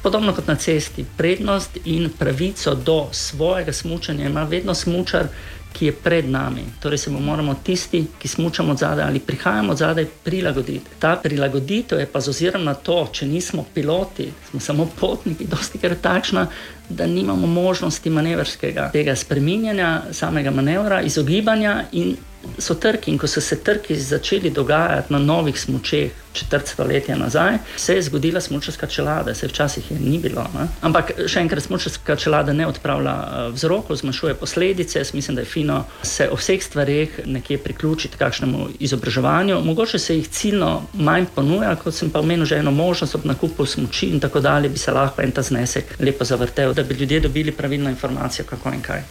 Podobno kot na cesti, prednost in pravico do svojega smučanja ima vedno smučar, ki je pred nami. Torej se moramo tisti, ki smučamo od zadaj ali prihajamo zadaj, prilagoditi. Ta prilagoditev je pa z ozirom na to, če nismo piloti, smo samo potniki, dosti krat takšna, da nimamo možnosti manevrskega tega spreminjanja, samega manevra, izogibanja in so trki. In ko so se trki začeli dogajati na novih smučeh, četrt stoletja nazaj, se je zgodila smučarska čelada, se včasih je ni bilo. Ne? Ampak še enkrat, smučarska čelada ne odpravlja eh, vzrokov, zmanjšuje posledice. Jaz mislim, da je fino se o vseh stvareh nekje priključiti kakšnemu izobraževanju. Mogoče se jih ciljno manj ponuja, kot sem pa omenil, že eno možnost ob nakupu smuči in tako dalje, bi se lahko en ta znesek lepo zavrtel, da bi ljudje dobili pravilno informacijo, kako in kaj.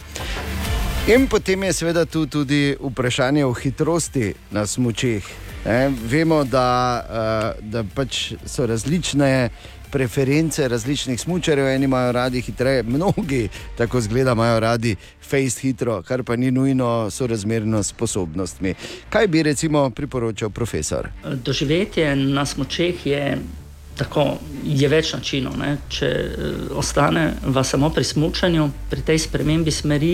In potem je seveda tu tudi vprašanje o hitrosti na smočeh. E, vemo, da, uh, da pač so različne preference različnih smočarjev. Eni imajo radi hitreje, mnogi tako zgleda, imajo radi face hitro, kar pa ni nujno sorazmerno s sposobnostmi. Kaj bi recimo priporočal profesor? Doživetje na smočeh je. Tako je več načinov. Ne? Če uh, ostane vas samo pri smutku, pri tej spremembi smeri,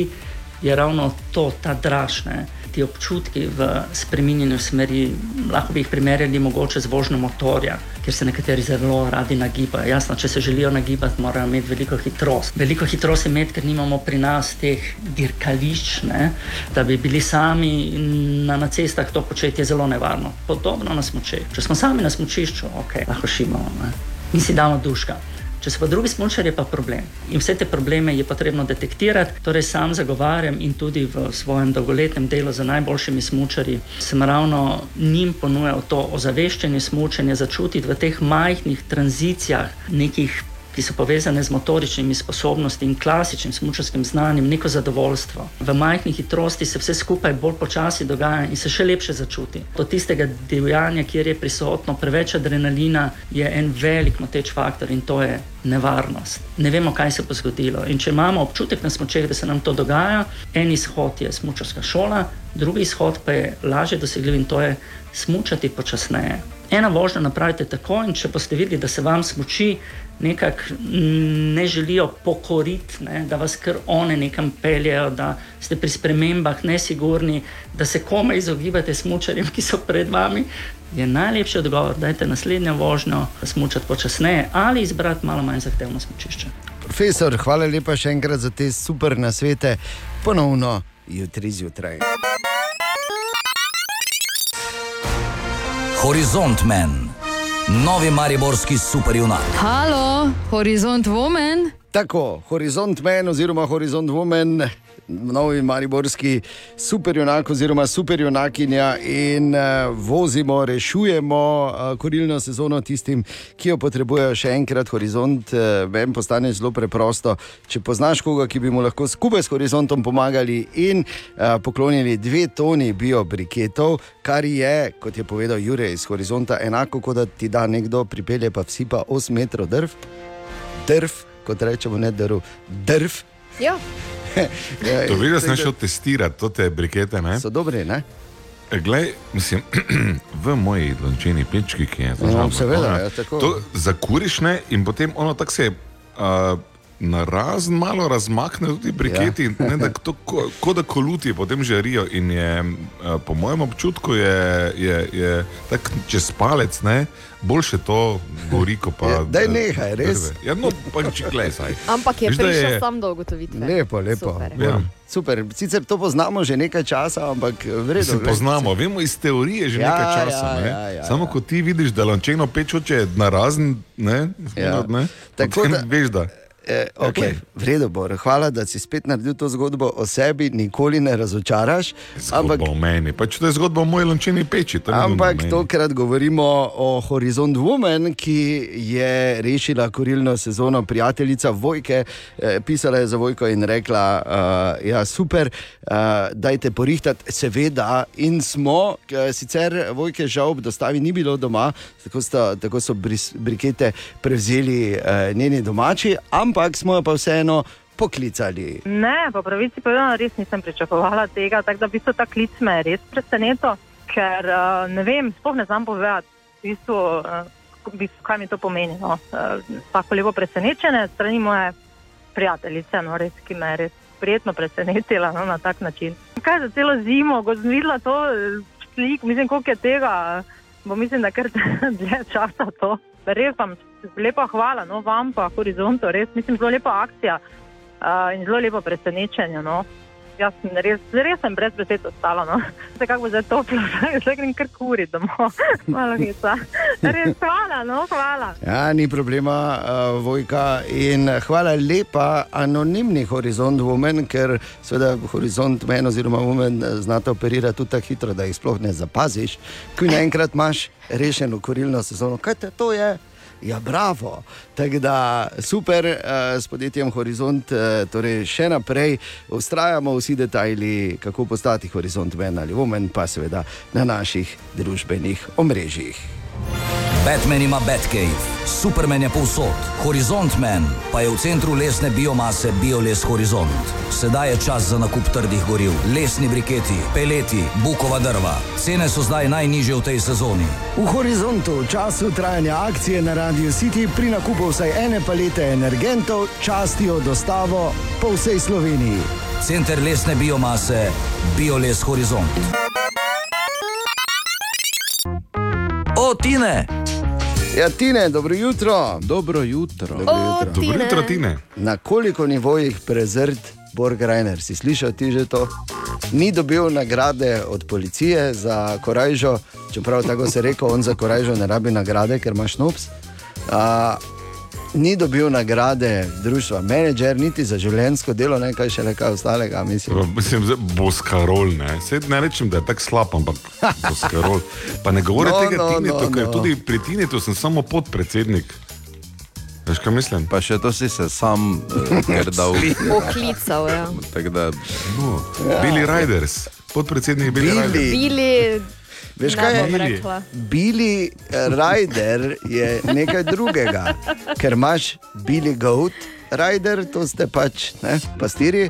je ravno to, ta dražne, ti občutki v spremenjenju smeri. Lahko bi jih primerjali mogoče z vožnjo motorja, ker se nekateri zelo radi nagibajo. Jasno, če se želijo nagibati, morajo imeti veliko hitrost. Veliko hitrost imeti, ker nimamo pri nas teh dirkališč, ne? da bi bili sami na, na cestah, to početje je zelo nevarno. Podobno na smočeh. Če smo sami na smočišču, ok, lahko šimamo ne? in si damo duška. Če so pa drugi smočari, je pa problem. In vse te probleme je potrebno detektirati. Torej, sam zagovarjam in tudi v svojem dolgoletnem delu z najboljšimi smočari sem ravno njim ponujal to ozaveščanje smočanja, začutiti v teh majhnih tranzicijah nekih. Ki so povezane z motoričnimi sposobnostmi in klasičnim smočarskim znanjem, neko zadovoljstvo. V majhni hitrosti se vse skupaj bolj počasi dogaja in se še lepše začuti. Od tistega divjanja, kjer je prisotno preveč adrenalina, je en velik moteč faktor in to je nevarnost. Ne vemo, kaj se bo zgodilo. In če imamo občutek na smočeh, da se nam to dogaja, en izhod je smočarska šola, drugi izhod pa je lažje dosegljiv in to je smučati počasneje. Ena vožnja napravite tako, in če boste videli, da se vam smoči nekako ne želijo pokoriti, ne, da vas kar one nekam peljejo, da ste pri spremembah nesigurni, da se kome izogibate smočarjem, ki so pred vami, je najlepši odgovor, da je naslednjo vožnjo smučati počasneje ali izbrati malo manj zahtevno smočišče. Profesor, hvala lepa še enkrat za te super nasvete. Ponovno jutri zjutraj. Horizont Men, novi mariborski superjunak. Halo, Horizont Woman. Tako, Horizont Men oziroma Horizont Woman novi mariborski superjunak oziroma superjunakinja in uh, vozimo, rešujemo uh, korilno sezono tistim, ki jo potrebujejo še enkrat. Horizont uh, vem, postane zelo preprosto. Če poznaš koga, ki bi mu lahko skupaj s horizontom pomagali in uh, poklonili dve toni biobriketov, kar je, kot je povedal Jurek iz horizonta, enako kot da ti da nekdo pripelje pa vsi pa 8 metrov drv. Drv, kot rečemo, ne drv, drv. Ja. [LAUGHS] Ja, To vidiš, da sem šel testirati to te brikete. Ne? So dobri, ne? Glej, mislim, [CLEARS THROAT] v moji lončeni pečki, ki je zelo No, seveda, ja, tako. To zakuriš ne, in potem ono tako se uh, na razen malo razmakne tudi briketi, ja. ne, da to, ko, ko da koluti potem žarijo. In je, uh, po mojem občutku je, je, je tako čez palec, ne, boljše to gori, kot pa. Ja, daj eh, nehaj, res. drve. Ja, no, pa če glej, Ampak je da prišel je- sam do ugotovitve. Lepo, lepo. Super. Ja. Super. Sicer to poznamo že nekaj časa, ampak vredno. Se poznamo, vemo iz teorije že Ja, nekaj časa. ja, ne? ja, ja, Samo ko ti vidiš, da lončeno pečoče je na razen, ne, Ja. ne? Tako potem da- veš, da. Eh, okay. Vredo, Bor, hvala, da si spet naredil to zgodbo o sebi, nikoli ne razočaraš. Ampak o meni, pač to je zgodba o moji lončeni peči. to zgodba Ampak tokrat govorimo o Horizont Woman, ki je rešila korilno sezono, prijateljica Vojke. Eh, pisala je za Vojko in rekla: uh, Ja, super, uh, dajte porihtati, seveda. In smo, k- sicer Vojke žal ob dostavi ni bilo doma, tako, sta, tako so bris, brikete prevzeli uh, njeni domači, ampak smo jo pa vseeno poklicali. Ne, po pravici povedano, res nisem pričakovala tega. Tako da v bistvu ta klic me je res presenetil, ker uh, ne vem, sploh ne znam povedati, v bistvu, uh, v bistvu, kaj mi to pomeni. No. Uh, tako lepo presenečenje strani moje prijateljice, no, res, ki me je res prijetno presenetila no, na tak način. Kaj za celo zimo, ko sem videla to slik, mislim, koliko je tega, bo mislim, da kar [LAUGHS] dlje časa to. Res vam lepa hvala, no, vam pa horizontu, res mislim, zelo lepa akcija uh, in zelo lepo presenečenje. No. Jaz sem res, res sem brez besed ostala. No. [LAUGHS] Se kako bo zdaj toplo, [LAUGHS] zdaj grem kar kuri domov. [LAUGHS] Malo hica. Res hvala, no, hvala. Ja, ni problema, uh, Vojka. In hvala lepa, anonimni Horizont Women, ker seveda Horizont Men oziroma Women eh, znata operirati tudi tako hitro, da jih sploh ne zapaziš. Ko naenkrat imaš rešeno korilno sezono, kaj te to je? Ja, bravo. Tako da super uh, s podjetjem Horizont, uh, torej še naprej ustrajamo vsi detajli, kako postati Horizont Men ali Women, pa seveda na naših družbenih omrežjih. Batman ima Batcave, Superman je povsod, Horizont Man pa je v centru lesne biomase Bioles Horizont. Sedaj je čas za nakup trdih goriv, lesni briketi, peleti, bukova drva. Cene so zdaj najnižje v tej sezoni. V horizontu, v času trajanja akcije na Radio City, pri nakupu vsaj ene palete energentov, častijo dostavo po vsej Sloveniji. Center lesne biomase Bioles Horizont. O, Tine! Ja, Tine, dobro jutro. Dobro jutro. Dobro O, jutro. Tine. Dobro jutro, Tine. Na koliko nivojih prezrt Borg Reiner? Si slišal ti že to? Ni dobil nagrade od policije za korajžo, čeprav tako se reče, on za korajžo ne rabi nagrade, ker imaš nops. A, ni dobil nagrade društva menedžer, niti za življenjsko delo, ne kaj še nekaj ostalega. Mislim. Mislim, da bo skarol. Ne? Ne rečem, da je tako slab, ampak [LAUGHS] bo skarol. Pa ne govori No, tega no, Tinetu, no, ker no. tudi pri Tinetu sem samo podpredsednik. Veš, kaj mislim? Pa še to si se sam uh, ker dal. Poklical, ja. Tako da, no, Ja. Billy Riders, podpredsednik Billy, Billy. Riders. Bili, Veš kaj je? rekla. Billy Rider je nekaj drugega, ker imaš Billy Goat Rider, to ste pač ne, pastiri,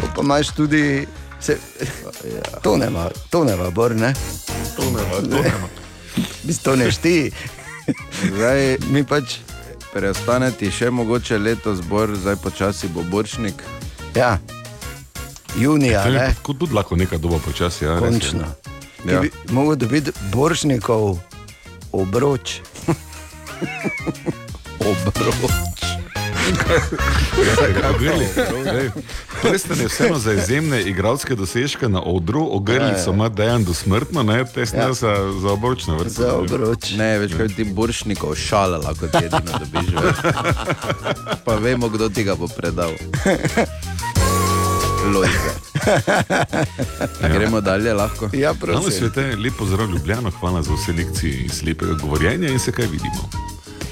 to pa imaš tudi. Se, to ne ima, to ne ima, bor, ne. To ne ima, to ne ima. Bistvo [LAUGHS] ne šti. Zdaj, mi pač. Preostane ti še mogoče letos zbor, zdaj počasi bo boršnik. Ja, junija, To. Kot tudi lahko neka doba počasi. Ja, res. Končno. Ti ja. bi mogel dobiti Boršnikov obroč. [LAUGHS] obroč. Veste, da je vseeno za izjemne igralske dosežke na odru, ogrlico ja, ja. ima dejan dosmrtno, ne tesne ja. za, za obročno vrsto. Za obroč. Ne, več kot ti buršnikov šalala, kot je edino dobiš. [LAUGHS] Pa vemo, kdo ti ga bo predal. [LAUGHS] Lojze. [LAUGHS] Gremo dalje, lahko. Ja, Hvala svete, lepo zdrav Ljubljano, hvala za vse lekcije iz lepega govorjenja in se kaj vidimo.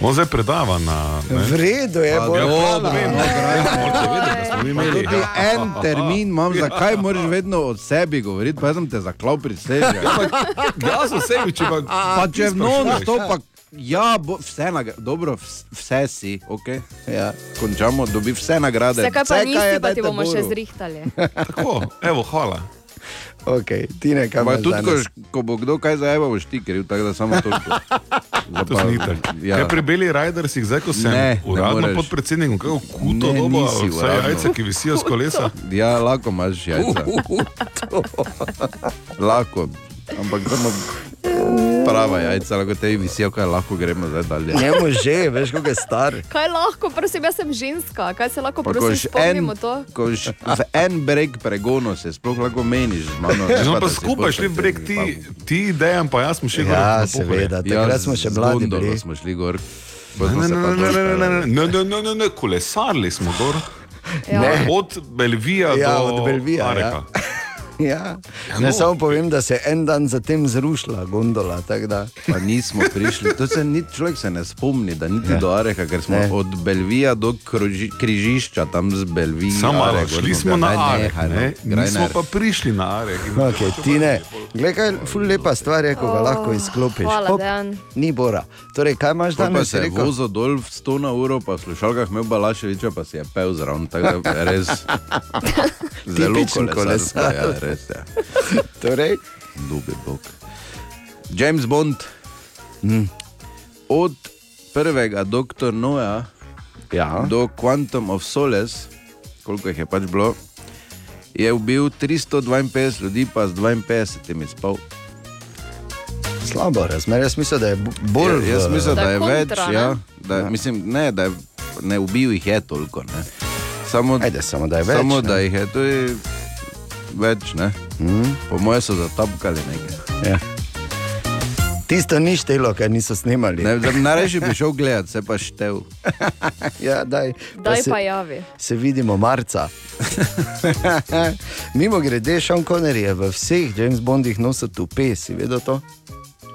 On zdaj predava na... ne? V redu je, Ja, hvala, vem, no, morate vedeti, da smo mi Pa imeli. Tudi en termin imam, zakaj moraš vedno o sebi govoriti, pa sem te zaklal pri sebi. Jaz o sebi, če pa... Pa če ti non stop, pa ja, bo, vse nagrade, dobro, vs- vse si, ok. Ja. Končamo, dobi vse nagrade. Vse, kaj pa Vse, nisi, je, pa ti bomo še Boru. zrihtali. [LAUGHS] Tako, evo, hvala. Okay, Tine, kaj Pa imaš tudi, ko, ko bo kdo kaj zajeba, boš ti kriv, tako da samo toliko. To si nitek. Ja. Kaj pri Beli Ridersih, zdaj ko sem Ne, ne uradno moreš. podpredsednik, kako kuto Ne, dobo, vse jajca, ki visijo z kolesa. Ja, lahko imaš jajca. lahko, ampak zdaj imamo prava jajca, lahko te visijo, kaj lahko gremo zdaj dalje. Njemu že, veš, kako je star. Kaj lahko, prosim, jaz sem ženska, kaj se lahko pa, prosim, spomnimo en, to? Koš, za en breg pregonu se sploh lahko meniš. Mano, no, pa skupaj šli breg ti, ti dejem, pa jaz smo šli ja, gor. Ja, seveda, takrat smo še mladi. Dobro smo šli gor. Ne, ne, ne, ne, ne, ne, ne, ne, kolesarili smo gor. Ja. Ne. Od Belvija ja, do od Belvija, Areka. Ja. Ja, Ne no. samo povem, da se je en dan zatem zrušila gondola. Pa nismo prišli, to se ni, človek se ne spomni, da niti Ja. do Areha, ker smo Ne. ne. od Belvija do kroži, križišča, tam z Belvija. Samo malo, šli smo na Arek, ne, nismo pa prišli na Arek. Okay, Tine, gledaj, kaj ful lepa stvar je, ko ga Oh, lahko izklopiš. hvala, Hop, Dejan. Ni bora. Torej, kaj imaš Pa, pa danes? se je vozil dol v 100 na uro, pa v slušalkah imel Balaševiča, pa si je pel zraven. Tako da res [LAUGHS] zelo Tipičen kolesar. kolesar. Ja, res je. [LAUGHS] Torej? Ljubi Bog. James Bond. Mm. Od prvega doktor Noja ja. do Quantum of Solace, koliko jih je pač bilo, je ubil 352 ljudi, pa z 52 spal. Slabo razmer, jaz mislim, da je bo- bolj. Ja, jaz mislim, da je kontra, več. ne? Ja, da, ja. Mislim, ne, da je, ne ubil jih je toliko. Ne. Samo, Ajde, samo da je več. samo ne. da jih je to je več. Ne. Mm. Po mojem so zatapkali nekaj. Ja. Tisto ni štelo, ker niso snimali. Ne, najraje bi šel gledat, se pa štev. [LAUGHS] ja, daj, Daj se, pa javi. se vidimo marca. [LAUGHS] Mimo grede, Sean Connery je v vseh James Bondih nosil tupe, si vedel to?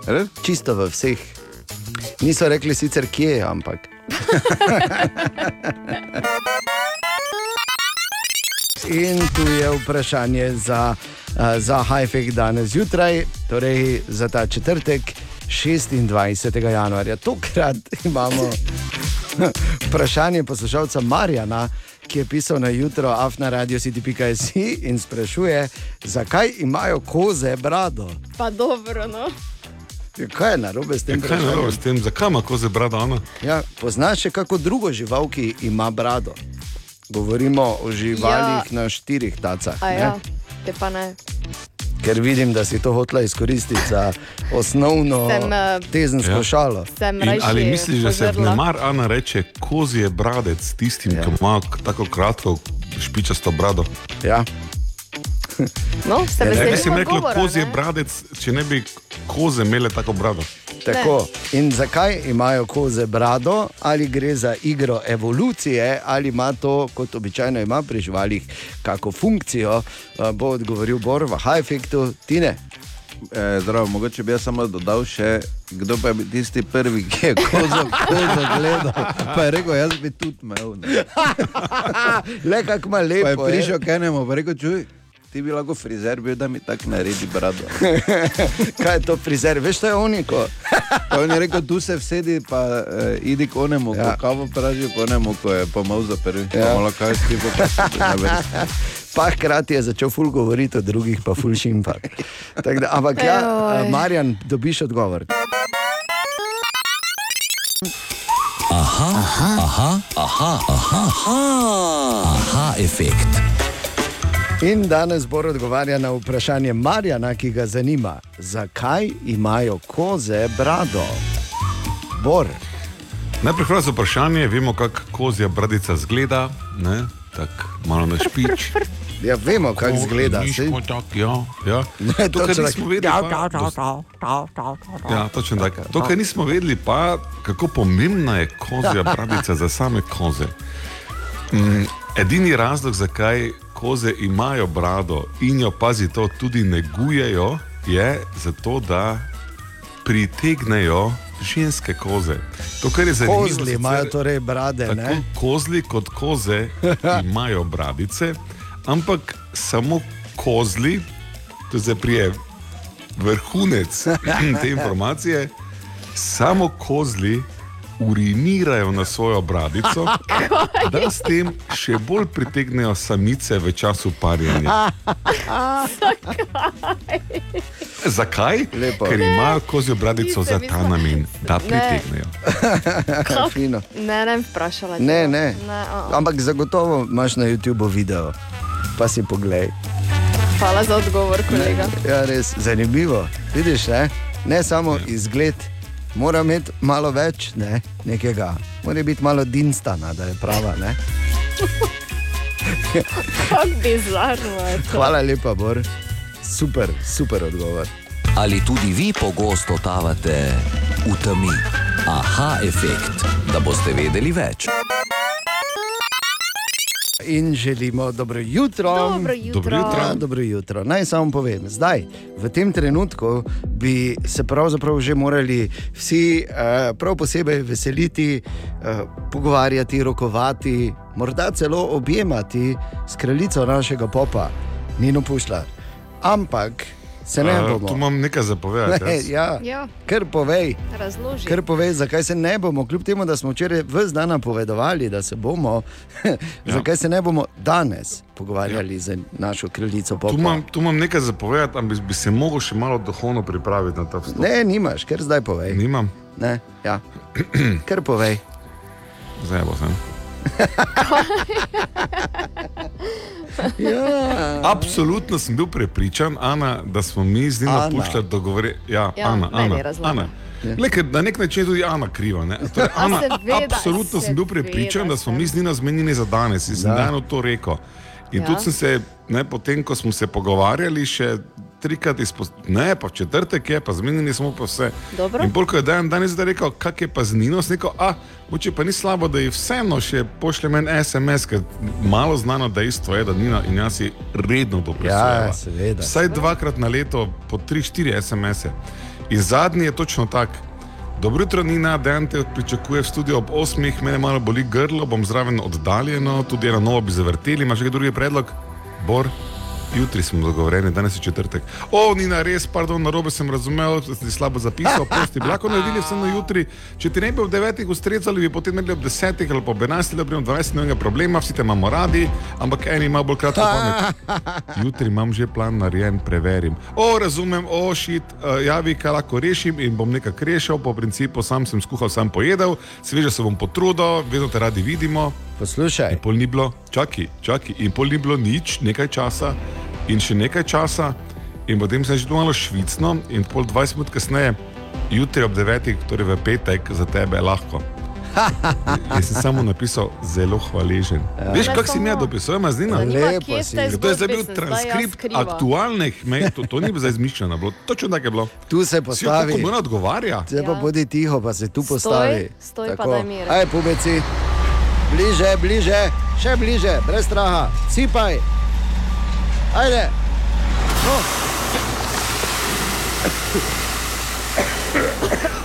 Res? Čisto v vseh. Niso rekli sicer kje, ampak. [LAUGHS] In tu je vprašanje za, uh, za Hajfek danes zjutraj, torej za ta četrtek, 26. januarja. Tokrat [LAUGHS] imamo [LAUGHS] vprašanje poslušalca Marjana, ki je pisal na jutro afnaradio.com in sprašuje, zakaj imajo koze brado. Pa dobro, no. Ja, Kaj je narobe s tem? Ja, Kaj je narobe s tem, zakaj ima koze brada ona? Ja, poznaš še kako drugo žival, ki ima brado? Govorimo o živalih ja. na štirih tacah. Ne? ja, te pa ne. Ker vidim, da si to hotela izkoristiti za osnovno Sem, eh, tezensko Ja. šalo. Sem In ali misliš, da se pozrla. vnemar Ana reče, kozi je bradec tistim, ja. ki ima tako kratko špičasto brado? Ja. No, se Ne bi veselimo rekel, odgovora, kozi je bradec, če ne bi koze imele tako brado. Tako. In zakaj imajo koze brado, ali gre za igro evolucije, ali ima to, kot običajno ima pri živalih, kako funkcijo, eh, bo odgovoril Bor v Hajfektu, Tine. E, zdravo, mogoče bi jaz samo dodal še, kdo pa je bil tisti prvi, ki je kozo, kozo gledal. Pa je rekel, jaz bi tudi imel. ne. [LAUGHS] Le kako ima Pa je lepo. je. prišel k enemu, pa je rekel, čuj, ti bi lahko frizer bil, da mi tako naredi brado. Kaj je to frizer, veš, to je oniko. Pa on je rekel, tu se vsedi, pa uh, idi k onemu, ja. Ja. ko kavo praži, k onemu, ko je pomal za prvi. Ja. Ja. Malo kaj s tem, pa. Pa hkrati je začel ful govoriti o drugih, pa ful šimpa. Tako Da, ampak ja, eh, Marjan, dobiš odgovor. Aha, aha, aha, aha, aha, aha, aha efekt. In danes Bor odgovarja na vprašanje Marjana, ki ga zanima, zakaj imajo koze brado. Bor. Najprej hvala za vprašanje, vemo, kako kozja bradica zgleda, ne? tako malo na [LAUGHS] špič. Ja, vemo, kako izgleda. ja, ja. Ne, To, kar nismo vedeli, pa, ja, točno tako. To, kar nismo vedeli, pa kako pomembna je kozja bradica za same koze. Mm, edini razlog, zakaj koze imajo brado in jo pazi to tudi negujejo, je zato, da pritegnejo ženske koze. To, kar je zanimivo, Kozli sicer- imajo torej brade, Tako ne? kozli kot koze [LAUGHS] imajo bradice, ampak samo kozli, to zdaj prije vrhunec [LAUGHS] te informacije, samo kozli urinirajo na svojo bradico, da s tem še bolj pritegnejo samice v času parjenja. Zakaj? Lepo. Ker imajo kozjo bradico za ta namen, da Ne. pritegnejo. [LAUGHS] Fino. Ne, ne, vprašala. Ne, tega. ne. ne a, Ampak zagotovo imaš na YouTubu video, pa si poglej. Hvala za odgovor, kolega. Ja, res zanimivo. Vidiš, ne, ne samo Ja. izgled, mora imeti malo več ne, nekega, mora biti malo dinstana, da je prava. Bizarno je. Hvala lepa, Bor. Super, super odgovor. Ali tudi vi pogosto tavate v temi? Aha, efekt, da boste vedeli več. In želimo dobro jutro. Dobro jutro. Dobro jutro. Ja, dobro jutro. Naj samo povem, zdaj, v tem trenutku bi se pravzaprav že morali vsi uh, prav posebej veseliti, uh, pogovarjati, rokovati, morda celo objemati s kraljico našega popa, Nino Pušla. Ampak se ne A, bomo. Tu imam nekaj zapovedati. Ne, jaz. ja, Ja. kar povej. Razloži. Ker povej, zakaj se ne bomo, kljub temu, da smo včeraj vse dan napovedovali, da se bomo, [LAUGHS] ja. zakaj se ne bomo danes pogovarjali ja. z našo kraljico Tu Popa. imam, tu imam nekaj zapovedati, ampak bi se mogel še malo duhovno pripraviti na ta vstop. Ne, nimaš, ker zdaj povej. Nimam. Ne, ja. [CLEARS THROAT] Ker povej. Zdaj bo sem. Ja. Absolutno sem bil prepričan, Ana, da smo mi z njim Ana. puščali dogovore. Ja, Ja, Ana, Ana. Ana. Le, ker na nek način je tudi Ana kriva. ne. [LAUGHS] Torej, Ana, seveda, absolutno sem bil prepričan, seveda da smo mi z njim zmenjeni za danes in sem Da. eno to rekel. In Ja. tudi sem se, ne, potem ko smo se pogovarjali, še trikrat izpostavil, ne, pa četrtek je, pa zmenjeni smo pa vse. Dobro. In polk je dan danes zdaj rekel, kak je pa z Nino, sem rekel, a, moče pa ni slabo, da ji vseeno še pošlje meni SMS, ker malo znano dejstvo je, da Nina in jaz si redno dopisujemo. Ja, seveda. Vsaj dvakrat na leto, po tri, štiri SMS-e. In zadnji je točno tak. Dobro jutro, Nina, dan te pričakuje v studiu ob 8, mene malo boli grlo, bom zraven oddaljeno, tudi eno novo bi zavrteli, imaš še kaj drugi predlog? Bor? Jutri smo dogovorjeni, danes je četrtek. O, Nina, res, pardon, na robe sem razumel, da si slabo zapisal, prosti, bi lahko naredili vse na jutri. Če ti ne bi ob 9 ustrezali, bi potem naredili ob 10 ali pa ob 11 ali ob 20, nobenega problema, vsi te imamo radi, ampak eni ima bolj kratko [LAUGHS] pamet. Jutri imam že plan narejen, preverim. O, razumem, o, šit, uh, javi, kaj lahko rešim in bom nekaj rešil, po principu sam sem skuhal, sam pojedel, sveže se bom potrudil, vedno te radi vidimo. Poslušaj. In pol ni bilo, čakaj, čakaj, in pol ni bilo nič, nekaj časa, in še nekaj časa, in potem sem že tu malo švicno, in pol 20 minut kasneje, jutri ob 9, torej v petek, za tebe je lahko. Jaz sem samo napisal, zelo hvaležen. Ja. Veš, kako si mi dopisal, ima? Zanima, Lepo si. To je zdaj bil zdaj transkript skriva. aktualnih medijev, to, to ni bilo zdaj izmišljeno, bilo. točno tako je bilo. Tu se postavi. Kako mu ne odgovarja? Zdaj pa Ja. bodi tiho, pa se tu Stoj, postavi. stoj pa daj mir. Aj, pubeci. Bliže, bliže, še bliže, brez straha. Sipaj. Ajde. No.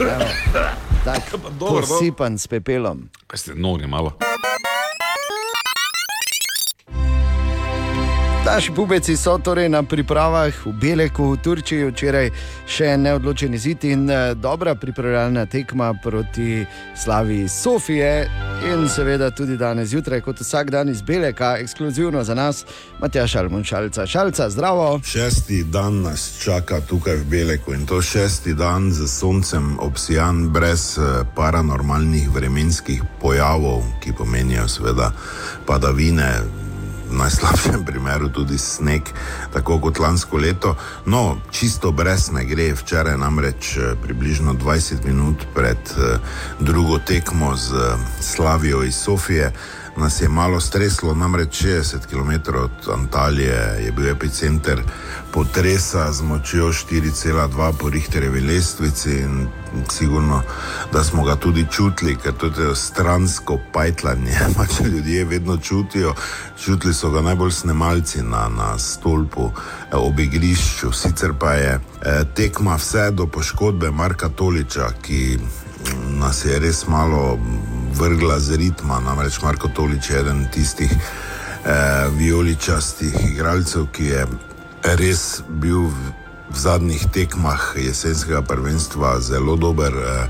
[COUGHS] Evo. Tak, dobro, no. posipan s pepelom. Kaj ste nori malo? Naši pubeci so torej na pripravah v Beleku, v Turčiji, včeraj še neodločen izid in eh, dobra pripravljalna tekma proti Slavi Sofije. In seveda tudi danes zjutraj, kot vsak dan iz Beleka, ekskluzivno za nas, Matjaš Almon Šalca. Šalca, zdravo. Šesti dan nas čaka tukaj v Beleku in to šesti dan z soncem obsijan, brez eh, paranormalnih vremenskih pojavov, ki pomenijo seveda padavine. V najslabšem [LAUGHS] primeru tudi sneg, tako kot lansko leto. No, čisto brez ne gre. Včeraj namreč eh, približno 20 minut pred eh, drugo tekmo z eh, Slavijo iz Sofije nas je malo streslo, namreč 60 km od Antalije je bil epicenter potresa z močjo 4,2 po Richterjevi lestvici in sigurno, da smo ga tudi čutili, ker to je stransko pajtlanje, [LAUGHS] pač ljudje vedno čutijo, čutili so ga najbolj snemalci na, na stolpu eh, ob igrišču, sicer pa je eh, tekma vse do poškodbe Marka Toliča, ki mm, nas je res malo vrgla z ritma, namreč Marko Tolič je eden tistih eh, vijoličastih igralcev, ki je res bil v, v zadnjih tekmah jesenskega prvenstva zelo dober, eh,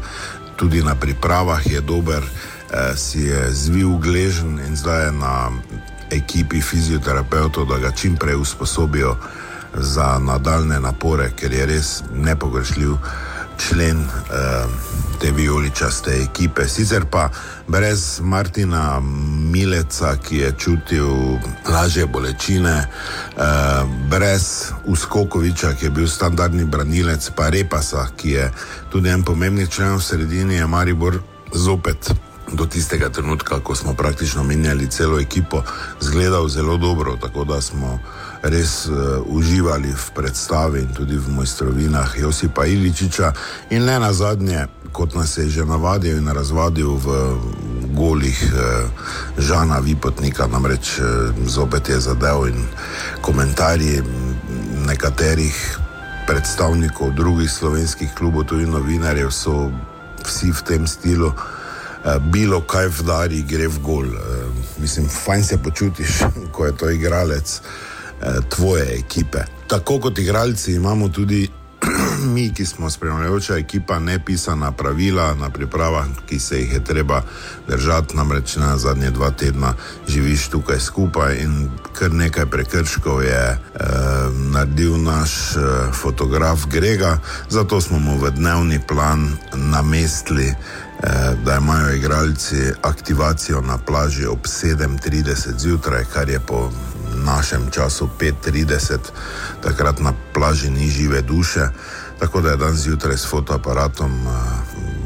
tudi na pripravah je dober, eh, si je zvil gležen in zdaj je na ekipi fizioterapeutov, da ga čim prej usposobijo za nadaljne napore, ker je res nepogrešljiv člen eh, te vijoličaste ekipe. Sicer pa brez Martina Mileca, ki je čutil lažje bolečine, eh, brez Uskokoviča, ki je bil standardni branilec, pa Repasa, ki je tudi en pomembni člen v sredini, je Maribor zopet. Do tistega trenutka, ko smo praktično menjali celo ekipo, zgledal zelo dobro, tako da smo res uh, uživali v predstavi in tudi v mojstrovinah Josipa Iličiča in ne na zadnje, kot nas je že navadil in razvadil v golih uh, Žana Vipotnika, namreč uh, zopet je zadev in komentarji nekaterih predstavnikov drugih slovenskih klubov, tudi novinarjev, so vsi v tem stilu. Bilo kaj vdari, gre v gol. Mislim, fajn se počutiš, [LAUGHS] ko je to igralec tvoje ekipe. Tako kot igralci imamo tudi [CLEARS THROAT] mi, ki smo spremljajoča ekipa, nepisana pravila na pripravah, ki se jih je treba držati, namreč na zadnje dva tedna živiš tukaj skupaj in kar nekaj prekrškov je eh, naredil naš eh, fotograf Grega, zato smo mu v dnevni plan namestili. eh, Da imajo igralci aktivacijo na plaži ob 7:30 zjutraj, kar je po našem času 5:30, takrat na plaži ni žive duše, tako da je dan zjutraj s fotoaparatom, eh,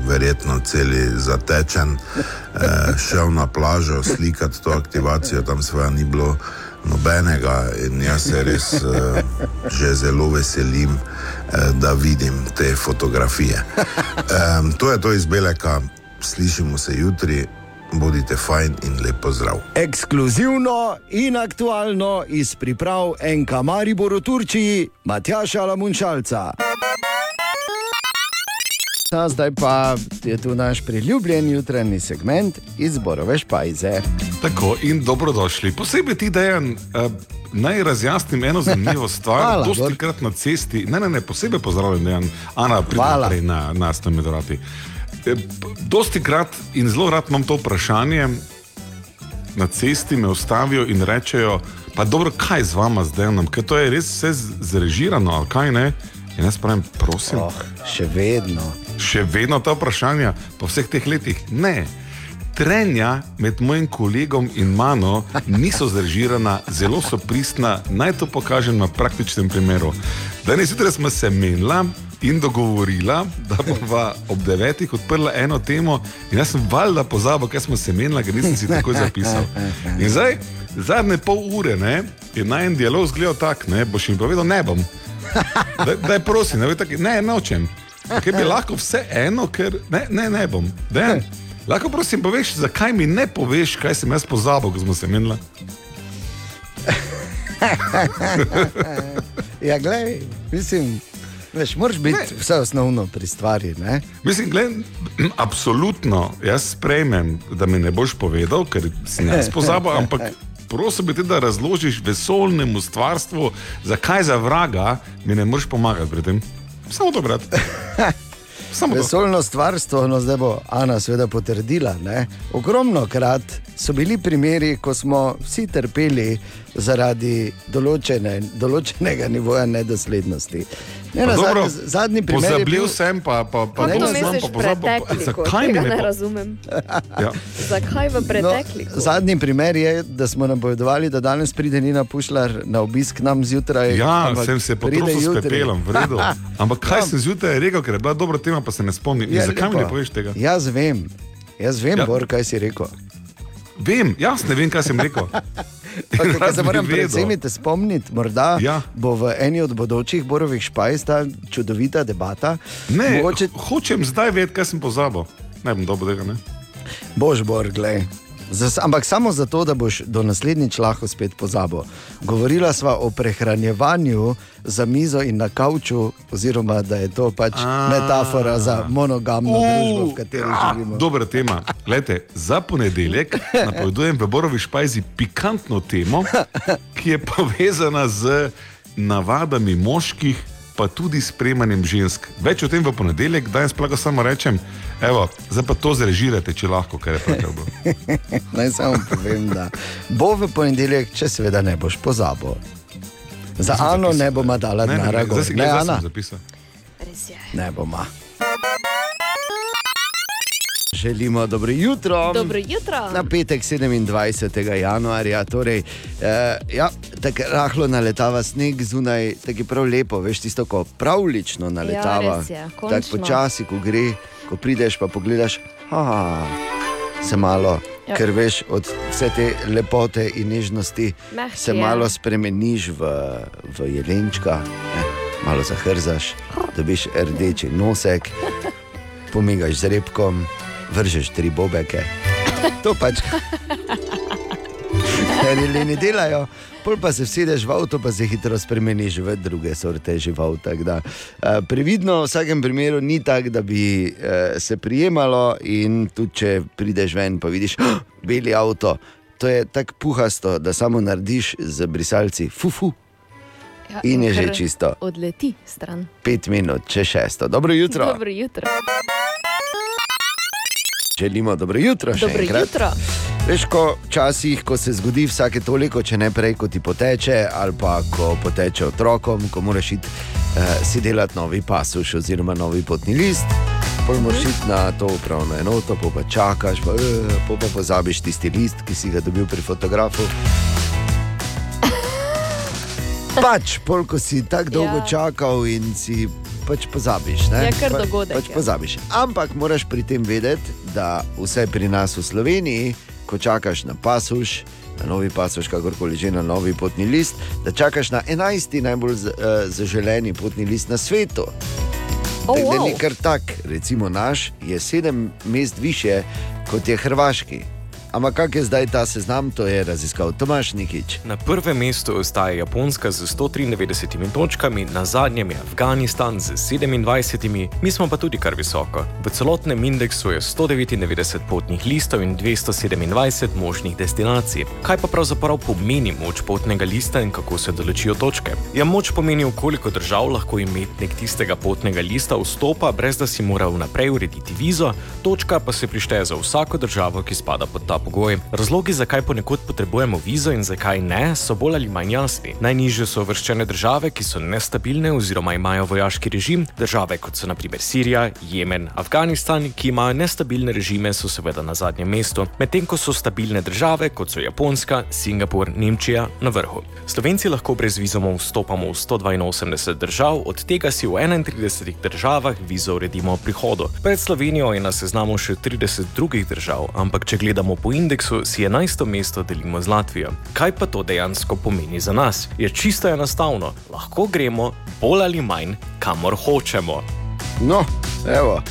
verjetno celi zatečen, eh, šel na plažo slikati to aktivacijo, tam svoja ni bilo nobenega in jaz se res eh, že zelo veselim, eh, da vidim te fotografije. Em, To je to iz Beleka, slišimo se jutri. Bodite fajn in lepo zdrav. Ekskluzivno in aktualno iz priprav NK Maribor v Turčiji, Matjaša Lamunčalca. Ta, zdaj pa je tu naš priljubljen jutranji segment izborove špajze. Tako in dobrodošli. Posebej ti, Dejan, uh, naj razjasnim eno zanimivo [LAUGHS] stvar. Hvala, Dosti krat na cesti, ne, ne, ne, posebej pozdravljam, Dejan, Ana, Hvala. pridem na nas tam med vrati. Eh, Dosti krat in zelo rad imam to vprašanje. Na cesti me ustavijo in rečejo, pa dobro, kaj z vama zdaj, ker to je res vse zrežirano, ali kaj ne. In jaz pravim, prosim. Oh, še vedno. Še vedno ta vprašanja po vseh teh letih. Ne. Trenja med mojim kolegom in mano niso zrežirana, zelo so pristna. Naj to pokažem na praktičnem primeru. Danes zjutraj smo se menila in dogovorila, da bova ob devetih odprla eno temo, in jaz sem valjda pozabil, kaj smo se menila, ker nisem si tako zapisal. In zdaj, zadnje pol ure ne, je naj en dialog zgledal tak, ne, boš jim povedal, ne bom. Daj, daj prosim, ne, taki, ne nočem. Ker bi lahko vse eno, ker ne, ne, ne bom. Dejan, lahko prosim poveš, zakaj mi ne poveš, kaj sem jaz pozabil, ko smo se menili. [LAUGHS] ja, glej, mislim, veš, moraš biti ne. vse osnovno pri stvari. Ne? Mislim, gled, absolutno, jaz sprejmem, da mi ne boš povedal, ker si ne jaz pozabil, [LAUGHS] ampak prosim te, da razložiš vesolnemu stvarstvu, zakaj za vraga mi ne moreš pomagati pri tem. Samo to, brat. [LAUGHS] Samo. Vesoljno stvarstvo, no zdaj bo Ana seveda potrdila. Ne? Ogromno krat so bili primeri, ko smo vsi trpeli zaradi določene, določenega nivoja nedoslednosti. Ne, na dobro, zadnji, zadnji primer je Pozabil bil, sem, pa, pa, pa to znam, pa pozabil. pretekli? Zakaj mi ne ne po... razumem. [LAUGHS] Ja. Zakaj v pretekli? No, zadnji primer je, da smo napovedovali, da danes pride Nina Pušlar na obisk nam zjutraj. Ja, sem se pride potrosil s pepelom, v redu. [LAUGHS] Ampak kaj Ja. sem zjutraj rekel, ker je bila dobra tema, pa se ne spomnim. Ja, zakaj mi ne poveš tega? Jaz vem, jaz vem, ja. Bor, kaj si rekel. Vem, jaz ne vem, kaj sem rekel. [LAUGHS] Rad se moram predvsem spomniti, morda Ja. bo v eni od bodočih borovih špajs ta čudovita debata. Ne, Mogoče hočem zdaj vedeti, kaj sem pozabil. Ne bom dobro tega, ne? boš bor, glej. Zas, ampak samo zato, da boš do naslednjič lahko spet pozabil. Govorila sva o prehranjevanju za mizo in na kavču, oziroma da je to pač A. metafora za monogamno družbo, v kateri živimo. Dobra tema. Glejte, za ponedeljek napovedujem v Borovi špajzi pikantno temo, ki je povezana z navadami moških, pa tudi s premanjem žensk. Več o tem v ponedeljek, danes pa lahko samo rečem, evo, zdaj pa to zrežirate, če lahko, ker je prav bilo. [LAUGHS] Naj samo povem, da bo v ponedeljek, če seveda ne boš pozabil. Za Ano zapisal. ne bomo dala denarja, zdaj si ne, gledaj, Ana, sem zapisal. ne bomo. Želimo dobro jutro. Dobro jutro. Na petek 27. januarja, torej, eh, ja, tako rahlo naletava sneg zunaj, tako je prav lepo, veš, tisto, ko pravlično naletava. Ja, je, tako počasi, ko gre, ko prideš, pa pogledaš, ah, se malo, Ja. ker veš od vse te lepote in nežnosti, Mehki se je. malo spremeniš v, v jelenčka, ne, malo zahrzaš, dobiš rdeči nosek, [LAUGHS] pomigaš z repkom, vržeš tri bobeke. To pač. Ker jeleni delajo, pol pa se vsedeš v avto, pa se hitro spremeniš v druge sorte žival. tako Da, eh, previdno v vsakem primeru ni tako, da bi eh, se prijemalo, in tudi če prideš ven, pa vidiš oh, beli avto. To je tako puhasto, da samo narediš z brisalci, fufu, Ja, In je že čisto. Odleti stran. pet minut, če šesto. Dobro jutro. Dobro jutro. Želimo dobro jutro. Dobro enkrat. jutro. Veš, ko včasih, ko se zgodi vsake toliko, če ne prej, ko ti poteče, ali pa ko poteče otrokom, ko moraš iti eh, si delati novi pasuš oziroma novi potni list. Pol moraš iti na to upravno enoto, pa, pa čakaš, pa, eh, pa, pa pozabiš tisti list, ki si ga dobil pri fotografu. [LAUGHS] Pač, pol, ko si tako dolgo ja. čakal in si pač pozabiš. Ne? Je kar Pa- dogodek, Pač ja. pozabiš. Ampak moraš pri tem vedeti, da vsaj pri nas v Sloveniji, ko čakaš na pasuš, na novi pasuš, kakorkoli že na novi potni list, da čakaš na 11. najbolj z- eh, zaželeni potni list na svetu. Oh, wow. ni kar tak, recimo naš je sedem mest više kot je Hrvaški. Ampak kak je zdaj ta seznam, to je raziskal Tomaš Nikič. Na prvem mestu ostaja Japonska z 193 točkami, na zadnjem je Afganistan z 27, mi smo pa tudi kar visoko. V celotnem indeksu je 199 potnih listov in 227 možnih destinacij. Kaj pa pravzaprav pomeni moč potnega lista in kako se določijo točke? Ja, moč pomeni, v koliko držav lahko imetnik tistega potnega lista vstopa, brez da si mora vnaprej urediti vizo, točka pa se prišteje za vsako državo, ki spada pod ta pogoj. Razlogi, zakaj ponekod potrebujemo vizo in zakaj ne, so bolj ali manj jasni. Najnižje so uvrščene države, ki so nestabilne oziroma imajo vojaški režim, države kot so naprimer Sirija, Jemen, Afganistan, ki imajo nestabilne režime, so seveda na zadnjem mestu, medtem ko so stabilne države kot so Japonska, Singapur, Nemčija na vrhu. Slovenci lahko brez vizumov vstopamo v 182 držav, od tega si v 31 državah vizo uredimo ob prihodu. Pred Slovenijo je na seznamu še 30 drugih držav, ampak če gledamo po indeksu, si 11. mesto delimo z Latvijo. Kaj pa to dejansko pomeni za nas? Je čisto enostavno, lahko gremo bolj ali manj kamor hočemo. No, evo.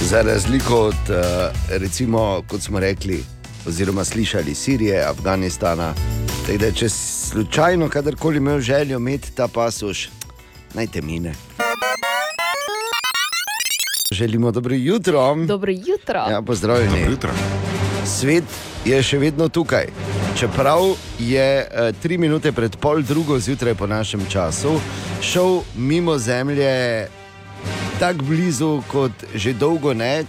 Za razliko od, eh, recimo, kot smo rekli, oziroma slišali, Sirije, Afganistana. Tako da, če slučajno kadarkoli imel željo imeti ta pasuš, naj te mine. Želimo dobro jutro. Dobro jutro. Ja, pozdravljeni. Dobro jutro. Svet je še vedno tukaj. Čeprav je eh, tri minute pred pol drugo zjutraj po našem času šel mimo Zemlje tako blizu, kot že dolgo ne.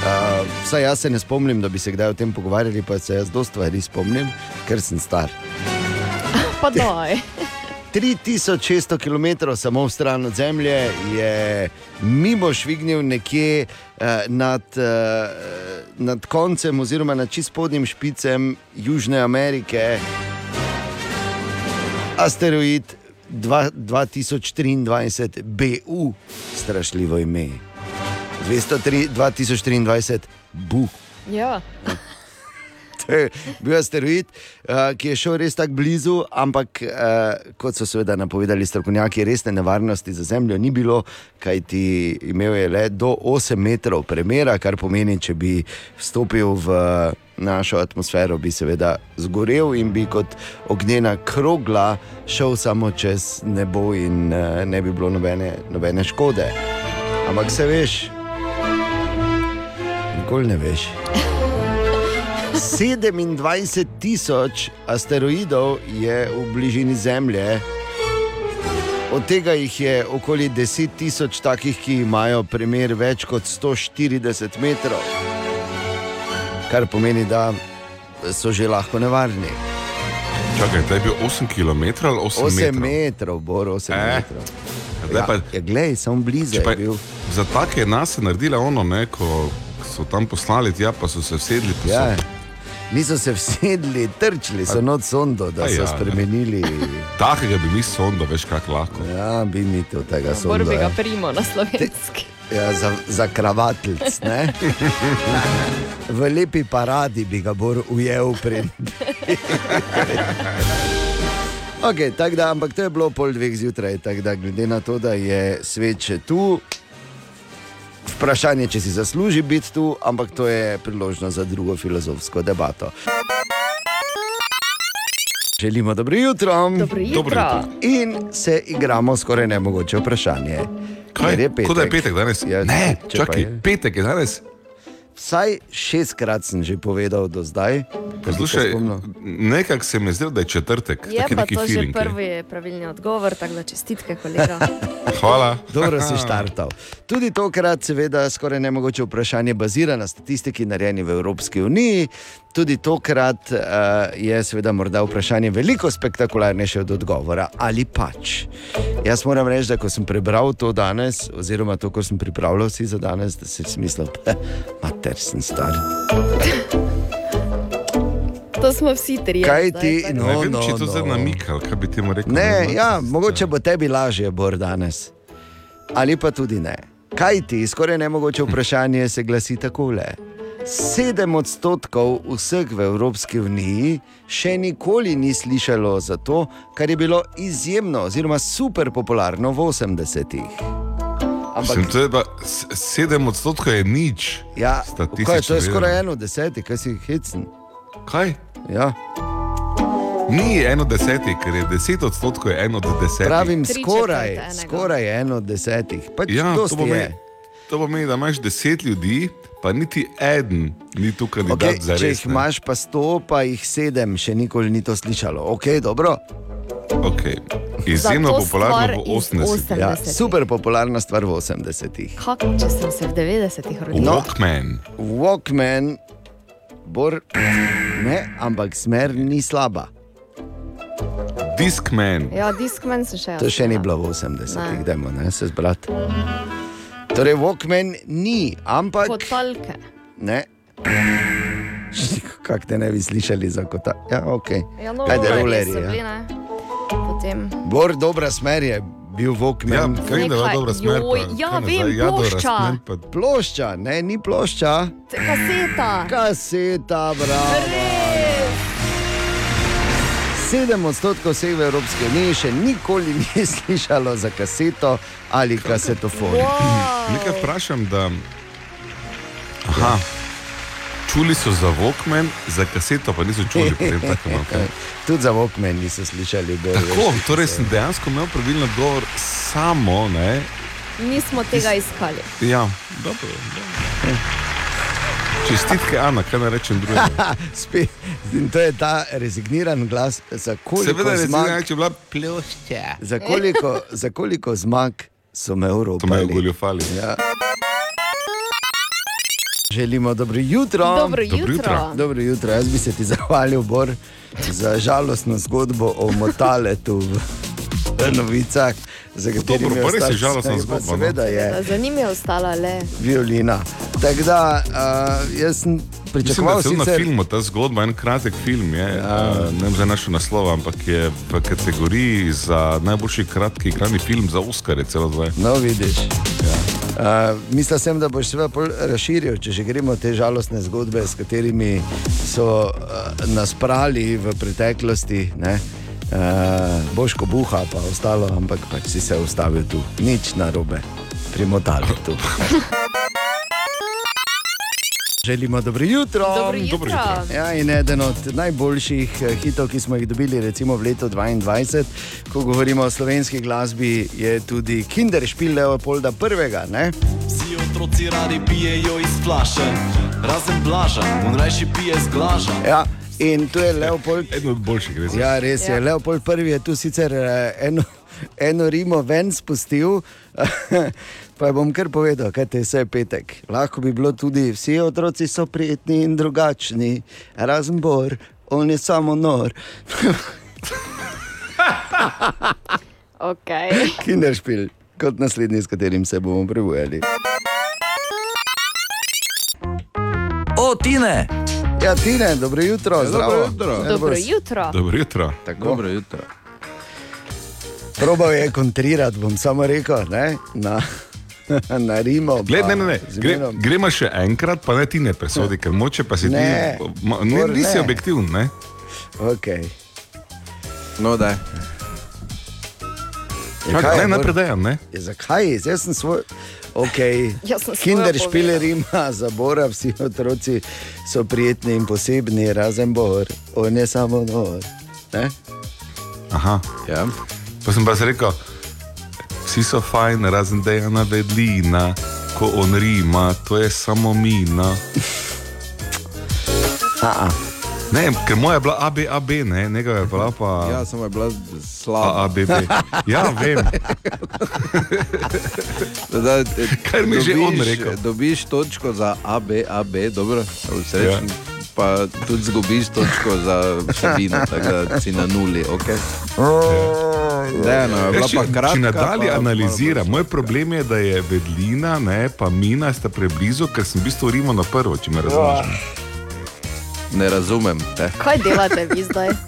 Uh, vsaj jaz se ne spomnim, da bi se kdaj o tem pogovarjali, pa se jaz dosta stvari spomnim, ker sem star. Pa doj. 3600 km samo v stran od Zemlje je mimo švignil nekje uh, nad, uh, nad koncem, oziroma nad čist spodnjim špicem Južne Amerike, asteroid dva- 2023 BU, strašljivo ime. 203, 2023 BU. Ja. [LAUGHS] bil asteroid, uh, ki je šel res tako blizu, ampak uh, kot so seveda napovedali strokovnjaki, resne nevarnosti za Zemljo ni bilo, kajti imel je le do 8 metrov premjera, kar pomeni, če bi vstopil v našo atmosfero, bi seveda zgorel in bi kot ognjena krogla šel samo čez nebo in uh, ne bi bilo nobene, nobene škode. Ampak se veš, nikoli ne veš. 27 tisoč asteroidov je v bližini Zemlje, od tega jih je okoli 10 tisoč takih, ki imajo premer več kot 140 metrov, kar pomeni, da so že lahko nevarni. Čakaj, to je bil 8 km ali 8, 8 metrov? metrov, bor 8 Eh, metrov. zdaj pa- ja, glej, samo blizu. Za take nas je naredila ono, ne, ko so tam poslali tja, pa so se vsedli. pa Ja. So, Niso se vsedli, trčili so not sondo, da so ja, spremenili. takega bi mi sondo, veš, kako lahko. Ja, bi mi to tega Bor sonda. bi ga ja. primo na slovenski. Ja, za, za kravatelc, ne? [LAUGHS] V lepi paradi bi ga bolj ujel pred. [LAUGHS] Okay, da, ampak to je bilo pol dveh zjutraj, tako da glede na to, da je svet še tu, vprašanje, če si zasluži biti tu, ampak to je priložnost za drugo filozofsko debato. Želimo dobro jutro. Dobro jutro. Dobro jutro. In se igramo skoraj nemogoče vprašanje. Kaj? Je petek. Kot da je petek danes? Ja, ne, čakaj, je. petek je danes. Vsaj šestkrat sem že povedal do zdaj. Poslušaj, nekako se mi zdi, da je četrtek. Je pa to že feeling je. prvi pravilni odgovor, tako da čestitke, kolega. [LAUGHS] Hvala. Dobro si štartal. Tudi tokrat, seveda, skoraj nemogoče vprašanje bazira na statistiki, narejeni v Evropski uniji. Tudi tokrat uh, je, seveda, morda vprašanje veliko spektakularnejše od odgovora, ali pač. Jaz moram reči, da ko sem prebral to danes, oziroma to, ko sem pripravljal si za danes, da sem si mislil, da mater sem star. To smo vsi tri. Kaj ti, ne no, vem, no, če je to no. zdaj namikal, kaj bi temu rekel. Ne, ja, mogoče bo tebi lažje, bor danes. Ali pa tudi ne. Kaj ti, skoraj nemogoče vprašanje se glasi takole. Sedem odstotkov vseh v Evropski uniji še nikoli ni slišalo za to, kar je bilo izjemno oziroma super popularno v 80-ih. Mislim, to je pa sedem odstotkov je nič. Ja, kaj, to je gledano. skoraj eno desetih, kaj si hecen. Kaj? Ja. Ni eno desetih, ker je deset odstotkov je eno od desetih. Pravim, skoraj, skoraj eno od desetih. Pač Ja, to pomeni, je. To pomeni, da imaš deset ljudi, pa niti en ni tu kandidat Okay, za če res. jih imaš pa sto, pa jih sedem, še nikoli ni to slišalo. Ok, dobro. Okay. Izjemno popularno v iz 80-ih. Ja, 80-ih. super popularna stvar v 80-ih. Kako, če sem se v 90-ih rodil? No. Walkman. Walkman, bor, ne, ampak smer ni slaba. Discman. Ja, Discman sem še. To še ni bilo v 80-ih, Ne. dajmo ne, se zbrati. Torej, Walkman ni, ampak Kotalke. ne. [CLEARS THROAT] Kako te ne bi slišali za kota? Ja, ok. Ja, no, Ajde, rolerji Ja. ne. Potem. Bor, dobra smer je bil Walkman. Ja, da je bila dobra smer. joj, pa ja, kaj vem, Jador plošča. razplen, pa Plošča, ne, ni plošča. Kaseta. Kaseta, bravo. 7 odstotkov vseh v Evropski uniji še nikoli ni [LAUGHS] slišalo za kaseto ali kasetofon. Nekaj vprašam, da. Aha. Čuli so za Walkman, za kaseto pa niso čuli. tako, no, okay. [LAUGHS] Tudi za Walkman niso slišali. Bolj, Tako, torej sem dejansko imel pravilno odgovor samo, ne? Nismo tega iskali. Ja, dobro. dobro. [LAUGHS] Čestitke, Ana, kaj naj rečem drugega. [LAUGHS] Spet, in to je ta rezigniran glas, za koliko Seveda, zmag. če je bila plošča. Za koliko, za koliko zmag so me To me je Evropali? goljufali. Ja. Želimo dobro jutro. Dobro Dobro jutro. jutro. Dobro jutro. Jaz bi se ti zahvalil, Bor, za žalostno zgodbo o motaletu v novicah, za Dobro, je pa res žalostna Ja, pa zgodba, no. Seveda je Za njim je ostala le. violina. Tako da uh, jaz sem Mislim, da pričakoval je celo na sicer. filmu ta zgodba, en kratek film je, ja. uh, ne vem za našo naslov, ampak je v kategoriji za najboljši kratki igrani film za Oscar, je celo zdaj. No, vidiš. Ja. Uh, Mislil sem, da boš seveda razširil, če že gremo te žalostne zgodbe, s katerimi so uh, nas prali v preteklosti. Ne? Uh, Boško buha, pa ostalo, ampak pač si se ustavil tu, nič narobe, primotali tu. [LAUGHS] Želimo dobro jutro. Dobro jutro. Dobro jutro. Ja, in eden od najboljših eh, hitov, ki smo jih dobili, recimo v letu 2022, ko govorimo o slovenski glasbi, je tudi Kinderšpil Leopolda I. Ne? Vsi otroci radi pijejo iz flaše, razen blaža, on rajši pije z glaža. Ja. In tu je Leopold. Eden od boljših, res. Ja, res je. Ja. Leopold I je tu sicer eh, eno, [LAUGHS] eno Rimo ven spustil. [LAUGHS] Pa bom kar povedal, kaj te je vse petek. Lahko bi bilo tudi, vsi otroci so prijetni in drugačni, razen Bor, on je samo nor. [LAUGHS] Okay. Kinderšpil, kot naslednji, s katerim se bomo prebujali. O, Tine! Ja, Tine, dobro jutro, Ja, zdravo. dobro jutro. Ja, Dobro dobro. jutro. Dobro jutro. Tako. Dobro jutro. Probal je kontrirati, bom samo rekel, ne? na, [LAUGHS] na Rimo. Gled, ne, ne, ne. Gre, gremo še enkrat, pa ne ti ne presodi, ker moče pa si Ne. ti. Ne, nisi ne. objektiven, ne? Okay. No, da. Čakaj, kaj ne, Bor? napredajam, ne? Ja, zakaj? Jaz sem svoj. Okay. [LAUGHS] Jaz sem svojo Kinderšpiler ima za Bora, vsi otroci so prijetni in posebni, razen Bor, on je samo nor. Ne? Aha. Ja. Pa sem pa si rekel, vsi so fajn, razen Dejana Vedlina, ko on rima, to je samo mina. Aha. Ne, ker moja je bila ABAB, ne, njega je bila pa Ja, samo je bila slaba. AABB. Ja, vem. [LAUGHS] Da, Kar mi je že dobiš- on rekel. Dobiš točko za AB, AB, dobro, srečen. Ja. Pa tudi zgubiš točko za vsebino, tako da si na nuli, ok. Dejano, je bila Ja, če, kratka. če nadalje pa analizira, moj problem je, da je vedlina, ne, pa mina sta preblizu, ker sem v bistvu rimo na prvo, če me razumeš. Ne razumem te. Kaj delate vi zdaj? [LAUGHS]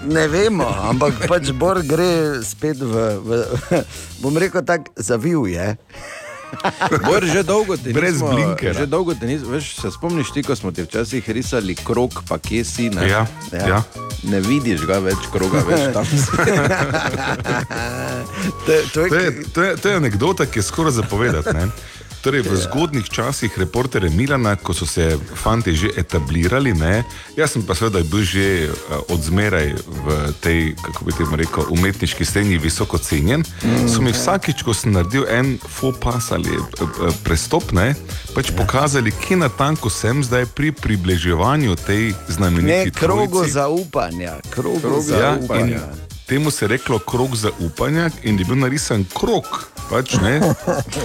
Ne vemo, ampak pač Bor gre spet v, v [LAUGHS] bom rekel tako, zavil je. [LAUGHS] Bor, že dolgo ti Brez nismo, blinkera. Že dolgo ti nismo, veš, se spomniš ti, ko smo ti včasih risali krok, pa kje si, ne? Ja, ja. Ne vidiš ga več kroga, veš, tam si. To, to To je, to, je, to je anekdota, ki je skoraj zapovedati. Ne? Torej, v zgodnih časih reporterja Milana, ko so se fanti že etablirali, ne? jaz sem pa seveda bil že uh, odzmeraj v tej, kako bi temu rekel, umetniški sceni visoko cenjen. So mi vsakič, ko sem naredil en faux pas ali eh, eh, prestop, ne, pač pokazali, kje natanko sem zdaj pri približevanju tej Ne, znameniti krogu trojici. zaupanja. Krogu Krog Ja, zaupanja. in temu se je reklo krog zaupanja in je bil narisan krog. Pač, ne,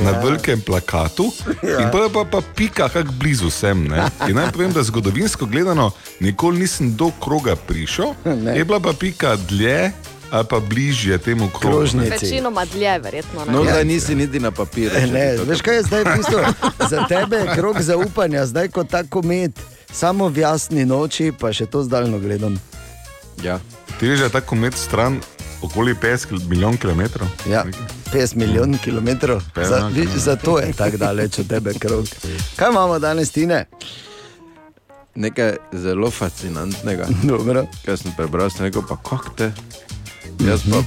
na [LAUGHS] velikem plakatu, ja. in pa je pa, pa pika, kako blizu sem. Ne. In naj povem, da zgodovinsko gledano, nikoli nisem do kroga prišel, Ne. je bila pa pika dlje ali pa bližje temu. Krožnici. Večinoma dlje, verjetno. Ne? No, zdaj nisi niti na papirju. E, Ne, veš kaj je zdaj v bistvu [LAUGHS] za tebe je krog zaupanja, zdaj kot tako med, samo v jasni noči, pa še to zdaljno gledam. Ja. Ti veš, da je tako med stran okoli 50 kil- milijon kilometrov. Ja, 50 milijonov kilometrov, Ja, za, vi- ja. zato je tako daleč od tebe krog. Kaj imamo danes, Tine? Nekaj zelo fascinantnega. Dobro. Kaj sem prebral, sem rekel, pa kako te. Jaz pa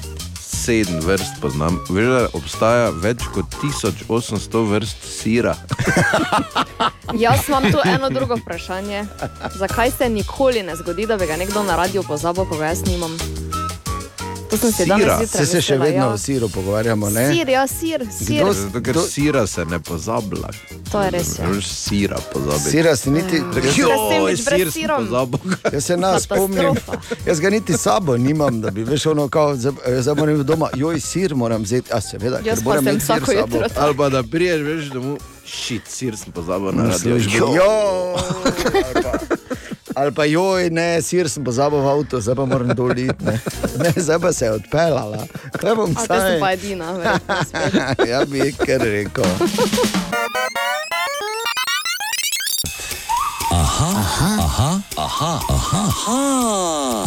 sedem vrst poznam. Veš, da obstaja več kot 1800 vrst sira. [LAUGHS] Jaz imam tu eno drugo vprašanje. Zakaj se nikoli ne zgodi, da bi ga nekdo na radiju pozabil, ko ga jaz nimam? To sem si danes Sira, zjutraj se, se še vedno ja. o siru pogovarjamo. Ne? Sir, ja, sir, sir. Kdo- Zato, ker sira se ne pozablja. To je res. Ja. Sira pozabiti. Sira si niti, Joj, sendvič brez sir sirom. pozabil. [LAUGHS] Jaz se nas spomnim, jaz ga niti sabo nimam, da bi veš ono, kao, zdaj zdaj moram iti doma, joj, sir moram vzeti, a seveda, Jaz moram imeti sir vsako s sabo. jutro Ali pa da priješ, veš, domov, šit, sir sem pozabil na radio. službi. Jo, ali pa- joj, ne, sir sem pozabil v avtu, zdaj pa moram doliti. Ne. ne, zdaj pa se je odpeljala. Kaj bom A, te sem saj? pa edina. verjetno [LAUGHS] ja bi kar rekel. Aha, aha, aha, aha, aha, aha,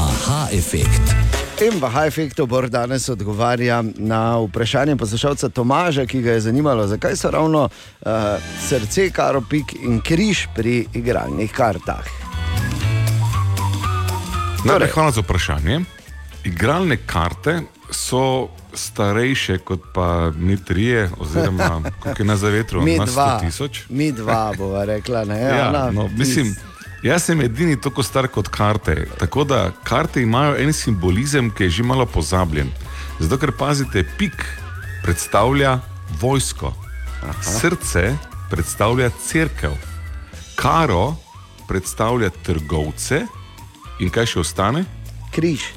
aha efekt. In v Effectu Bor danes odgovarja na vprašanje poslušalca Tomaža, ki ga je zanimalo, zakaj so ravno uh, srce, karo, pik in križ pri igralnih kartah. Najprej hvala za vprašanje. Igralne karte so starejše kot pa mi trije, oziroma [LAUGHS] koliko je na zavetru, Mi dva, 100 tisoč. mi dva bova rekla, ne, [LAUGHS] Ja, ona, no, mislim, jaz sem edini tako star kot karte. Tako da karte imajo en simbolizem, ki je že malo pozabljen. Zato, ker pazite, pik predstavlja vojsko, Aha. srce predstavlja crkv, karo predstavlja trgovce in kaj še ostane? Križ.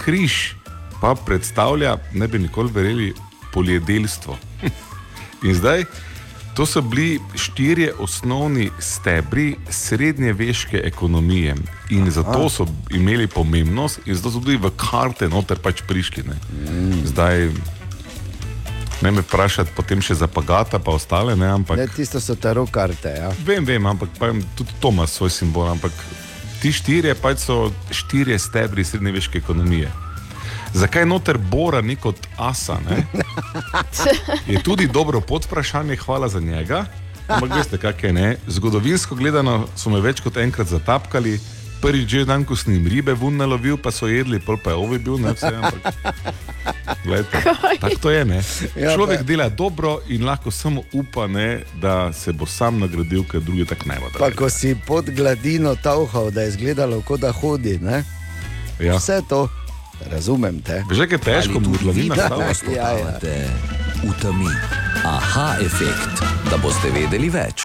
Križ pa predstavlja, ne bi nikoli verjeli, poljedelstvo. [LAUGHS] In zdaj, to so bili štirje osnovni stebri srednjeveške ekonomije. In zato so imeli pomembnost, in zato so tudi v karte noter pač prišli. Ne. Zdaj, ne me vprašati potem še za pagata, pa ostale, ne, ampak. Ne, tisto so taro karte. Ja. Vem, vem, ampak pa, tudi to ima svoj simbol. Ampak ti štirje pač so štirje stebri srednjeveške ekonomije. Zakaj noter Bora ni kot asa? Ne? [LAUGHS] Je tudi dobro podvprašanje, hvala za njega. Ampak veste, kaj je ne. Zgodovinsko gledano so me več kot enkrat zatapkali. Prvič že dan, ko sem jim ribe vun nalovil, pa so jedli, pol pa je ovi bil, ne vse. Ampak, [LAUGHS] tako to je, ne. Ja, Človek pa- dela dobro in lahko samo upa, ne, da se bo sam nagradil, ker drugi tako ne bodo. Pa ko si pod gladino tauhal, da je izgledalo, kot da hodi. Ne? Ja. Vse to, razumem te. Kaj je težko, vi stava. pogosto Ja, ja. v temi. Aha, efekt, da boste vedeli več.